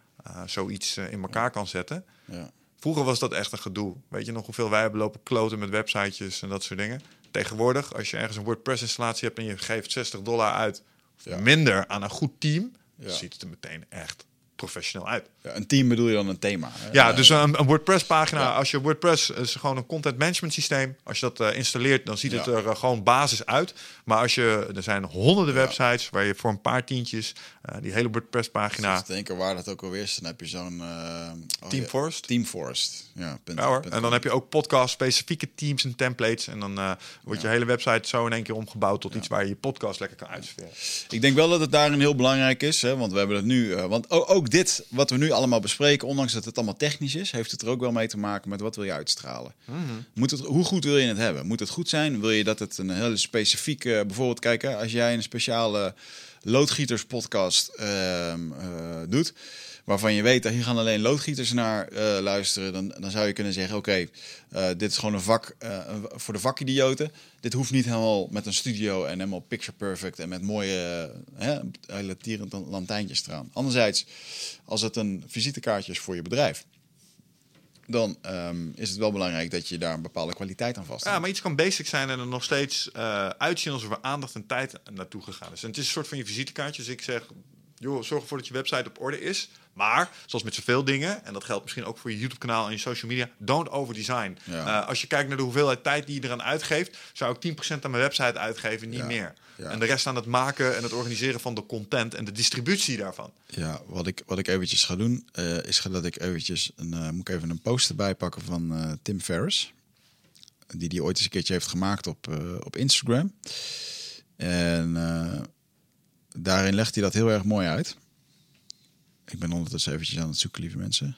zoiets in elkaar kan zetten. Ja. Vroeger was dat echt een gedoe. Weet je nog hoeveel wij hebben lopen kloten met websitejes en dat soort dingen? Tegenwoordig, als je ergens een WordPress-installatie hebt en je geeft 60 dollar uit, of ja. minder aan een goed team, ja. ziet het er meteen echt professioneel uit. Ja, een team bedoel je dan een thema? Hè? Ja, dus een, een WordPress-pagina. Ja. Als je WordPress is gewoon een content management systeem. Als je dat uh, installeert, dan ziet ja. het er uh, gewoon basis uit. Maar als je, er zijn honderden websites waar je voor een paar tientjes uh, die hele WordPress-pagina. Ik denken waar dat ook alweer is. Dan heb je zo'n oh, Team Forest. Team Forest. Ja, punt, ja hoor. Punt, en dan heb je ook podcast specifieke teams en templates. En dan wordt je hele website zo in één keer omgebouwd tot iets waar je je podcast lekker kan uitserveren. Ik denk wel dat het daarin heel belangrijk is, hè, want we hebben het nu. want ook, ook dit wat we nu allemaal bespreken, ondanks dat het allemaal technisch is, heeft het er ook wel mee te maken met wat wil je uitstralen. Mm -hmm. Moet het, hoe goed wil je het hebben? Moet het goed zijn? Wil je dat het een hele specifieke, bijvoorbeeld kijken, als jij een speciale loodgieterspodcast uh, uh, doet, waarvan je weet dat hier gaan alleen loodgieters naar uh, luisteren, dan, dan zou je kunnen zeggen: Oké, okay, uh, dit is gewoon een vak uh, voor de vakidioten. Dit hoeft niet helemaal met een studio en helemaal picture perfect en met mooie, hele tierend lantijntjes eraan. Anderzijds, als het een visitekaartje is voor je bedrijf. dan ehm, is het wel belangrijk dat je daar een bepaalde kwaliteit aan vast Ja, maar iets kan basic zijn en er nog steeds uh, uitzien alsof er aandacht en tijd naartoe gegaan is. En het is een soort van je visitekaartje. Dus ik zeg, joh, zorg ervoor dat je website op orde is. Maar, zoals met zoveel dingen, en dat geldt misschien ook voor je YouTube-kanaal en je social media, don't overdesign. Ja. Uh, als je kijkt naar de hoeveelheid tijd die je eraan uitgeeft, zou ik 10% aan mijn website uitgeven, niet meer. En de rest aan het maken en het organiseren van de content en de distributie daarvan. Ja, wat ik, wat ik eventjes ga doen, uh, is dat ik eventjes, een, uh, moet ik even een post erbij pakken van Tim Ferriss. Die die ooit eens een keertje heeft gemaakt op, op Instagram. En daarin legt hij dat heel erg mooi uit. Ik ben ondertussen eventjes aan het zoeken, lieve mensen.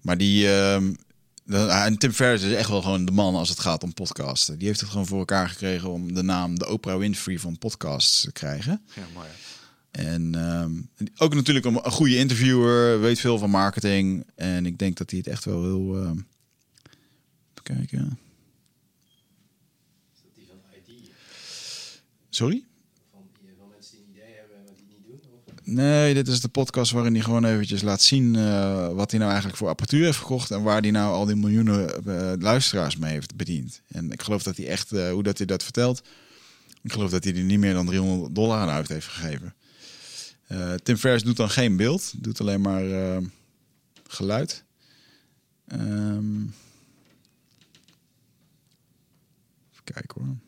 Maar die... Uh, en Tim Ferriss is echt wel gewoon de man als het gaat om podcasten. Die heeft het gewoon voor elkaar gekregen om de naam de Oprah Winfrey van podcasts te krijgen. Ja, mooi. En um, ook natuurlijk een, een, goede interviewer, weet veel van marketing. En ik denk dat hij het echt wel wil. Uh, even kijken. Sorry? Nee, dit is de podcast waarin hij gewoon eventjes laat zien uh, wat hij nou eigenlijk voor apparatuur heeft gekocht en waar hij nou al die miljoenen uh, luisteraars mee heeft bediend. En ik geloof dat hij echt, uh, hoe dat hij dat vertelt, ik geloof dat hij er niet meer dan 300 dollar aan uit heeft gegeven. Tim Ferriss doet dan geen beeld, doet alleen maar geluid. Um, even kijken hoor.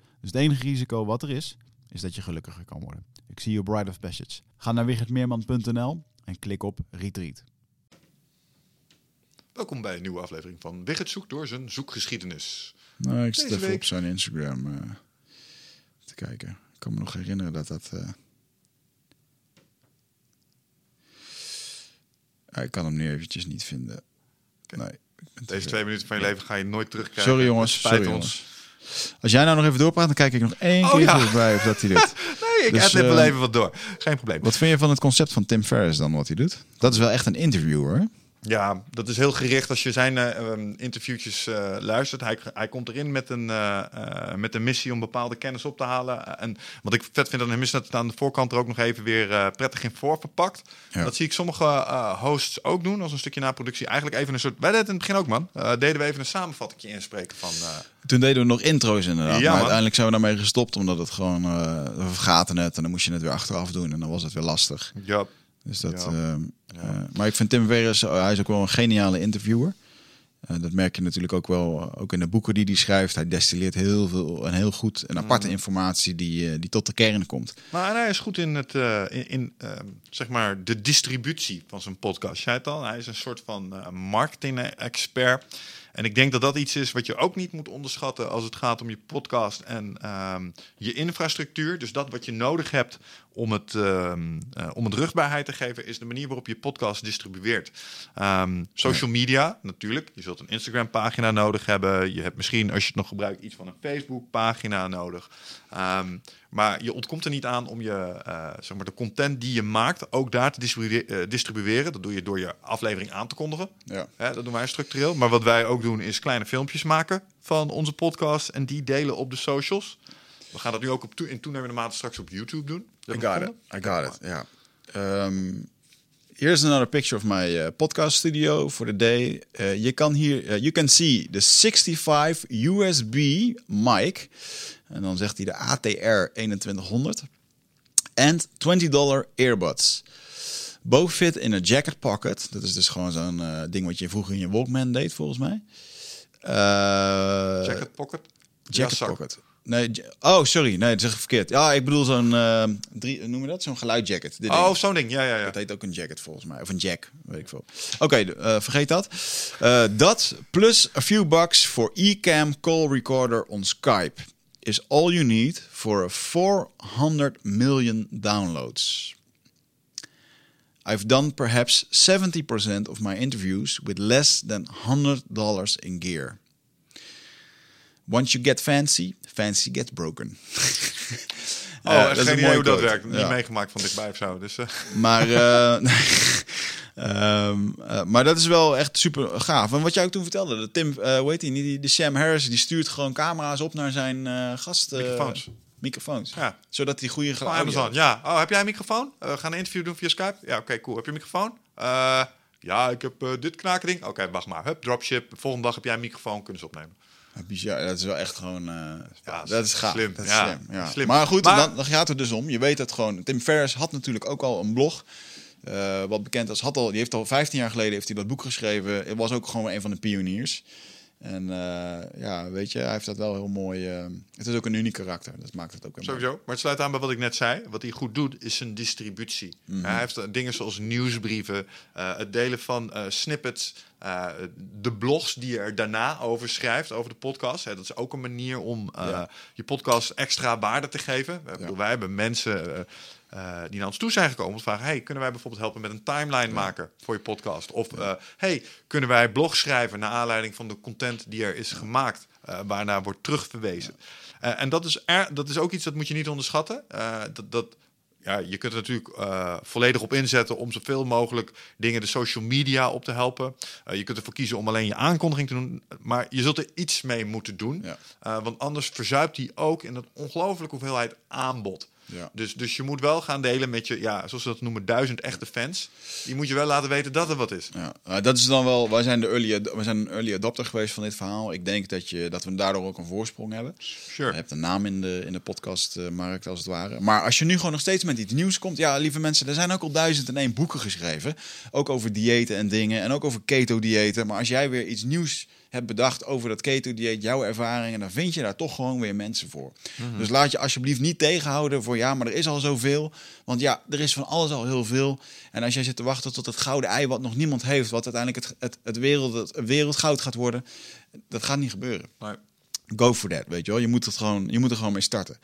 Dus het enige risico wat er is, is dat je gelukkiger kan worden. Ik zie je op Bride of Passage. Ga naar wichertmeerman.nl en klik op Retreat. Welkom bij een nieuwe aflevering van Wigert zoekt door zijn zoekgeschiedenis. Nou, ik zit even op zijn Instagram uh, te kijken. Ik kan me nog herinneren dat dat... Uh... ik kan hem nu eventjes niet vinden. Nee, Deze twee minuten van je leven ga je nooit terugkrijgen. Sorry jongens, spijt sorry, ons. Jongens. Als jij nou nog even doorpraat, dan kijk ik nog één oh, keer ja. bij of dat hij doet. nee, ik dus, heb wel even wat door. Geen probleem. Wat vind je van het concept van Tim Ferriss dan, wat hij doet? Dat is wel echt een interviewer. Ja, dat is heel gericht als je zijn uh, interviewtjes uh, luistert. Hij, hij komt erin met een, uh, met een missie om bepaalde kennis op te halen. En wat ik vet vind aan hem is dat het aan de voorkant er ook nog even weer prettig in voor verpakt. Dat zie ik sommige hosts ook doen als een stukje naproductie. Eigenlijk even een soort... Wij deden in het begin ook, man. deden we even een samenvatting inspreken van... Toen deden we nog intro's inderdaad. Ja, maar uiteindelijk zijn we daarmee gestopt omdat het gewoon... we vergaten het en dan moest je het weer achteraf doen. En dan was het weer lastig. Ja. Dus dat, ja. Uh, maar ik vind Tim Ferriss, uh, hij is ook wel een geniale interviewer. Uh, dat merk je natuurlijk ook wel, ook in de boeken die hij schrijft. Hij destilleert heel veel en heel goed en aparte mm. informatie die, die tot de kern komt. Maar hij is goed in, het, in, in ehm, zeg maar de distributie van zijn podcast. Jij het al, hij is een soort van marketing-expert. En ik denk dat dat iets is wat je ook niet moet onderschatten als het gaat om je podcast en ehm, je infrastructuur. Dus dat wat je nodig hebt om het, um, uh, om het rugbaarheid te geven, is de manier waarop je podcast distribueert. Um, social media, natuurlijk. Je zult een Instagram-pagina nodig hebben. Je hebt misschien, als je het nog gebruikt, iets van een Facebook-pagina nodig. Maar je ontkomt er niet aan om je, uh, zeg maar de content die je maakt ook daar te distribueren. Uh, distribueren. Dat doe je door je aflevering aan te kondigen. Ja. dat doen wij structureel. Maar wat wij ook doen is kleine filmpjes maken van onze podcast en die delen op de socials. We gaan dat nu ook op to in toenemende mate straks op YouTube doen. I got it. I got it. Ja. Um, here's another picture of my uh, podcast studio for the day. Uh, je kan hier, uh, you can see the 65 USB mic. En dan zegt hij de ATR 2100. And 20 dollar earbuds. Both fit in a jacket pocket. Dat is dus gewoon zo'n uh, ding wat je vroeger in je Walkman deed, volgens mij. Uh, jacket pocket? Jacket pocket. Nee, oh, sorry. Nee, dat zeg ik verkeerd. Ja, ik bedoel zo'n, uh, drie, noem je dat? Zo'n geluidjacket. Dit oh, zo'n ding. Ja, ja, ja. Dat heet ook een jacket volgens mij. Of een jack, weet ik veel. Oké, okay, uh, vergeet dat. Uh, dat plus a few bucks for eCam call recorder on Skype is all you need for a 400 million downloads. I've done perhaps 70% of my interviews with less than $100 in gear. Once you get fancy, fancy gets broken. oh, uh, dat is hoe dat werkt. Niet ja. meegemaakt van dichtbij of zo. Dus, uh. Maar, uh, um, maar dat is wel echt super gaaf. En wat jij ook toen vertelde, de Tim, hoe heet die, die, de Sam Harris, die stuurt gewoon camera's op naar zijn gast. Microfoons. Microfoons. Ja. Zodat hij goede geluid Amazon, ja. Oh, heb jij een microfoon? we gaan een interview doen via Skype. Ja, oké, okay, cool. Heb je een microfoon? ja, ik heb dit knakending. Oké, okay, wacht maar. Hup, dropship. Volgende dag heb jij een microfoon, kunnen ze opnemen. Bizar, dat is wel echt gewoon. Uh, ja, dat is gaaf. Slim. Dat is ja, slim. Ja. slim. Maar goed, maar, dan, dan, gaat het dus om. Je weet het gewoon. Tim Ferriss had natuurlijk ook al een blog. Uh, wat bekend als had al, die heeft al 15 jaar geleden heeft hij dat boek geschreven. Het was ook gewoon een van de pioniers. En uh, ja, weet je, hij heeft dat wel heel mooi. Uh, het is ook een uniek karakter. Dat maakt het ook een Sowieso. Maar het sluit aan bij wat ik net zei. Wat hij goed doet, is zijn distributie. Mm -hmm. Hij heeft dingen zoals nieuwsbrieven, uh, het delen van snippets, de blogs die je er daarna over schrijft, over de podcast. Hè, dat is ook een manier om ja. je podcast extra waarde te geven. Ja. Bedoel, wij hebben mensen. Uh, die naar ons toe zijn gekomen om te vragen: hey, kunnen wij bijvoorbeeld helpen met een timeline ja. maken voor je podcast? Of uh, hey, kunnen wij blog schrijven naar aanleiding van de content die er is gemaakt, uh, waarnaar wordt terugverwezen? en dat is, er, dat is ook iets dat moet je niet onderschatten. dat, dat, ja, je kunt er natuurlijk uh, volledig op inzetten om zoveel mogelijk dingen de social media op te helpen. Uh, je kunt ervoor kiezen om alleen je aankondiging te doen, maar je zult er iets mee moeten doen. Ja. Uh, want anders verzuipt hij ook in een ongelooflijke hoeveelheid aanbod. Ja. Dus, dus je moet wel gaan delen met je, ja, zoals ze dat noemen, duizend echte fans. Die moet je wel laten weten dat er wat is. Ja, uh, dat is dan wel. Wij zijn de early, wij zijn een early adopter geweest van dit verhaal. Ik denk dat, je, dat we daardoor ook een voorsprong hebben. Sure. Je hebt een naam in de, in de podcastmarkt als het ware. Maar als je nu gewoon nog steeds met iets nieuws komt, ja, lieve mensen, er zijn ook al duizend en één boeken geschreven. Ook over diëten en dingen en ook over keto-diëten. Maar als jij weer iets nieuws hebt bedacht over dat keto-dieet, jouw ervaringen, dan vind je daar toch gewoon weer mensen voor. Mm -hmm. Dus laat je alsjeblieft niet tegenhouden voor ja, maar er is al zoveel. Want ja, er is van alles al heel veel. En als jij zit te wachten tot het gouden ei, wat nog niemand heeft, wat uiteindelijk het, het, het, wereld, het wereldgoud gaat worden, dat gaat niet gebeuren. Nee. Go for that, weet je wel. Je moet, het gewoon, je moet er gewoon mee starten.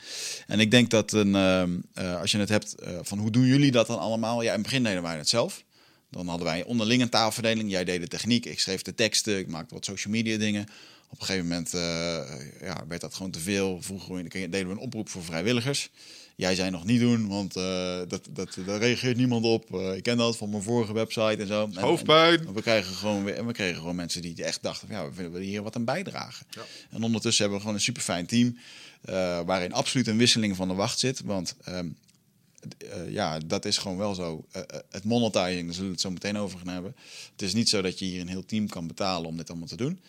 En ik denk dat een, uh, uh, als je het hebt uh, van hoe doen jullie dat dan allemaal? Ja, in het begin deden wij het zelf. Dan hadden wij onderling een taalverdeling. Jij deed de techniek, ik schreef de teksten, ik maakte wat social media dingen. Op een gegeven moment uh, ja, werd dat gewoon te veel. Vroeger deden we een oproep voor vrijwilligers. Jij zei nog niet doen, want uh, dat, dat, daar reageert niemand op. Uh, ik ken dat van mijn vorige website en zo. Hoofdpijn. En we, kregen gewoon weer, en we kregen gewoon mensen die echt dachten: ja, we willen hier wat aan bijdragen. Ja. En ondertussen hebben we gewoon een super fijn team. waarin absoluut een wisseling van de wacht zit. Want um, uh, ja, dat is gewoon wel zo. Uh, het monetizing, daar zullen we het zo meteen over gaan hebben. Het is niet zo dat je hier een heel team kan betalen om dit allemaal te doen.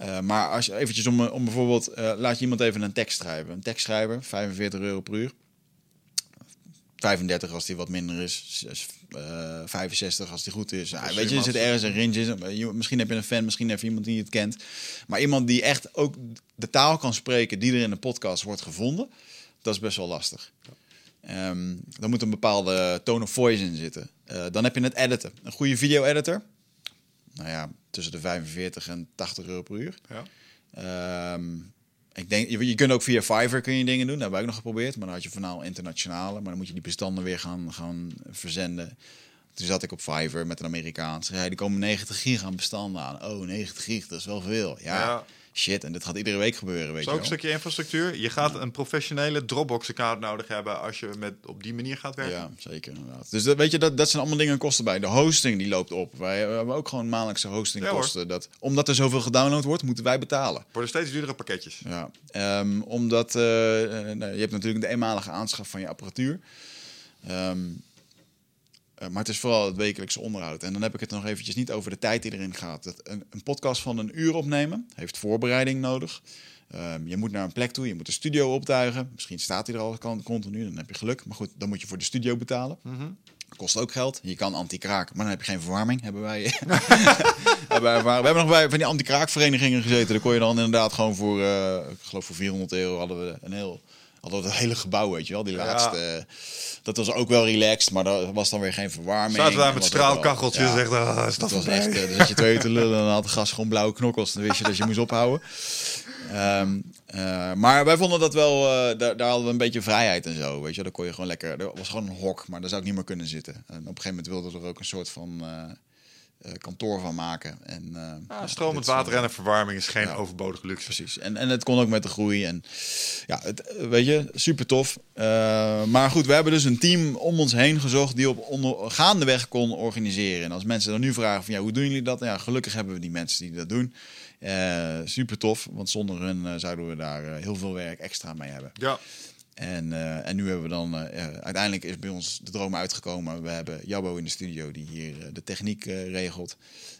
Uh, maar als je eventjes om, om bijvoorbeeld, laat je iemand even een tekst schrijven. Een tekstschrijver, 45 euro per uur. 35 als die wat minder is. 65 als die goed is. Ja, weet je, er zit ergens een range Misschien heb je een fan, misschien heb je iemand die het kent. Maar iemand die echt ook de taal kan spreken die er in de podcast wordt gevonden. Dat is best wel lastig. Ja. Um, dan moet een bepaalde tone of voice in zitten. Uh, dan heb je het editen. Een goede video-editor. Nou ja, tussen de 45 en 80 euro per uur. Ja. Um, ik denk, je, je, kunt ook via Fiverr kun je dingen doen. Dat hebben wij ook nog geprobeerd. Maar dan had je vooral internationale. Maar dan moet je die bestanden weer gaan, gaan verzenden. Toen zat ik op Fiverr met een Amerikaans. Ja, die komen 90 gig aan bestanden aan. Oh, 90 gig, dat is wel veel. Ja, ja. Shit, en dit gaat iedere week gebeuren, weet Dat je is ook een stukje infrastructuur. Je gaat een professionele Dropbox-account nodig hebben als je met, op die manier gaat werken. Ja, zeker inderdaad. Dus dat, weet je, dat, dat zijn allemaal dingen en kosten bij. De hosting die loopt op. Wij hebben ook gewoon maandelijkse hostingkosten. dat, omdat er zoveel gedownload wordt, moeten wij betalen. Worden steeds duurdere pakketjes. Ja, ehm, omdat eh, eh, nou, je hebt natuurlijk de eenmalige aanschaf van je apparatuur. Eh, maar het is vooral het wekelijkse onderhoud. En dan heb ik het nog eventjes niet over de tijd die erin gaat. Dat een, een podcast van een uur opnemen heeft voorbereiding nodig. Ehm, je moet naar een plek toe, je moet de studio optuigen. Misschien staat hij er al kan- continu, dan heb je geluk. Maar goed, dan moet je voor de studio betalen. Dat kost ook geld. Je kan anti-kraak, maar dan heb je geen verwarming. Hebben wij. We hebben nog bij van die anti-kraakverenigingen gezeten. Daar kon je dan inderdaad gewoon voor, eh, ik geloof voor 400 euro hadden we een heel, we het hele gebouw, weet je wel. Die laatste, eh, dat was ook wel relaxed, maar daar was dan weer geen verwarming. Zaten daar met straalkacheltjes ja. echt, ah, is dat Dat was echt, eh, dan zat je twee te lullen en dan had de gas gewoon blauwe knokkels. Dan wist je dat je moest ophouden. Ehm, eh, maar wij vonden dat wel, daar, daar hadden we een beetje vrijheid en zo. Weet je, daar kon je gewoon lekker. Er was gewoon een hok, maar daar zou ik niet meer kunnen zitten. En op een gegeven moment wilden we er ook een soort van eh, kantoor van maken. En, eh, Ah, stromend water en een verwarming is geen Ja. overbodige luxe. Precies. En, en het kon ook met de groei. En ja, het, eh, weet je, super tof. Eh, maar goed, we hebben dus een team om ons heen gezocht die op onder, gaandeweg kon organiseren. En als mensen dan nu vragen van ja, hoe doen jullie dat? Ja, gelukkig hebben we die mensen die dat doen. Eh, super tof, want zonder hun eh, zouden we daar heel veel werk extra mee hebben. Ja. En, eh, en nu hebben we dan, eh, uiteindelijk is bij ons de droom uitgekomen. We hebben Jabbo in de studio die hier eh, de techniek regelt.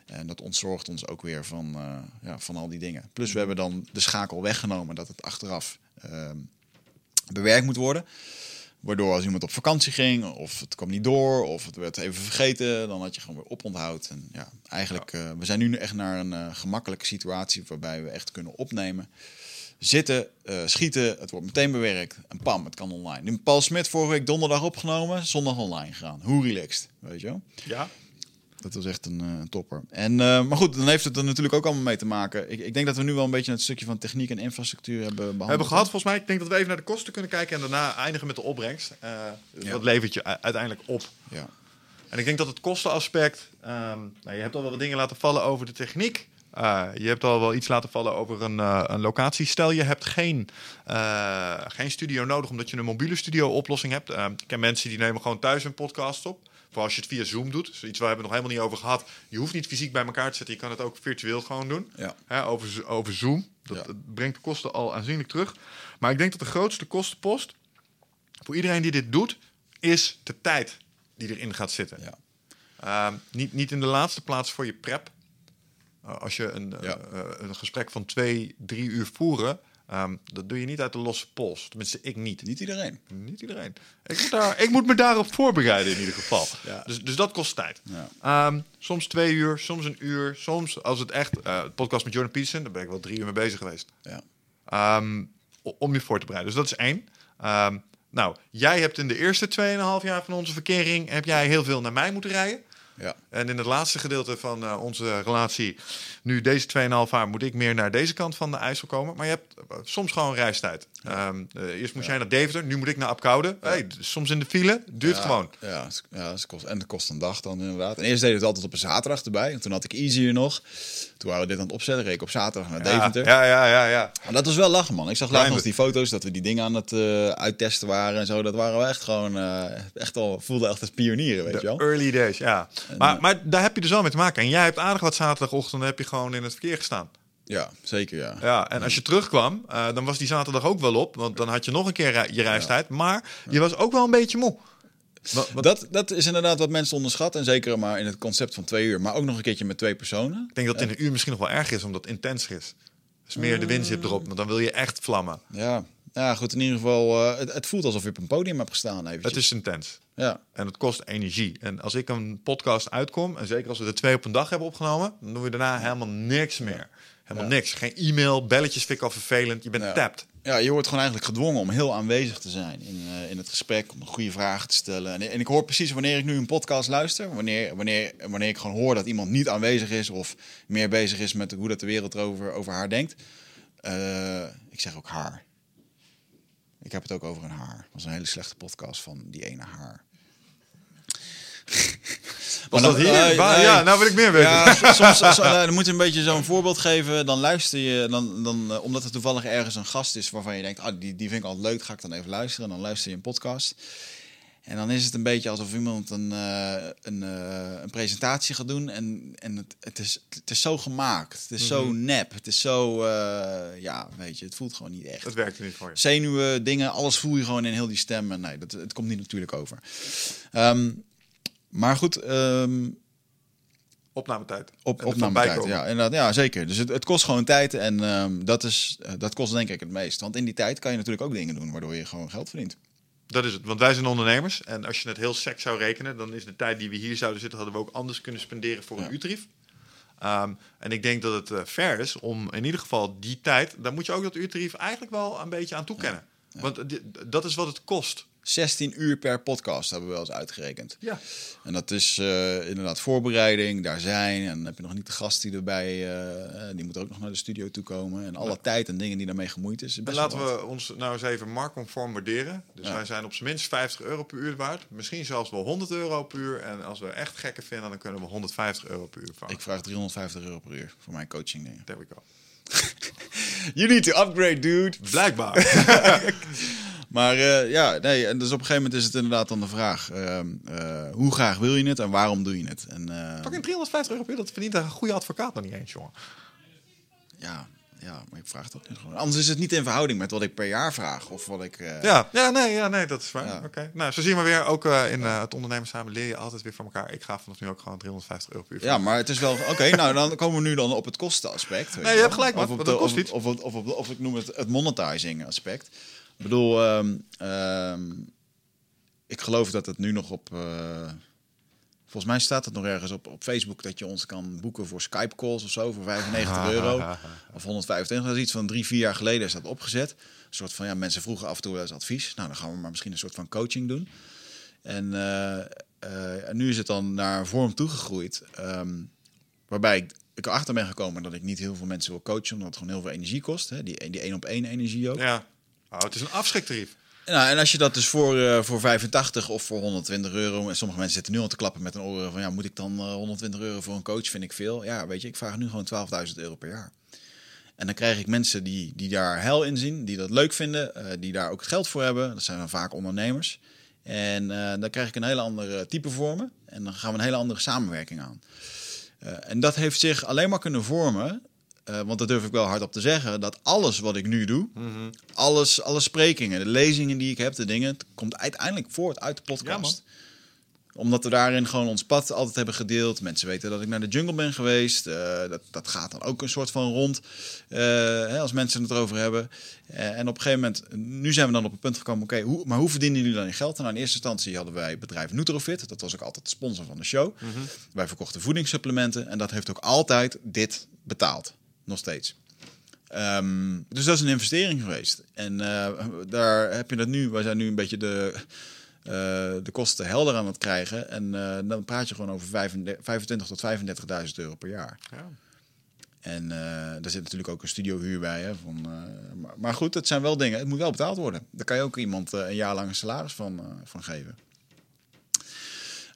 En dat ontzorgt ons ook weer van, ja, van al die dingen. Plus we hebben dan de schakel weggenomen dat het achteraf ehm, bewerkt moet worden. Waardoor als iemand op vakantie ging, of het kwam niet door, of het werd even vergeten, dan had je gewoon weer oponthoud. En ja, eigenlijk, we zijn nu echt naar een gemakkelijke situatie waarbij we echt kunnen opnemen. Zitten, eh, schieten, het wordt meteen bewerkt en pam, het kan online. Nu Paul Smit vorige week donderdag opgenomen, zondag online gegaan. Hoe relaxed, weet je wel? Ja. Dat was echt een, eh, topper. En, eh, maar goed, dan heeft het er natuurlijk ook allemaal mee te maken. Ik, ik denk dat we nu wel een beetje het stukje van techniek en infrastructuur hebben behandeld. hebben gehad volgens mij. Ik denk dat we even naar de kosten kunnen kijken en daarna eindigen met de opbrengst. Dus Ja. Wat levert je uiteindelijk op? Ja. En ik denk dat het kostenaspect. ehm, nou, je hebt al wel wat dingen laten vallen over de techniek. Eh, je hebt al wel iets laten vallen over een, eh, een locatie. Stel je hebt geen, eh, geen studio nodig omdat je een mobiele studio oplossing hebt. Ik ken mensen die nemen gewoon thuis een podcast op. Vooral als je het via Zoom doet. Dus iets waar we het nog helemaal niet over gehad. Je hoeft niet fysiek bij elkaar te zetten. Je kan het ook virtueel gewoon doen. Ja. Hè, over, over Zoom. Dat, Ja. dat brengt de kosten al aanzienlijk terug. Maar ik denk dat de grootste kostenpost voor iedereen die dit doet, is de tijd die erin gaat zitten. Ja. Ehm, niet, niet in de laatste plaats voor je prep. Als je een, Ja. uh, uh, een gesprek van twee, drie uur voeren, um, dat doe je niet uit de losse pols. Tenminste, ik niet. Niet iedereen. Niet iedereen. Ik moet, daar, ik moet me daarop voorbereiden in ieder geval. Ja. Dus, dus dat kost tijd. Ja. Um, soms twee uur, soms een uur. Soms, als het echt... Uh, podcast met Jordan Peterson, daar ben ik wel drie uur mee bezig geweest. Ja. Um, om je voor te bereiden. Dus dat is één. Nou, jij hebt in de eerste 2,5 jaar van onze verkering... heb jij heel veel naar mij moeten rijden. Ja. En in het laatste gedeelte van uh, onze relatie, nu deze 2,5 jaar, moet ik meer naar deze kant van de IJssel komen. Maar je hebt uh, soms gewoon reistijd. Ja. Um, uh, eerst moest ja. jij naar Deventer, nu moet ik naar Apkoude. Ja. Hey, soms in de file, duurt gewoon. Ja, ja kost, en het kost een dag dan inderdaad. En eerst deed het altijd op een zaterdag erbij. En toen had ik Easier nog. Toen waren we dit aan het opzetten, reed ik op zaterdag naar Deventer. Ja, ja, ja, ja. Maar dat was wel lachen, man. Ik zag laatst nog die foto's dat we die dingen aan het uittesten waren en zo. Dat waren we echt gewoon, echt al, voelde echt als pionieren, weet de je wel. early days, ja. Maar, maar daar heb je dus wel mee te maken. En jij hebt aardig wat zaterdagochtend heb je gewoon in het verkeer gestaan. Ja, zeker ja. Ja, en als je terugkwam, uh, dan was die zaterdag ook wel op. Want dan had je nog een keer je reistijd. Ja. Maar je was ook wel een beetje moe. Wat, wat? Dat, dat is inderdaad wat mensen onderschatten. En zeker maar in het concept van twee uur. Maar ook nog een keertje met twee personen. Ik denk dat het in een uur misschien nog wel erg is, omdat het intenser is. Dus meer de windzip erop, want dan wil je echt vlammen. Ja, ja goed. In ieder geval, uh, het, het, voelt alsof je op een podium hebt gestaan. Eventjes. Het is intens. Ja. En het kost energie. En als ik een podcast uitkom, en zeker als we er twee op een dag hebben opgenomen, dan doen we daarna helemaal niks meer. Helemaal ja. niks. Geen e-mail, belletjes vind ik al vervelend. Je bent ja. tapped. Ja, je wordt gewoon eigenlijk gedwongen om heel aanwezig te zijn in, uh, in het gesprek, om een goede vragen te stellen. En, en, ik hoor precies wanneer ik nu een podcast luister, wanneer, wanneer, wanneer ik gewoon hoor dat iemand niet aanwezig is of meer bezig is met hoe dat de wereld over, over haar denkt. Uh, ik zeg ook haar. Ik heb het ook over een haar. Dat was een hele slechte podcast van die ene haar. Was dat hier? Waar- nee. ja, nou wil ik meer weten. Ja, soms, dan moet je een beetje zo'n voorbeeld geven. Dan luister je, dan, dan, eh, omdat er toevallig ergens een gast is waarvan je denkt, ah, die, die vind ik altijd leuk, ga ik dan even luisteren. En dan luister je een podcast. En dan is het een beetje alsof iemand een, eh, een, eh, een presentatie gaat doen. En, en het, het, is, het is zo gemaakt. Het is zo Mhm. nep. Het is zo, ja, weet je, het voelt gewoon niet echt. Dat werkte niet voor je. Zenuwen, dingen, alles voel je gewoon in heel die stem. En nee, dat, het komt niet natuurlijk over. Ehm, maar goed, ehm, Opnametijd. op, opnametijd, ja, inderdaad, ja, zeker. Dus het, het kost gewoon tijd en ehm, dat, is, eh, dat kost denk ik het meest. Want in die tijd kan je natuurlijk ook dingen doen waardoor je gewoon geld verdient. Dat is het, want wij zijn ondernemers. En als je het heel sec zou rekenen, dan is de tijd die we hier zouden zitten, hadden we ook anders kunnen spenderen voor Ja. een uurtarief. Ehm, en ik denk dat het eh, fair is om in ieder geval die tijd, daar moet je ook dat uurtarief eigenlijk wel een beetje aan toekennen. Want dat is wat het kost. 16 uur per podcast hebben we wel eens uitgerekend. Ja. En dat is eh, inderdaad voorbereiding, daar zijn. En dan heb je nog niet de gast die erbij, eh, eh, die moet ook nog naar de studio toe komen. En alle tijd en dingen die daarmee gemoeid is. En laten we ons nou eens even marktconform waarderen. Dus Ja. wij zijn op zijn minst 50 euro per uur waard. Misschien zelfs wel 100 euro per uur. En als we echt gekken vinden, dan kunnen we 150 euro per uur vangen. Ik vraag 350 euro per uur voor mijn coaching dingen. There we go. You need to upgrade, dude. Blijkbaar. Maar eh, ja, nee, en dus op een gegeven moment is het inderdaad dan de vraag: ehm, eh, hoe graag wil je het en waarom doe je het? En eh, Fucking 350 euro per uur, dat verdient een goede advocaat nog niet eens, jongen. ja, ja, maar ik vraag niet gewoon. Anders is het niet in verhouding met wat ik per jaar vraag of wat ik. Ja, ja, nee, ja, nee, dat is waar. Ja. Oké. Nou, zo zien we weer, ook in het ondernemen samen leer je altijd weer van elkaar. Ik ga vanaf nu ook gewoon 350 euro per uur. Ja, maar het is wel. Oké, nou dan komen we nu dan op het kostenaspect. Nee, je wel. hebt gelijk, man, Of, op want de, dat kost of, of, of, of, of ik noem het het monetizing aspect. Ik bedoel, ehm, ehm, ik geloof dat het nu nog op. eh, volgens mij staat het nog ergens op, op Facebook dat je ons kan boeken voor Skype calls of zo voor 95 euro. Of 125. Dat is iets van drie, vier jaar geleden is dat opgezet. Een soort van, ja, mensen vroegen af en toe wel eens advies. Nou, dan gaan we maar misschien een soort van coaching doen. En, eh, eh, en nu is het dan naar een vorm toegegroeid. ehm, waarbij ik, ik erachter ben gekomen dat ik niet heel veel mensen wil coachen. Omdat het gewoon heel veel energie kost. Hè? Die, die één op één energie ook. Ja. Oh, het is een afschriktarief. Nou, en als je dat dus voor, eh, voor 85 of voor 120 euro... en sommige mensen zitten nu al te klappen met een oren van... ja, moet ik dan eh, 120 euro voor een coach? Vind ik veel. Ja, weet je, ik vraag nu gewoon 12.000 euro per jaar. En dan krijg ik mensen die, die daar hel in zien, die dat leuk vinden... eh, die daar ook het geld voor hebben. Dat zijn dan vaak ondernemers. En eh, dan krijg ik een hele andere type vormen. En dan gaan we een hele andere samenwerking aan. Eh, en dat heeft zich alleen maar kunnen vormen... eh, want dat durf ik wel hardop te zeggen... dat alles wat ik nu doe alles, alle sprekingen, de lezingen die ik heb, de dingen, het komt uiteindelijk voort uit de podcast. Omdat we daarin gewoon ons pad altijd hebben gedeeld. Mensen weten dat ik naar de jungle ben geweest. Eh, dat, dat gaat dan ook een soort van rond. eh, hè, als mensen het erover hebben. En op een gegeven moment, nu zijn we dan op het punt gekomen. Oké, hoe, maar hoe verdienen jullie dan je geld? Nou, in eerste instantie hadden wij bedrijf Nutrofit. Dat was ook altijd de sponsor van de show. Wij verkochten voedingssupplementen. En dat heeft ook altijd dit betaald. Nog steeds. Ehm, dus dat is een investering geweest. En eh, daar heb je dat nu. Wij zijn nu een beetje de, eh, de kosten helder aan het krijgen. En eh, dan praat je gewoon over 25 25 tot 35.000 euro per jaar. Ja. En daar zit natuurlijk ook een studiohuur bij. Hè, van, maar, maar goed, het zijn wel dingen. Het moet wel betaald worden. Daar kan je ook iemand een jaar lang een salaris van, van geven.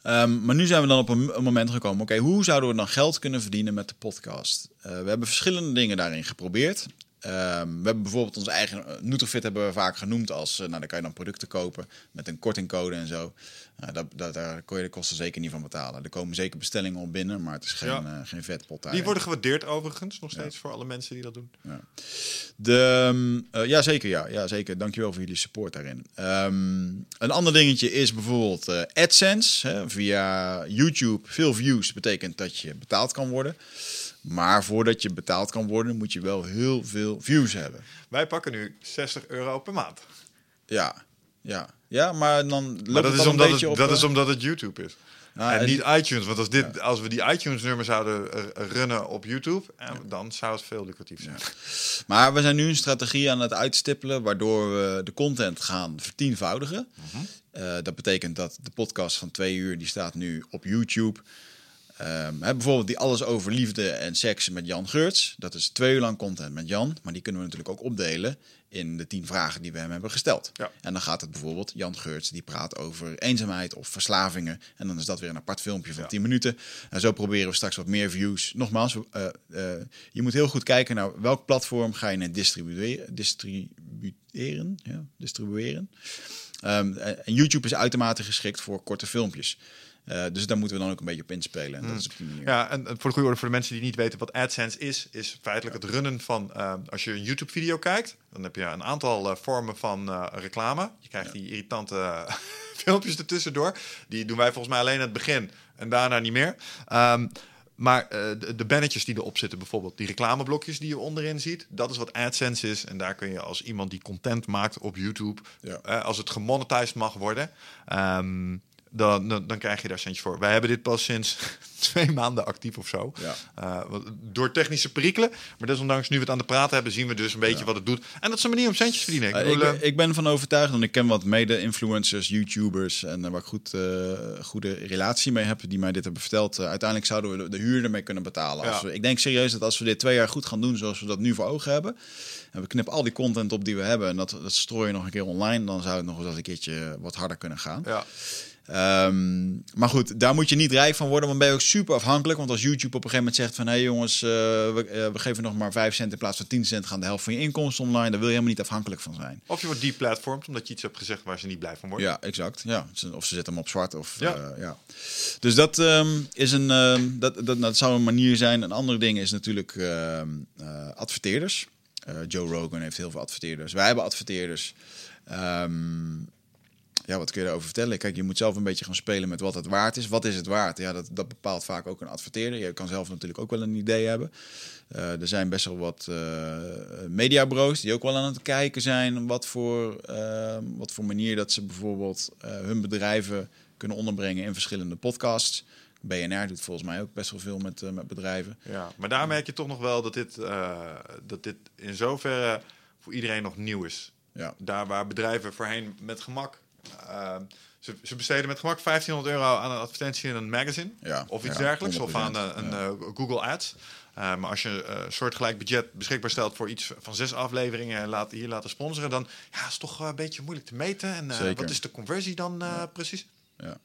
Ehm, maar nu zijn we dan op een, moment gekomen. Oké, hoe zouden we dan geld kunnen verdienen met de podcast? Eh, we hebben verschillende dingen daarin geprobeerd. Ehm, we hebben bijvoorbeeld onze eigen eh, Nutrofit hebben we vaak genoemd als, eh, nou, daar kan je dan producten kopen met een kortingcode en zo. Nou, dat, dat, daar kon je de kosten zeker niet van betalen. Er komen zeker bestellingen op binnen, maar het is geen, Ja. eh, geen vetpot daar. Die worden gewaardeerd overigens, nog steeds voor alle mensen die dat doen. De, ehm, eh, ja, zeker. Ja, ja, zeker. Dankjewel voor jullie support daarin. Ehm, een ander dingetje is bijvoorbeeld eh, AdSense. Hè, via YouTube veel views betekent dat je betaald kan worden. Maar voordat je betaald kan worden, moet je wel heel veel views hebben. Wij pakken nu 60 euro per maand. Ja, ja. Ja, maar dan loopt Maar dat, het is omdat, het, op... dat is eh, omdat het YouTube is. nou, en en- niet iTunes. Want als, dit, als we die iTunes-nummer zouden runnen op YouTube, dan zou het veel lucratief zijn. Maar we zijn nu een strategie aan het uitstippelen waardoor we de content gaan vertienvoudigen. Mhm. Eh, dat betekent dat de podcast van twee uur, die staat nu op YouTube. Ehm, hè, bijvoorbeeld die alles over liefde en seks met Jan Geurts. Dat is twee uur lang content met Jan. Maar die kunnen we natuurlijk ook opdelen in de tien vragen die we hem hebben gesteld. Ja. En dan gaat het bijvoorbeeld, Jan Geurts die praat over eenzaamheid of verslavingen. En dan is dat weer een apart filmpje van Ja. 10 minuten. En zo proberen we straks wat meer views. Nogmaals, eh, eh, je moet heel goed kijken naar welk platform ga je net distribueren. distribueren, ja, distribueren. Ehm, en YouTube is uitermate geschikt voor korte filmpjes. Eh, dus daar moeten we dan ook een beetje op inspelen. En dat is op die manier. Ja, en voor de goede orde, voor de mensen die niet weten wat AdSense is, is feitelijk het runnen van, eh, als je een YouTube-video kijkt, dan heb je een aantal eh, vormen van reclame. Je krijgt die irritante filmpjes ertussendoor. Die doen wij volgens mij alleen aan het begin en daarna niet meer. Ehm, maar de, de bannetjes die erop zitten, bijvoorbeeld die reclameblokjes die je onderin ziet, dat is wat AdSense is. En daar kun je als iemand die content maakt op YouTube, Ja. als het gemonetized mag worden, ehm, dan, dan, dan krijg je daar centjes voor. Wij hebben dit pas sinds twee maanden actief of zo. Ja. Eh, door technische perikelen. Maar desondanks, nu we het aan de praten hebben, zien we dus een beetje wat het doet. En dat is een manier om centjes te verdienen. Ik Eh, bedoel, ik, eh, ik ben van overtuigd, en ik ken wat mede-influencers, YouTubers en eh, waar ik goed, eh, goede relatie mee heb, die mij dit hebben verteld. Eh, uiteindelijk zouden we de, huur ermee kunnen betalen. Als we, ik denk serieus dat als we dit twee jaar goed gaan doen zoals we dat nu voor ogen hebben, en we knippen al die content op die we hebben en dat, dat strooien nog een keer online, dan zou het nog eens een keertje wat harder kunnen gaan. ja. Ehm, maar goed, daar moet je niet rijk van worden, want ben je ook super afhankelijk. Want als YouTube op een gegeven moment zegt van... hé hey jongens, eh, we, eh, we geven nog maar 5 cent in plaats van 10 cent... gaan de helft van je inkomsten online. Daar wil je helemaal niet afhankelijk van zijn. Of je wordt deplatformd omdat je iets hebt gezegd waar ze niet blij van worden. Ja, exact. Ja. Of ze zetten hem op zwart. Of, Ja. ja. ja. Dus dat, ehm, is een, ehm, dat, dat, dat zou een manier zijn. Een andere ding is natuurlijk eh, adverteerders. Eh, Joe Rogan heeft heel veel adverteerders. Wij hebben adverteerders. Ehm, ja, wat kun je daarover vertellen? Kijk, je moet zelf een beetje gaan spelen met wat het waard is. Wat is het waard? Ja, dat, dat bepaalt vaak ook een adverteerder. Je kan zelf natuurlijk ook wel een idee hebben. Eh, er zijn best wel wat eh mediabureaus die ook wel aan het kijken zijn wat voor, eh, wat voor manier dat ze bijvoorbeeld hun bedrijven kunnen onderbrengen in verschillende podcasts. BNR doet volgens mij ook best wel veel met, met bedrijven. Ja, maar daar merk je toch nog wel dat dit, dat dit in zoverre voor iedereen nog nieuw is. Ja, Daar waar bedrijven voorheen met gemak... eh, ze, ze besteden met gemak 1500 euro aan een advertentie in een magazine. Ja, of iets ja, dergelijks. Of 100%, aan eh, een ja. eh, Google Ads. Eh, maar als je een soortgelijk budget beschikbaar stelt voor iets van zes afleveringen en laat, hier laten sponsoren, dan ja, is het toch eh, een beetje moeilijk te meten. En eh, wat is de conversie dan eh, precies? ja.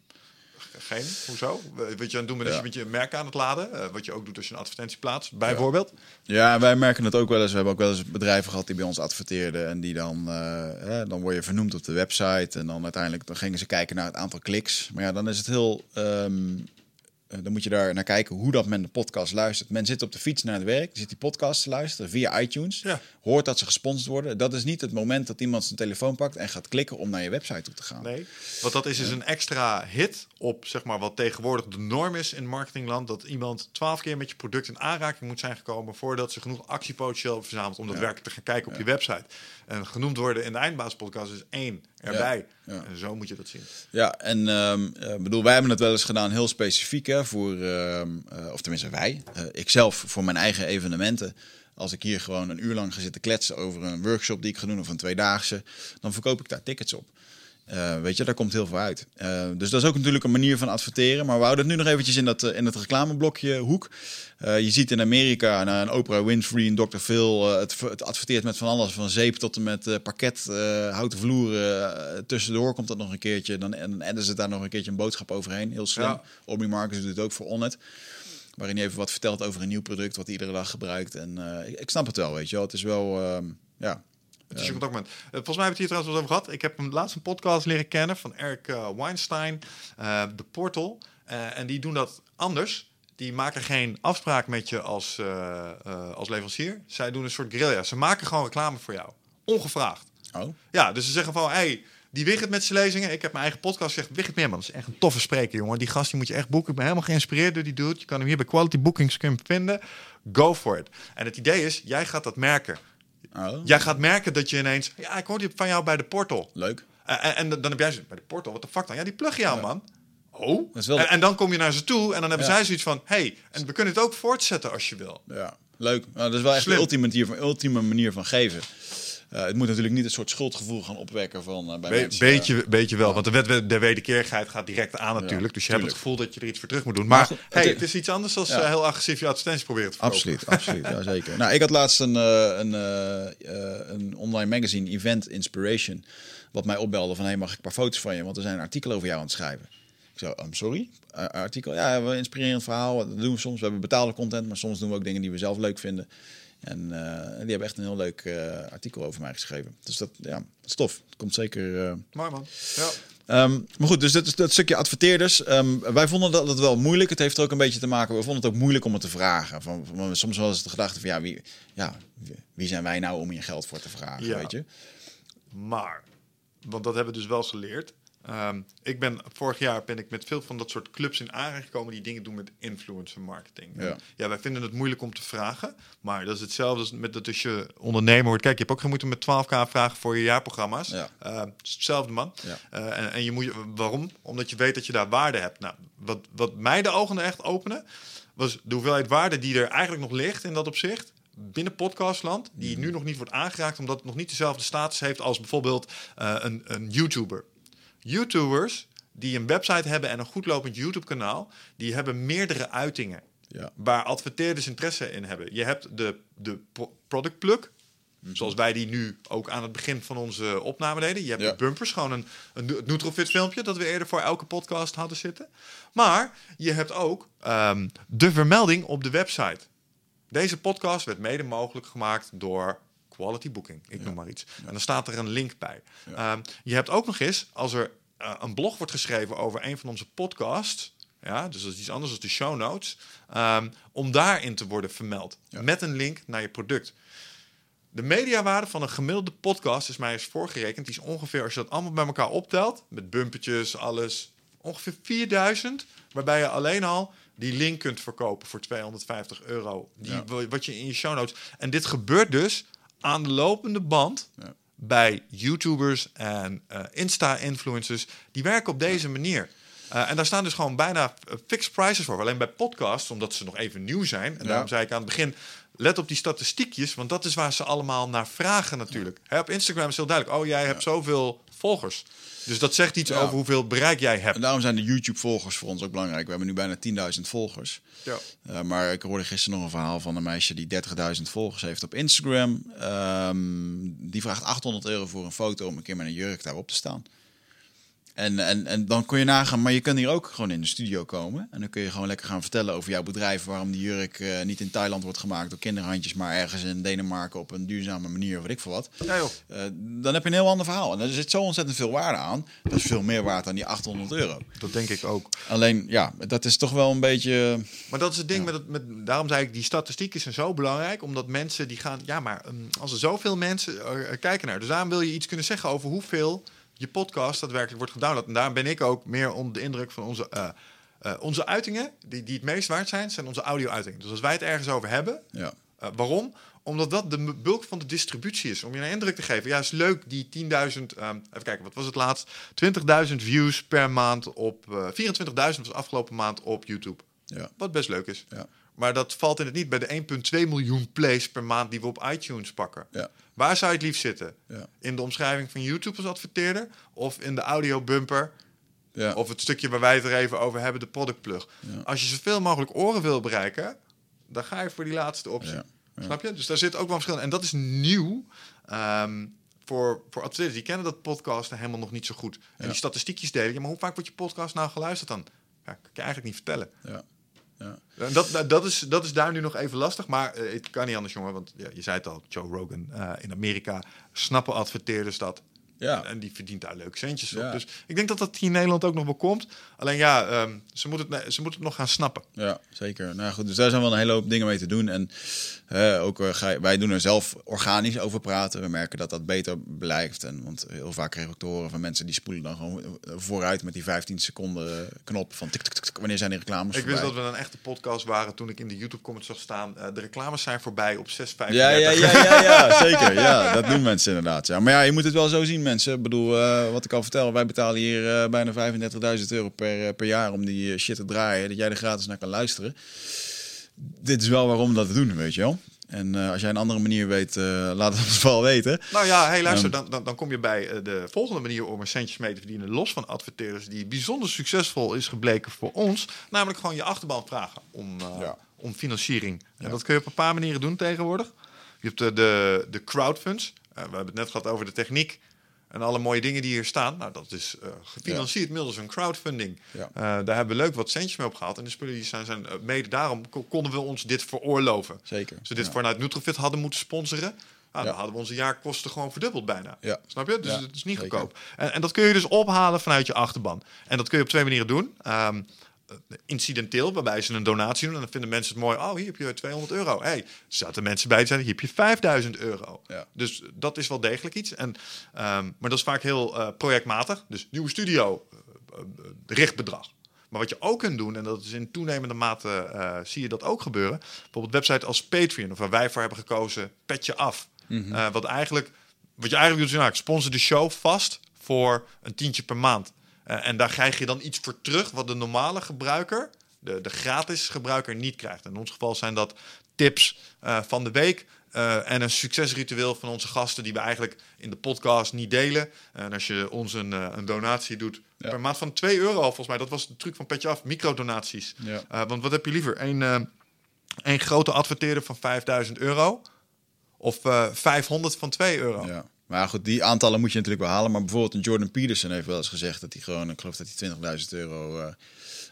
Geen. Hoezo? Wat je aan het doen bent, Ja. je met je merk aan het laden. eh, wat je ook doet als je een advertentie plaatst, bijvoorbeeld. Ja, wij merken het ook wel eens. We hebben ook wel eens bedrijven gehad die bij ons adverteerden. En die dan, eh, dan word je vernoemd op de website. En dan uiteindelijk dan gingen ze kijken naar het aantal kliks. Maar ja, dan is het heel. ehm, eh, dan moet je daar naar kijken hoe dat men de podcast luistert. Men zit op de fiets naar het werk, zit die podcast te luisteren via iTunes. Ja. Hoort dat ze gesponsord worden. Dat is niet het moment dat iemand zijn telefoon pakt en gaat klikken om naar je website toe te gaan. Nee. Wat dat is, is een extra hit op zeg maar, wat tegenwoordig de norm is in marketingland. Dat iemand twaalf keer met je product in aanraking moet zijn gekomen voordat ze genoeg actiepotentieel hebben verzameld om daadwerkelijk te gaan kijken op je website. En genoemd worden in de eindbaaspodcast is één erbij. Ja. En zo moet je dat zien. Ja, en ehm, eh, bedoel, wij hebben het wel eens gedaan, heel specifiek, hè, voor, ehm, eh, of tenminste wij, eh, ikzelf voor mijn eigen evenementen. Als ik hier gewoon een uur lang ga zitten kletsen over een workshop die ik ga doen of een tweedaagse, dan verkoop ik daar tickets op. Eh, weet je, daar komt heel veel uit. Eh, dus dat is ook natuurlijk een manier van adverteren. Maar we houden het nu nog eventjes in dat, eh, in het reclameblokje hoek. Je ziet in Amerika, nou, een Oprah Winfrey, een Dr. Phil, het, het adverteert met van alles. Van zeep tot en met parket, houten vloeren. Tussendoor komt dat nog een keertje. Dan, en dan adden ze daar nog een keertje een boodschap overheen. Heel slim. Ja. Aubrey Marcus doet het ook voor Onnet. Waarin hij even wat vertelt over een nieuw product wat hij iedere dag gebruikt. En ik, ik snap het wel, weet je wel. Het is wel, ehm, ja... Het is een contactmoment. Uh, volgens mij hebben we het hier trouwens wel over gehad. Ik heb hem laatst een podcast leren kennen van Eric uh, Weinstein, uh, The Portal. En die doen dat anders. Die maken geen afspraak met je als, uh, als leverancier. Zij doen een soort guerrilla. Ze maken gewoon reclame voor jou. Ongevraagd. Oh. Ja, dus ze zeggen van, hey, die Wigget met zijn lezingen. Ik heb mijn eigen podcast gezegd. Wigget Meerman, dat is echt een toffe spreker, jongen. Die gast die moet je echt boeken. Ik ben helemaal geïnspireerd door die dude. Je kan hem hier bij Quality Bookings vinden. Go for it. En het idee is, jij gaat dat merken. Oh. Jij gaat merken dat je ineens... Ja, ik hoorde van jou bij de portal. Leuk. En, en, dan heb jij zo, bij de portal, wat de fuck dan? Ja, die plug je aan, ja. man. Oh. En, en, dan kom je naar ze toe en dan hebben Ja. zij zoiets van... hey, en we kunnen het ook voortzetten als je wil. Ja, leuk. Nou, dat is wel echt Slim. de ultieme manier, van, ultieme manier van geven. Uh, het moet natuurlijk niet een soort schuldgevoel gaan opwekken van uh, bij Be mensen. Beetje, beetje wel, want de wet der wederkerigheid gaat direct aan natuurlijk. dus je hebt het gevoel dat je er iets voor terug moet doen. Maar, hey, het, is iets anders dan ja. heel agressief je advertenties proberen te verkopen. Absoluut, absoluut. ja, zeker. Nou, ik had laatst een, een, een online magazine, Event Inspiration, wat mij opbelde van, hey, mag ik een paar foto's van je? Want er zijn een artikel over jou aan het schrijven. Ik zo, um, sorry? Artikel? Ja, we inspirerend verhaal. Dat doen we soms. We hebben betaalde content, maar soms doen we ook dingen die we zelf leuk vinden. En uh, die hebben echt een heel leuk uh, artikel over mij geschreven. Dus dat, ja, dat is tof. Dat komt zeker... Uh... Mooi man. Ja. Um, maar goed, dus dat, is dat stukje adverteerders. Um, wij vonden dat, dat wel moeilijk. Het heeft er ook een beetje te maken. We vonden het ook moeilijk om het te vragen. Van, van soms was het de gedachte van ja wie, ja, wie zijn wij nou om je geld voor te vragen? Ja. Weet je? Maar, want dat hebben we dus wel geleerd. Um, ik ben vorig jaar ben ik met veel van dat soort clubs in aanraking gekomen die dingen doen met influencer marketing. Ja. ja, wij vinden het moeilijk om te vragen, maar dat is hetzelfde als met dat als je ondernemer wordt. Kijk, je hebt ook geen moeite met 12k vragen voor je jaarprogramma's. Ja. Uh, het is hetzelfde man. Ja. Uh, en, en je moet, waarom? Omdat je weet dat je daar waarde hebt. Nou, wat, wat mij de ogen echt openen, was de hoeveelheid waarde die er eigenlijk nog ligt in dat opzicht binnen podcastland, die nu nog niet wordt aangeraakt, omdat het nog niet dezelfde status heeft als bijvoorbeeld uh, een, een YouTuber. YouTubers die een website hebben en een goed lopend YouTube-kanaal, die hebben meerdere uitingen Ja. waar adverteerders interesse in hebben. Je hebt de, de pro- product plug, zoals wij die nu ook aan het begin van onze opname deden. Je hebt Ja. de bumpers, gewoon een, een het Nutrofit filmpje dat we eerder voor elke podcast hadden zitten. Maar je hebt ook ehm, de vermelding op de website. Deze podcast werd mede mogelijk gemaakt door Quality Booking, ik noem maar iets. En dan staat er een link bij. Ehm, je hebt ook nog eens, als er eh, een blog wordt geschreven over een van onze podcasts, ja, dus dat is iets anders dan de show notes, ehm, om daarin te worden vermeld met een link naar je product. De mediawaarde van een gemiddelde podcast is mij eens voorgerekend. Die is ongeveer, als je dat allemaal bij elkaar optelt, met bumpertjes, alles, ongeveer 4000. Waarbij je alleen al die link kunt verkopen voor 250 euro. Die, Ja. Wat je in je show notes. En dit gebeurt dus aan de lopende band Ja. bij YouTubers en eh, Insta-influencers. Die werken op deze manier. Eh, en daar staan dus gewoon bijna eh, fixed prices voor. Alleen bij podcasts, omdat ze nog even nieuw zijn. En Ja. daarom zei ik aan het begin, let op die statistiekjes. Want dat is waar ze allemaal naar vragen natuurlijk. Hè, op Instagram is heel duidelijk. Oh, jij hebt zoveel volgers. Dus dat zegt iets Ja. over hoeveel bereik jij hebt. En daarom zijn de YouTube-volgers voor ons ook belangrijk. We hebben nu bijna 10.000 volgers. Ja. Uh, maar ik hoorde gisteren nog een verhaal van een meisje die 30.000 volgers heeft op Instagram. Ehm, die vraagt 800 euro voor een foto om een keer met een jurk daarop te staan. En, en, en dan kun je nagaan, maar je kunt hier ook gewoon in de studio komen. En dan kun je gewoon lekker gaan vertellen over jouw bedrijf. Waarom die jurk eh, niet in Thailand wordt gemaakt door kinderhandjes, maar ergens in Denemarken op een duurzame manier, of weet ik veel wat. Ja, joh. Eh, dan heb je een heel ander verhaal. En er zit zo ontzettend veel waarde aan. Dat is veel meer waard dan die 800 euro. Dat denk ik ook. Alleen, ja, dat is toch wel een beetje. Maar dat is het ding met, het, met daarom zei ik, die statistieken zijn zo belangrijk, omdat mensen die gaan, ja, maar um, als er zoveel mensen uh, kijken naar, dus daarom wil je iets kunnen zeggen over hoeveel je podcast daadwerkelijk wordt gedownload. En daarom ben ik ook meer onder de indruk van onze, uh, uh, onze uitingen, die, die het meest waard zijn, zijn onze audio-uitingen. Dus als wij het ergens over hebben, Ja. uh, waarom? Omdat dat de bulk van de distributie is. Om je een indruk te geven. Ja, is leuk die 10.000, um, even kijken, wat was het laatst? 20.000 views per maand op, uh, 24.000 was afgelopen maand op YouTube. Ja. Wat best leuk is. Ja. Maar dat valt in het niet bij de 1,2 miljoen plays per maand die we op iTunes pakken. Ja. Waar zou je het liefst zitten? Ja. In de omschrijving van YouTube als adverteerder? Of in de audio bumper? Ja. Of het stukje waar wij het er even over hebben, de product plug. Ja. Als je zoveel mogelijk oren wil bereiken, dan ga je voor die laatste optie. Snap je? Dus daar zit ook wel verschil in. En dat is nieuw. ehm, voor, voor adverteerders die kennen dat podcasten helemaal nog niet zo goed. En die statistiekjes delen. Ja, maar hoe vaak wordt je podcast nou geluisterd dan? Ja, kan je eigenlijk niet vertellen. Ja. Ja. Dat, dat, dat, is, dat is daar nu nog even lastig. Maar eh, het kan niet anders, jongen. Want je zei het al, Joe Rogan eh, in Amerika snappen adverteerders dat. Ja. En die verdient daar leuke centjes op. Dus ik denk dat dat hier in Nederland ook nog wel komt. Alleen ja, ehm, ze, moeten het, ze moeten het nog gaan snappen. Ja, zeker. Nou goed, dus daar zijn wel een hele hoop dingen mee te doen. En eh, ook, eh, je- wij doen er zelf organisch over praten. We merken dat dat beter blijft. En, want heel vaak kreeg ik te horen van mensen die spoelen dan gewoon eh, vooruit met die 15 seconden knop van tik, tik, tik, tik, wanneer zijn die reclames Ik wist dat we een echte podcast waren toen ik in de YouTube comments zag staan. eh, de reclames zijn voorbij op 6,35. Ja, ja, ja, ja, ja, zeker. Ja, dat doen mensen inderdaad. Ja. Maar ja, je moet het wel zo zien, mensen. Ik bedoel, eh, wat ik al vertel, wij betalen hier eh, bijna 35.000 euro per, eh, per jaar om die shit te draaien. Dat jij er gratis naar kan luisteren. Dit is wel waarom we dat doen, weet je wel. En uh, als jij een andere manier weet, uh, laat het ons vooral weten. Nou ja, hey, luister, um, dan, dan, dan, kom je bij uh, de volgende manier om er centjes mee te verdienen, los van adverteerders, die bijzonder succesvol is gebleken voor ons. Namelijk gewoon je achterban vragen om, ja. om financiering. Ja. En dat kun je op een paar manieren doen tegenwoordig. Je hebt de, de, de crowdfunds. we hebben het net gehad over de techniek. En alle mooie dingen die hier staan, nou, dat is uh, gefinancierd ja. middels een crowdfunding. Ja. Uh, daar hebben we leuk wat centjes mee opgehaald. En de spullen die zijn, zijn uh, mede daarom konden we ons dit veroorloven. Zeker. Als we dit ja. vanuit Nutrofit hadden moeten sponsoren, nou, dan hadden we onze jaarkosten gewoon verdubbeld bijna. Snap je? Dus het is niet Zeker. goedkoop. En, en, dat kun je dus ophalen vanuit je achterban. En dat kun je op twee manieren doen. Um, incidenteel, waarbij ze een donatie doen. En dan vinden mensen het mooi. Oh, hier heb je 200 euro. hey, zaten mensen bij te zijn, hier heb je 5000 euro. Ja. Dus dat is wel degelijk iets. En, um, maar dat is vaak heel uh, projectmatig. Dus nieuwe studio, uh, richtbedrag. Maar wat je ook kunt doen, en dat is in toenemende mate uh, zie je dat ook gebeuren. Bijvoorbeeld website als Patreon, of waar wij voor hebben gekozen, Petje Af. Mm -hmm. wat eigenlijk, wat je eigenlijk doet, is, nou, ik sponsor de show vast voor een tientje per maand. Uh, en daar krijg je dan iets voor terug wat de normale gebruiker, de, de gratis gebruiker, niet krijgt. In ons geval zijn dat tips uh, van de week. Uh, en een succesritueel van onze gasten die we eigenlijk in de podcast niet delen. En als je ons een, een donatie doet ja. per maand van 2 euro, volgens mij, dat was de truc van Petje Af, microdonaties. Ja. want wat heb je liever? Een, een grote adverteerder van 5000 euro of 500 van 2 euro? Ja. Maar goed, die aantallen moet je natuurlijk wel halen. Maar bijvoorbeeld een Jordan Peterson heeft wel eens gezegd dat hij gewoon, ik geloof dat hij 20.000 euro uh,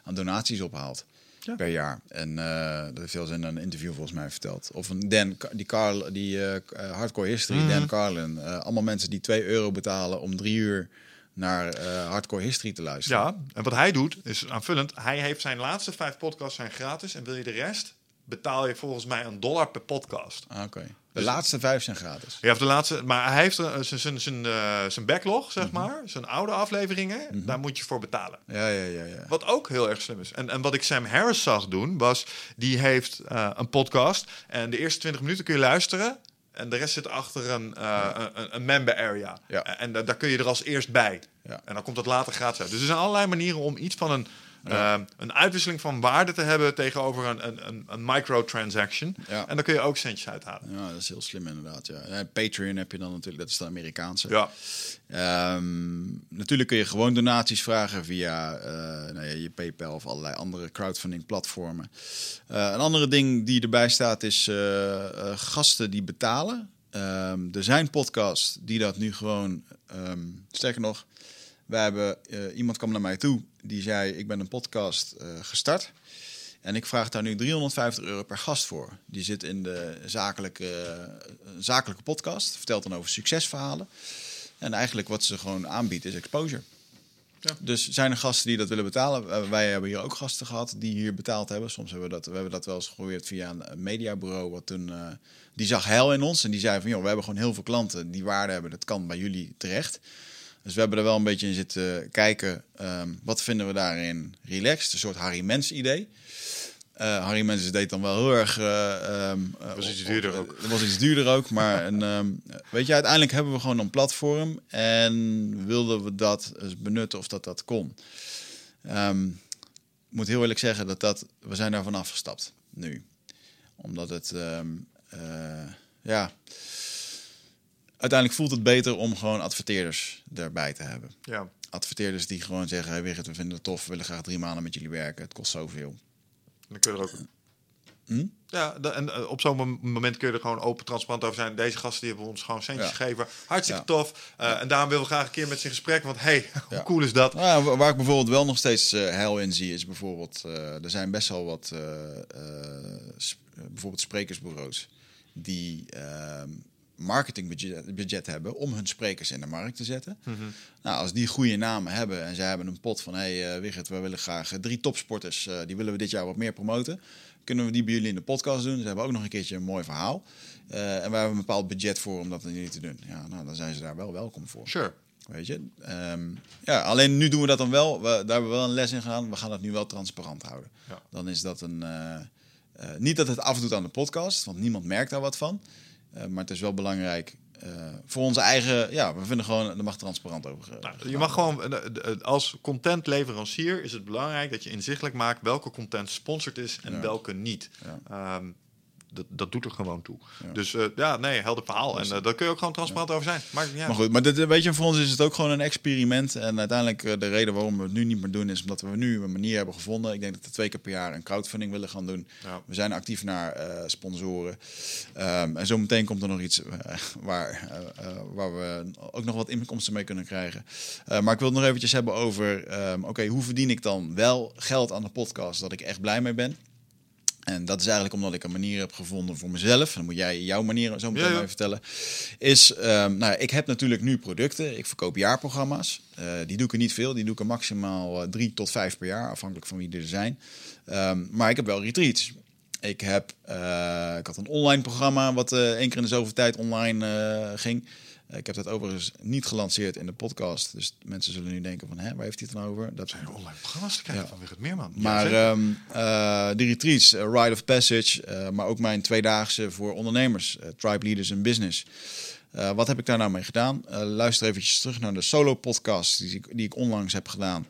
aan donaties ophaalt ja. per jaar. En uh, dat heeft hij in een interview volgens mij verteld. Of een Dan, die Carl, die uh, Hardcore History, mm -hmm. Dan Carlin. allemaal mensen die 2 euro betalen om drie uur naar Hardcore History te luisteren. Ja, en wat hij doet is aanvullend. Hij heeft zijn laatste vijf podcasts zijn gratis. En wil je de rest, betaal je volgens mij een dollar per podcast. Ah, Oké. Okay. De laatste vijf zijn gratis. Ja, of de laatste. Maar hij heeft zijn, zijn, zijn, uh, zijn backlog, zeg mm -hmm. maar. Zijn oude afleveringen. Mm -hmm. Daar moet je voor betalen. Ja, ja, ja, ja. Wat ook heel erg slim is. En, en wat ik Sam Harris zag doen, was... Die heeft uh, een podcast. En de eerste 20 minuten kun je luisteren. En de rest zit achter een, uh, ja. een, een, member area. Ja. En daar kun je er als eerst bij. Ja. En dan komt dat later gratis uit. Dus er zijn allerlei manieren om iets van een... Ja. Uh, een uitwisseling van waarde te hebben tegenover een, een, een microtransaction. Ja. En dan kun je ook centjes uithalen. Ja, dat is heel slim inderdaad. Ja. En Patreon heb je dan natuurlijk, dat is de Amerikaanse. Ja. Um, natuurlijk kun je gewoon donaties vragen via uh, nou ja, je PayPal of allerlei andere crowdfunding platformen. Uh, een andere ding die erbij staat is uh, gasten die betalen. Um, er zijn podcasts die dat nu gewoon, sterker nog, wij hebben, uh, iemand kwam naar mij toe die zei: Ik ben een podcast uh, gestart. En ik vraag daar nu 350 euro per gast voor. Die zit in de zakelijke, uh, zakelijke podcast, vertelt dan over succesverhalen. En eigenlijk wat ze gewoon aanbiedt is exposure. Ja. Dus zijn er gasten die dat willen betalen? wij hebben hier ook gasten gehad die hier betaald hebben. Soms hebben we dat, we hebben dat wel eens geprobeerd via een mediabureau. Wat toen, die zag hel in ons en die zei van... joh, we hebben gewoon heel veel klanten die waarde hebben. Dat kan bij jullie terecht. Dus we hebben er wel een beetje in zitten kijken. Um, wat vinden we daarin relaxed? Een soort Harry Mens idee. Uh, Harry Mens deed dan wel heel erg. Uh, um, was iets duurder ook. Het was iets duurder ook. Maar een, um, weet je, uiteindelijk hebben we gewoon een platform. En wilden we dat eens benutten of dat dat kon. Um, ik moet heel eerlijk zeggen dat dat. We zijn daarvan afgestapt nu. Omdat het. Uh, ja uiteindelijk voelt het beter om gewoon adverteerders erbij te hebben. Ja. Adverteerders die gewoon zeggen: hey, Wigert, we vinden het tof, we willen graag drie maanden met jullie werken. Het kost zoveel. Dan kun je er ook. Hm? Ja, en op zo'n moment kun je er gewoon open, transparant over zijn. Deze gasten die hebben ons gewoon centjes ja. gegeven. Hartstikke ja. tof. Uh, en daarom willen we graag een keer met ze in gesprek. Want hey, hoe cool is dat? Nou, waar ik bijvoorbeeld wel nog steeds uh, heil in zie, is bijvoorbeeld... Uh, er zijn best wel wat sp bijvoorbeeld sprekersbureaus die ehm, marketingbudget budget hebben om hun sprekers in de markt te zetten. Mm -hmm. Nou, als die goede namen hebben en zij hebben een pot van hey uh, Wigert, we willen graag drie topsporters, uh, die willen we dit jaar wat meer promoten. Kunnen we die bij jullie in de podcast doen? Ze hebben ook nog een keertje een mooi verhaal. Uh, en we hebben een bepaald budget voor om dat aan jullie te doen. Ja, nou, dan zijn ze daar wel welkom voor. Sure. Weet je? Um, ja, alleen nu doen we dat dan wel. We, daar hebben we wel een les in gedaan. We gaan dat nu wel transparant houden. Ja. Dan is dat een... niet dat het afdoet aan de podcast, want niemand merkt daar wat van. Uh, maar het is wel belangrijk uh, voor onze eigen. Ja, we vinden gewoon, er mag transparant over. Uh, nou, je mag gewoon, als contentleverancier is het belangrijk dat je inzichtelijk maakt welke content sponsord is en ja. welke niet. Ja. Um, dat, dat doet er gewoon toe. Dus uh, ja, nee, helder verhaal. En uh, daar kun je ook gewoon transparant over zijn. Maar, goed, maar dit, weet je, voor ons is het ook gewoon een experiment. En uiteindelijk uh, de reden waarom we het nu niet meer doen, is omdat we nu een manier hebben gevonden. Ik denk dat we twee keer per jaar een crowdfunding willen gaan doen. Ja. We zijn actief naar sponsoren. Um, en zo meteen komt er nog iets waar, waar we ook nog wat inkomsten mee kunnen krijgen. maar ik wil het nog eventjes hebben over, um, oké, hoe verdien ik dan wel geld aan de podcast dat ik echt blij mee ben? En dat is eigenlijk omdat ik een manier heb gevonden voor mezelf. Dan moet jij jouw manier zo meteen ja, vertellen. Is, um, nou, ik heb natuurlijk nu producten. Ik verkoop jaarprogramma's. Uh, die doe ik er niet veel. Die doe ik er maximaal uh, drie tot vijf per jaar, afhankelijk van wie er zijn. Um, maar ik heb wel retreats. Ik, heb, uh, ik had een online programma wat één keer in de zoveel tijd online ging. Ik heb dat overigens niet gelanceerd in de podcast. Dus mensen zullen nu denken van, hè, waar heeft hij het dan over? Dat zijn online programma's te kijken ja. van het Meerman. Maar ja, um, uh, de retreats, uh, Ride of Passage, uh, maar ook mijn tweedaagse voor ondernemers, Tribe Leaders in Business. wat heb ik daar nou mee gedaan? luister eventjes terug naar de solo podcast die, die ik onlangs heb gedaan.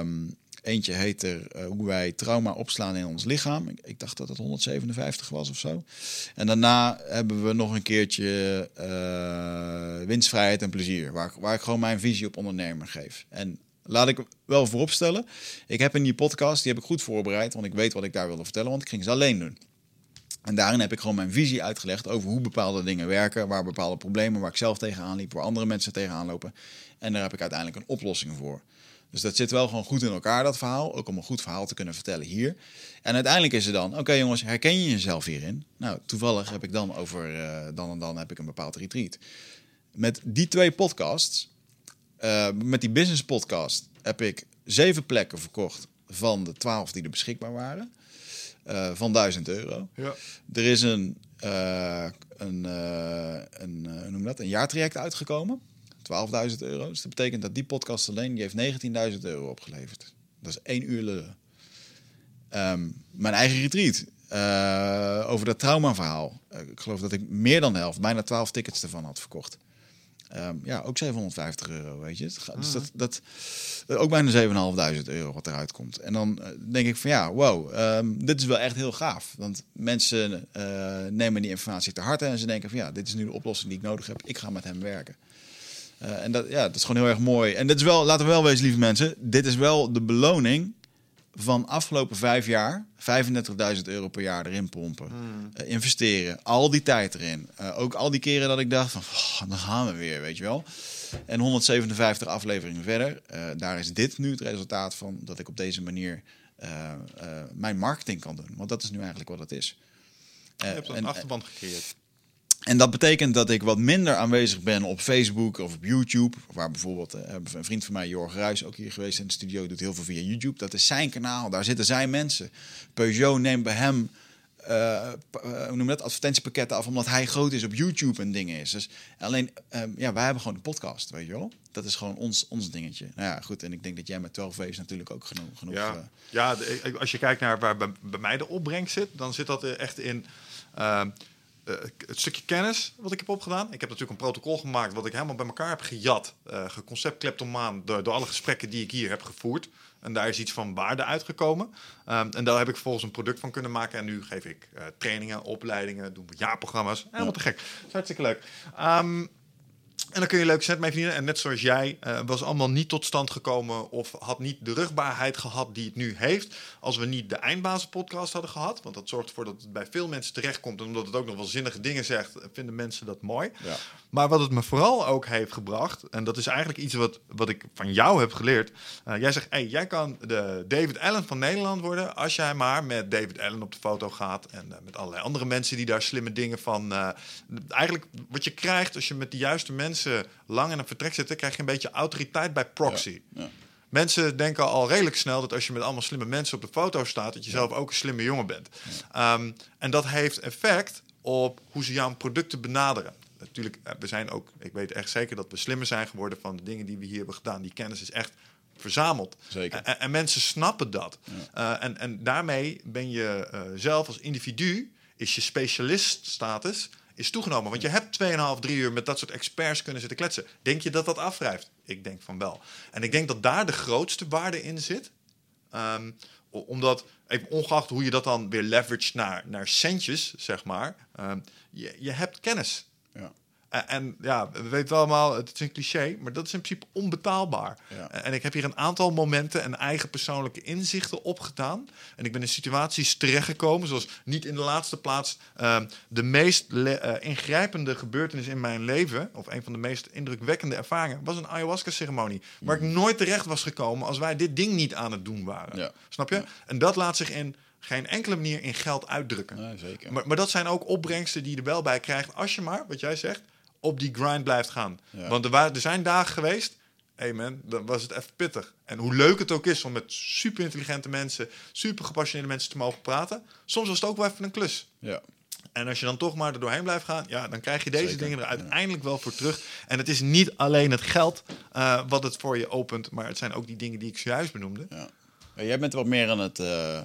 Um, Eentje heet er uh, hoe wij trauma opslaan in ons lichaam. Ik, ik, dacht dat het 157 was of zo. En daarna hebben we nog een keertje uh, winstvrijheid en plezier. Waar, waar ik gewoon mijn visie op ondernemer geef. En laat ik wel vooropstellen. Ik heb in die podcast, die heb ik goed voorbereid. Want ik weet wat ik daar wilde vertellen. Want ik ging ze alleen doen. En daarin heb ik gewoon mijn visie uitgelegd over hoe bepaalde dingen werken, waar bepaalde problemen waar ik zelf tegenaan liep, waar andere mensen tegenaan lopen. En daar heb ik uiteindelijk een oplossing voor. Dus dat zit wel gewoon goed in elkaar, dat verhaal. Ook om een goed verhaal te kunnen vertellen hier. En uiteindelijk is er dan, oké jongens, herken je jezelf hierin? Nou, toevallig heb ik dan over, uh, dan en dan heb ik een bepaald retreat. Met die twee podcasts, uh, met die business podcast, heb ik zeven plekken verkocht van de twaalf die er beschikbaar waren. Uh, van 1000 euro. Ja. Er is een, een, een, noem dat, een jaartraject uitgekomen 12.000 euro. Dus dat betekent dat die podcast alleen die heeft 19.000 euro opgeleverd. Dat is één uur lullen. Um, mijn eigen retreat. Uh, over dat traumaverhaal. Uh, ik geloof dat ik meer dan de helft, bijna 12 tickets ervan had verkocht. Um, ja, ook 750 euro, weet je. Dus mm. dat, dat, ook bijna 7.500 euro wat eruit komt. En dan denk ik van ja, wow, um, dit is wel echt heel gaaf. Want mensen nemen die informatie te harte en ze denken van ja, dit is nu de oplossing die ik nodig heb. Ik ga met hem werken. Uh, en dat, ja, dat is gewoon heel erg mooi. En dit is wel, laten we wel wezen, lieve mensen, dit is wel de beloning van afgelopen vijf jaar. 35.000 euro per jaar erin pompen. Hmm. Uh, investeren. Al die tijd erin. Uh, ook al die keren dat ik dacht van, oh, dan gaan we weer, weet je wel. En 157 afleveringen verder. daar is dit nu het resultaat van dat ik op deze manier mijn marketing kan doen. Want dat is nu eigenlijk wat het is. Je hebt een achterband gecreëerd. En dat betekent dat ik wat minder aanwezig ben op Facebook of op YouTube. Waar bijvoorbeeld uh, een vriend van mij, Jorg Ruijs, ook hier geweest in de studio, doet heel veel via YouTube. Dat is zijn kanaal, daar zitten zijn mensen. Peugeot neemt bij hem uh, hoe noem dat, advertentiepakketten af, omdat hij groot is op YouTube en dingen is. Dus alleen, um, ja, wij hebben gewoon een podcast, weet je wel. Dat is gewoon ons, ons dingetje. Nou ja, goed, en ik denk dat jij met 12 Waves natuurlijk ook genoeg... genoeg ja, uh, ja als je kijkt naar waar bij, bij, mij de opbrengst zit, dan zit dat echt in... Uh, uh, het stukje kennis wat ik heb opgedaan. Ik heb natuurlijk een protocol gemaakt wat ik helemaal bij elkaar heb gejat. Uh, geconcept kleptomaan door, door alle gesprekken die ik hier heb gevoerd. En daar is iets van waarde uitgekomen. Um, en daar heb ik vervolgens een product van kunnen maken. En nu geef ik uh, trainingen, opleidingen, doen we jaarprogramma's. Helemaal te gek. Dat is hartstikke leuk. Um, en dan kun je leuk set mee verdienen. En net zoals jij, uh, was allemaal niet tot stand gekomen of had niet de rugbaarheid gehad die het nu heeft. Als we niet de eindbazen podcast hadden gehad. Want dat zorgt ervoor dat het bij veel mensen terechtkomt. En omdat het ook nog wel zinnige dingen zegt, vinden mensen dat mooi. Ja. Maar wat het me vooral ook heeft gebracht, en dat is eigenlijk iets wat, wat ik van jou heb geleerd. Uh, jij zegt, hey, jij kan de David Allen van Nederland worden als jij maar met David Allen op de foto gaat. En uh, met allerlei andere mensen die daar slimme dingen van... eigenlijk wat je krijgt als je met de juiste mensen mensen lang in een vertrek zitten, krijg je een beetje autoriteit bij proxy. Ja, Mensen denken al redelijk snel dat als je met allemaal slimme mensen op de foto staat, dat je zelf ook een slimme jongen bent. Um, en dat heeft effect op hoe ze jouw producten benaderen. Natuurlijk, eh, we zijn ook, ik weet echt zeker dat we slimmer zijn geworden van de dingen die we hier hebben gedaan. Die kennis is echt verzameld. Zeker. En, en mensen snappen dat. Uh, en, en daarmee ben je uh, zelf als individu, is je specialiststatus is toegenomen. Want je hebt 2,5, 3 uur met dat soort experts kunnen zitten kletsen. Denk je dat dat afwrijft? Ik denk van wel. En ik denk dat daar de grootste waarde in zit. Um, omdat, even ongeacht hoe je dat dan weer leverage naar, naar centjes, zeg maar. Ehm, je, je hebt kennis. En, ja, we weten allemaal, het is een cliché, maar dat is in principe onbetaalbaar. Ja. En ik heb hier een aantal momenten en eigen persoonlijke inzichten opgedaan. En ik ben in situaties terechtgekomen, zoals niet in de laatste plaats ehm, de meest eh, ingrijpende gebeurtenis in mijn leven, of een van de meest indrukwekkende ervaringen, was een ayahuasca-ceremonie. Waar ik nooit terecht was gekomen als wij dit ding niet aan het doen waren. Ja. Snap je? En dat laat zich in geen enkele manier in geld uitdrukken. Nee, zeker. Maar, maar dat zijn ook opbrengsten die je er wel bij krijgt als je maar, wat jij zegt, op die grind blijft gaan. Ja. Want er, wa- er zijn dagen geweest, hey man, dan was het even pittig. En hoe leuk het ook is om met super intelligente mensen, super gepassioneerde mensen te mogen praten, soms was het ook wel even een klus. ja. En als je dan toch maar er doorheen blijft gaan, ja, dan krijg je deze Zeker, dingen er uiteindelijk wel voor terug. En het is niet alleen het geld eh, wat het voor je opent, maar het zijn ook die dingen die ik zojuist benoemde. Ja. Jij bent wat meer aan het. eh,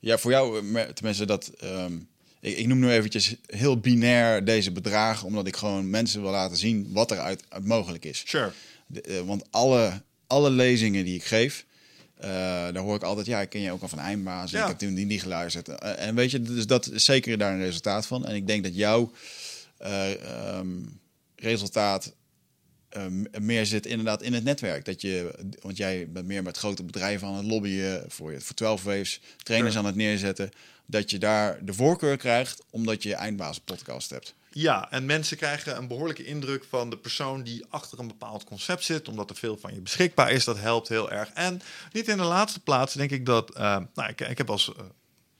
ja, voor jou, tenminste, dat. ehm, ik, ik noem nu eventjes heel binair deze bedragen, omdat ik gewoon mensen wil laten zien wat er uit, uit mogelijk is. Sure. De- eh, want alle, alle lezingen die ik geef, eh, daar hoor ik altijd, ja, ik ken je ook al van Eindbaas. Ja. Ik heb toen die niet geluisterd. Eh, en weet je, dus dat is zeker daar een resultaat van. En ik denk dat jouw ehm, resultaat eh, meer zit inderdaad in het netwerk. Dat je, want jij bent meer met grote bedrijven aan het lobbyen voor, je, voor 12 waves, trainers aan het neerzetten. Dat je daar de voorkeur krijgt omdat je Eindbaas podcast hebt. Ja, en mensen krijgen een behoorlijke indruk van de persoon die achter een bepaald concept zit, omdat er veel van je beschikbaar is. Dat helpt heel erg. En niet in de laatste plaats denk ik dat, eh, nou, ik, ik heb als, eh,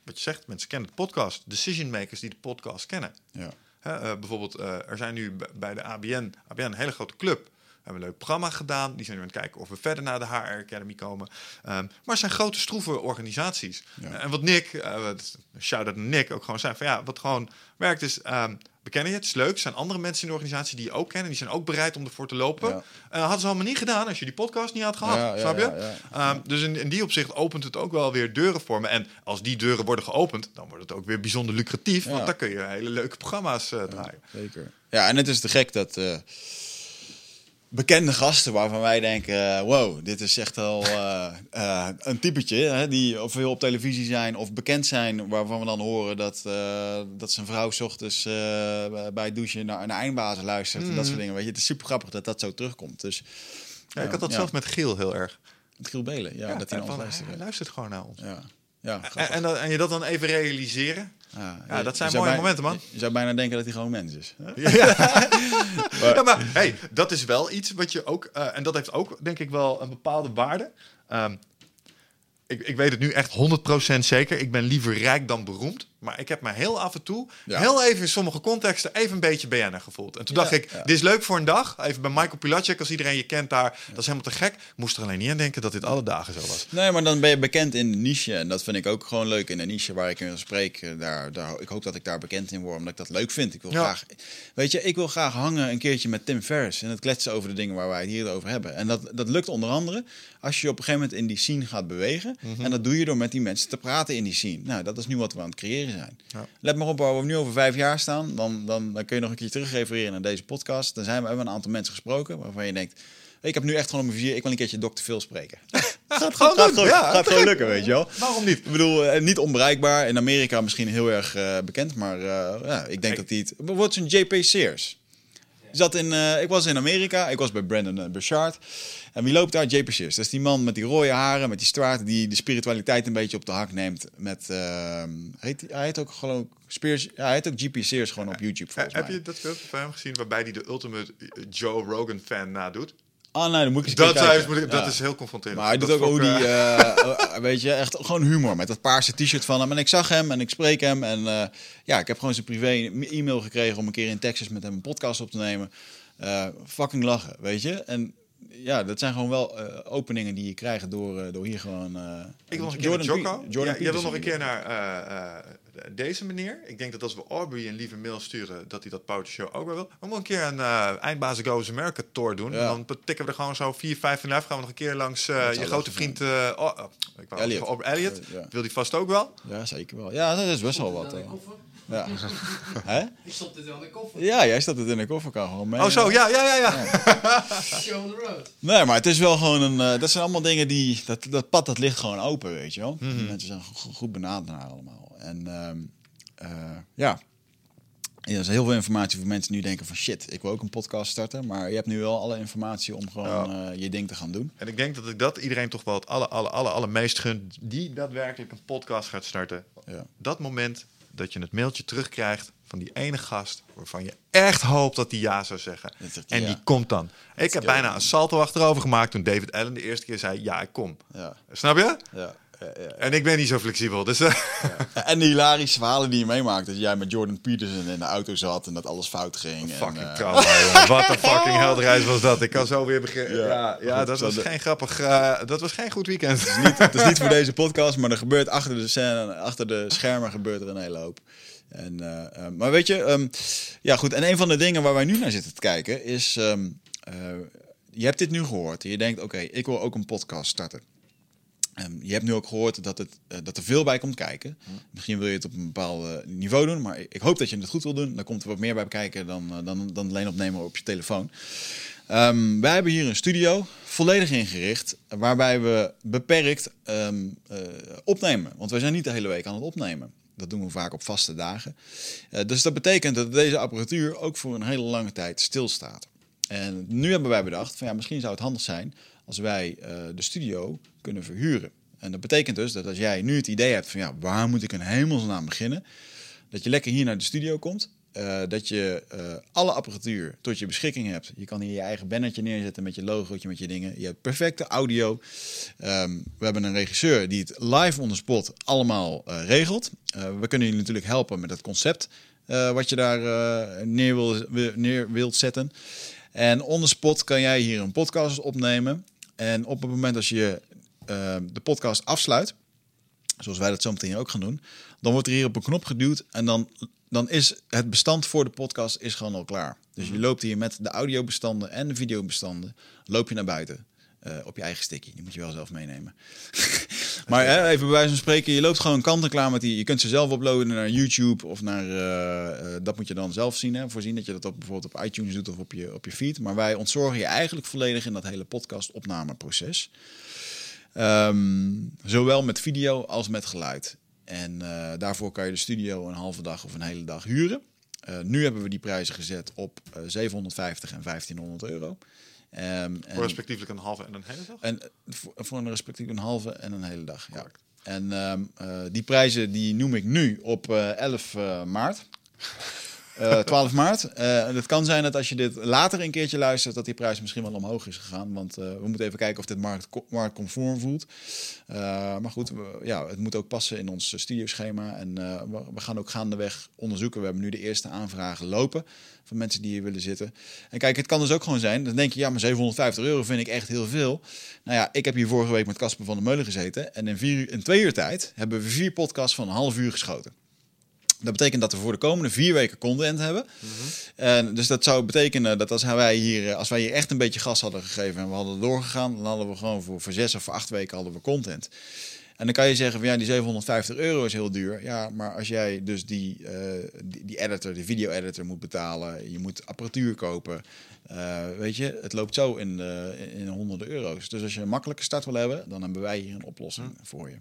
wat je zegt, mensen kennen de podcast, decision makers die de podcast kennen. Ja. Eh, bijvoorbeeld, eh, er zijn nu bij de ABN, ABN een hele grote club. We hebben een leuk programma gedaan. Die zijn nu aan het kijken of we verder naar de HR Academy komen. Ehm, maar het zijn grote, stroeve organisaties. Ja. En wat Nick, uh, shout-out Nick, ook gewoon zei van ja, wat gewoon werkt is... ehm, we kennen je, het is leuk. Er zijn andere mensen in de organisatie die je ook kennen. Die zijn ook bereid om ervoor te lopen. Ja. Eh, hadden ze allemaal niet gedaan als je die podcast niet had gehad. Ja, snap je? ja. Ehm, dus in, in die opzicht opent het ook wel weer deuren voor me. En als die deuren worden geopend, dan wordt het ook weer bijzonder lucratief. Want dan kun je hele leuke programma's eh, draaien. Zeker. Ja, en het is te gek dat eh, bekende gasten waarvan wij denken: eh, wow, dit is echt wel eh, eh, een typetje hè, die of veel op televisie zijn of bekend zijn, waarvan we dan horen dat, dat zijn vrouw 's ochtends bij het douchen naar een eindbazen luistert en dat soort dingen. Weet je, het is super grappig dat dat zo terugkomt. Dus Ja, ik had dat ja. zelf met Giel heel erg. met Giel Belen, ja, dat hij van, hij luistert. luistert gewoon naar ons. Ja, ja, En, en, je dat dan even realiseren. ja, dat zijn mooie bijna- momenten, man. Je zou bijna denken dat hij gewoon mens is. Ja, maar hey, dat is wel iets wat je ook... eh, en dat heeft ook, denk ik, wel een bepaalde waarde. Ehm, ik, ik weet het nu echt 100% zeker. Ik ben liever rijk dan beroemd. Maar ik heb me heel af en toe, Ja. heel even in sommige contexten, even een beetje BN'er gevoeld. En toen Ja, dacht ik, ja. dit is leuk voor een dag. Even bij Michael Pilacek, als iedereen je kent daar. Dat is helemaal te gek. Ik moest er alleen niet aan denken dat dit alle dagen zo was. Nee, maar dan ben je bekend in de niche. En dat vind ik ook gewoon leuk in de niche waar ik in spreek. Eh, Daar, daar, ik hoop dat ik daar bekend in word, omdat ik dat leuk vind. Ik wil graag, weet je, ik wil graag hangen een keertje met Tim Ferriss. En het kletsen over de dingen waar wij het hier over hebben. En dat, dat lukt onder andere als je op een gegeven moment in die scene gaat bewegen. Mhm. En dat doe je door met die mensen te praten in die scene. Nou, dat is nu wat we aan het creëren zijn. Ja. Let maar op waar we nu over vijf jaar staan. Dan, dan, dan kun je nog een keer terugrefereren naar deze podcast. Dan zijn we, hebben een aantal mensen gesproken waarvan je denkt... Ik heb nu echt gewoon mijn vizier, ik wil een keertje Dr. Phil spreken. gaat, Gewoon gaat, gewoon, ja. gaat gewoon lukken, weet je wel. Waarom niet? Ik bedoel, eh, niet onbereikbaar. In Amerika misschien heel erg eh, bekend, maar eh, ja, ik denk dat hij het... Wat is een JP Sears? Zat in, ik was in Amerika, ik was bij Brandon Burchard. En wie loopt daar? JP Sears. Dat is die man met die rode haren, met die straat, die de spiritualiteit een beetje op de hak neemt. Met, eh, heet, hij- heet ook gewoon, Spears, ja, hij heet ook JP Sears gewoon op YouTube volgens Heb mij. je dat filmpje van hem gezien waarbij hij de ultimate Joe Rogan fan nadoet? Ah nee, dan moet ik eens Dat, is, kijken. dat Ja. is heel confronterend. Maar hij Dat doet ook hoe ik, die, eh, eh, eh, weet je, echt gewoon humor met dat paarse t-shirt van hem. En ik zag hem en ik spreek hem. En eh, ja, ik heb gewoon zijn privé e-mail gekregen om een keer in Texas met hem een podcast op te nemen. Eh, fucking lachen, weet je. En ja, dat zijn gewoon wel eh, openingen die je krijgt door, eh, door hier gewoon... eh, Ik wil nog een keer naar Pe- Jocko. Jordan ja, jij wil nog een keer naar eh, eh, deze meneer. Ik denk dat als we Aubrey een lieve mail sturen, dat hij dat Powder Show ook wel wil. We moeten een keer een eh eindbazen Goes America tour doen. Ja. En dan tikken we er gewoon zo vier, vijf in af. Gaan we nog een keer langs eh, je grote vriend eh, oh, oh, ik wou Elliot. zeggen Aubrey Elliot. Ja. Wil die vast ook wel? Ja, zeker wel. Ja, dat is best wel wat. Ja. Hè? Ik stop dit wel in de koffer. Ja, jij staat het in de koffer, kan gewoon mee. Oh zo, ja, ja, ja, ja. Show on the road. Nee, maar het is wel gewoon een. eh, dat zijn allemaal dingen die. Dat, dat pad dat ligt gewoon open, weet je wel. Mhm. Die mensen zijn go- goed benaderd allemaal. En ehm, eh, ja. Ja, er is heel veel informatie voor mensen die nu denken van shit, ik wil ook een podcast starten. Maar je hebt nu wel alle informatie om gewoon eh, je ding te gaan doen. En ik denk dat ik dat iedereen toch wel het aller, aller, aller, allermeest gun die daadwerkelijk een podcast gaat starten. Ja. Dat moment dat je het mailtje terugkrijgt van die ene gast waarvan je echt hoopt dat die ja zou zeggen. En die komt dan. Ik heb bijna een salto achterover gemaakt toen David Allen de eerste keer zei ja, ik kom. Ja, Snap je? ja. En ik ben niet zo flexibel. Dus eh, En die hilarische verhalen die je meemaakt. Dat jij met Jordan Peterson in de auto zat en dat alles fout ging. fucking en, eh, trauma. Wat een fucking helderheid was dat. Ik kan zo weer beginnen. Ja. Ja, ja, Goed, dat was de- geen grappig. eh, dat was geen goed weekend. niet, het is niet voor deze podcast, maar er gebeurt achter de scène, achter de schermen gebeurt er een hele hoop. En, maar weet je, ehm, ja goed. En een van de dingen waar wij nu naar zitten te kijken is, ehm, eh, je hebt dit nu gehoord. En je denkt, oké, ik wil ook een podcast starten. Ehm, je hebt nu ook gehoord dat, het, eh, dat er veel bij komt kijken. Misschien wil je het op een bepaald eh, niveau doen, maar ik hoop dat je het goed wil doen. Dan komt er wat meer bij kijken dan, eh, dan, dan alleen opnemen op je telefoon. Ehm, wij hebben hier een studio, volledig ingericht, waarbij we beperkt ehm, eh, opnemen. Want wij zijn niet de hele week aan het opnemen. Dat doen we vaak op vaste dagen. Dus dat betekent dat deze apparatuur ook voor een hele lange tijd stilstaat. En nu hebben wij bedacht, van ja, misschien zou het handig zijn als wij eh, de studio kunnen verhuren. En dat betekent dus dat als jij nu het idee hebt van ja, waar moet ik in hemelsnaam beginnen? Dat je lekker hier naar de studio komt. eh, dat je eh, alle apparatuur tot je beschikking hebt. Je kan hier je eigen bannertje neerzetten met je logootje, met je dingen. Je hebt perfecte audio. Ehm, we hebben een regisseur die het live on the spot allemaal regelt. We kunnen jullie natuurlijk helpen met het concept wat je daar neer, wil- neer wilt zetten. En on the spot kan jij hier een podcast opnemen. En op het moment als je eh, de podcast afsluit, zoals wij dat zo meteen ook gaan doen, dan wordt er hier op een knop geduwd en dan, dan is het bestand voor de podcast is gewoon al klaar. Dus je loopt hier met de audiobestanden en de videobestanden, loop je naar buiten. Eh, op je eigen sticky. Die moet je wel zelf meenemen. maar hè, even bij wijze van spreken, je loopt gewoon kant en klaar met die. Je kunt ze zelf uploaden naar YouTube of naar. eh, eh, dat moet je dan zelf zien. Hè, voorzien dat je dat op, bijvoorbeeld op iTunes doet of op je, op je feed. Maar wij ontzorgen je eigenlijk volledig in dat hele podcast-opnameproces. Ehm, zowel met video als met geluid. En daarvoor kan je de studio een halve dag of een hele dag huren. Nu hebben we die prijzen gezet op eh, 750 en 1500 euro. Ehm, Voor respectievelijk een halve en een hele dag. en voor, voor een respectief een halve en een hele dag. Ja. En ehm, eh, die prijzen die noem ik nu op eh 11 eh, maart. Eh 12 maart. Eh, het kan zijn dat als je dit later een keertje luistert, dat die prijs misschien wel omhoog is gegaan. Want eh, we moeten even kijken of dit markt, marktconform voelt. Eh, maar goed, ja, het moet ook passen in ons studioschema. En eh, we, we gaan ook gaandeweg onderzoeken. We hebben nu de eerste aanvragen lopen van mensen die hier willen zitten. En kijk, het kan dus ook gewoon zijn. Dan denk je, ja, maar 750 euro vind ik echt heel veel. Nou ja, ik heb hier vorige week met Casper van der Meulen gezeten. En in, in twee uur tijd hebben we vier podcasts van een half uur geschoten. Dat betekent dat we voor de komende vier weken content hebben. En dus dat zou betekenen dat als wij, hier, als wij hier echt een beetje gas hadden gegeven en we hadden doorgegaan, dan hadden we gewoon voor, voor zes of voor acht weken hadden we content. En dan kan je zeggen van ja, die 750 euro is heel duur. Ja, maar als jij dus die, eh, die, die editor, die video-editor moet betalen, je moet apparatuur kopen. eh, weet je, het loopt zo in, de, in honderden euro's. Dus als je een makkelijke start wil hebben, dan hebben wij hier een oplossing voor je.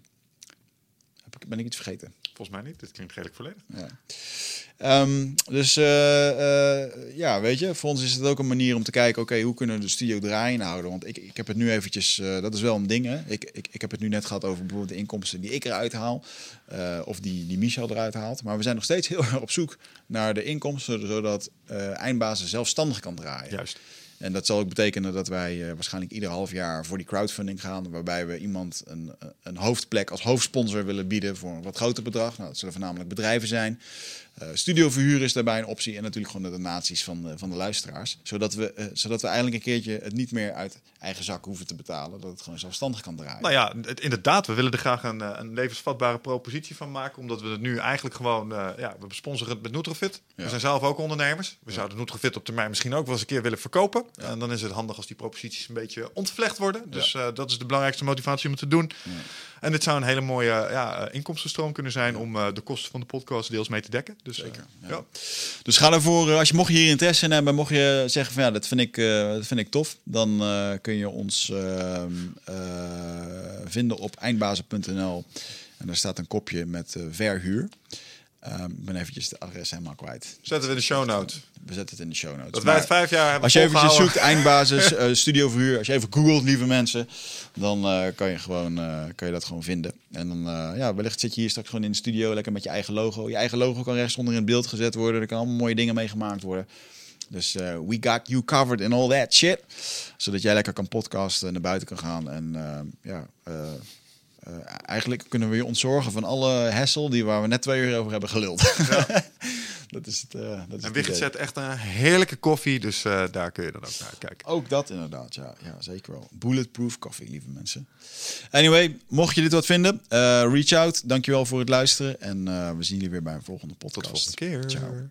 Heb ik, ben ik iets vergeten? Volgens mij niet. Dit klinkt redelijk volledig. Ja. Ehm, dus eh, eh, ja, weet je, voor ons is het ook een manier om te kijken, oké, hoe kunnen we de studio draaiende houden? Want ik, ik heb het nu eventjes, eh, dat is wel een ding, hè. Ik, ik, ik heb het nu net gehad over bijvoorbeeld de inkomsten die ik eruit haal, of die, die Michel eruit haalt. Maar we zijn nog steeds heel erg op zoek naar de inkomsten, zodat eindbazen zelfstandig kan draaien. Juist. En dat zal ook betekenen dat wij eh, waarschijnlijk ieder half jaar voor die crowdfunding gaan. Waarbij we iemand een, een hoofdplek als hoofdsponsor willen bieden voor een wat groter bedrag. Nou, dat zullen voornamelijk bedrijven zijn. Eh studioverhuur is daarbij een optie. En natuurlijk gewoon de donaties van de, van de luisteraars. Zodat we, eh, zodat we eigenlijk een keertje het niet meer uit eigen zak hoeven te betalen. Dat het gewoon zelfstandig kan draaien. Nou ja, het, inderdaad. We willen er graag een, eh, een levensvatbare propositie van maken. Omdat we het nu eigenlijk gewoon... eh, ja, we sponsoren het met Nutrofit. Ja. We zijn zelf ook ondernemers. We zouden Nutrofit op termijn misschien ook wel eens een keer willen verkopen. En dan is het handig als die proposities een beetje ontvlecht worden. Dus eh, dat is de belangrijkste motivatie om het te doen. En dit zou een hele mooie ja, eh, inkomstenstroom kunnen zijn... om eh, de kosten van de podcast deels mee te dekken. Dus, Zeker. eh, ja. ja. Dus ga ervoor, eh, als je mocht je hier interesse in hebben, mocht je zeggen van ja, dat vind ik, eh, dat vind ik tof, dan kun je ons ehm, eh, vinden op eindbazen.nl. En daar staat een kopje met verhuur. Ehm, ik ben eventjes de adres helemaal kwijt. Zetten we in de show notes. We zetten het in de show notes. Dat wij het vijf jaar hebben als je eventjes zoekt, eindbasis, eh studioverhuur. Als je even googelt, lieve mensen, dan eh, kan, je gewoon, eh, kan je dat gewoon vinden. En dan, ja, wellicht zit je hier straks gewoon in de studio, lekker met je eigen logo. Je eigen logo kan rechtsonder in beeld gezet worden. Er kan allemaal mooie dingen mee gemaakt worden. Dus we got you covered in all that shit. Zodat jij lekker kan podcasten en naar buiten kan gaan. En ja, eh, eigenlijk kunnen we je ontzorgen van alle hassle die waar we net twee uur over hebben geluld. dat is het. eh, dat is En Wigert idee. zet echt een heerlijke koffie, dus eh, daar kun je dan ook naar kijken. Ook dat inderdaad, ja, ja zeker wel. Bulletproof coffee, lieve mensen. Anyway, mocht je dit wat vinden, reach out. Dankjewel voor het luisteren. En we zien jullie weer bij een volgende podcast. Tot de volgende keer. Ciao.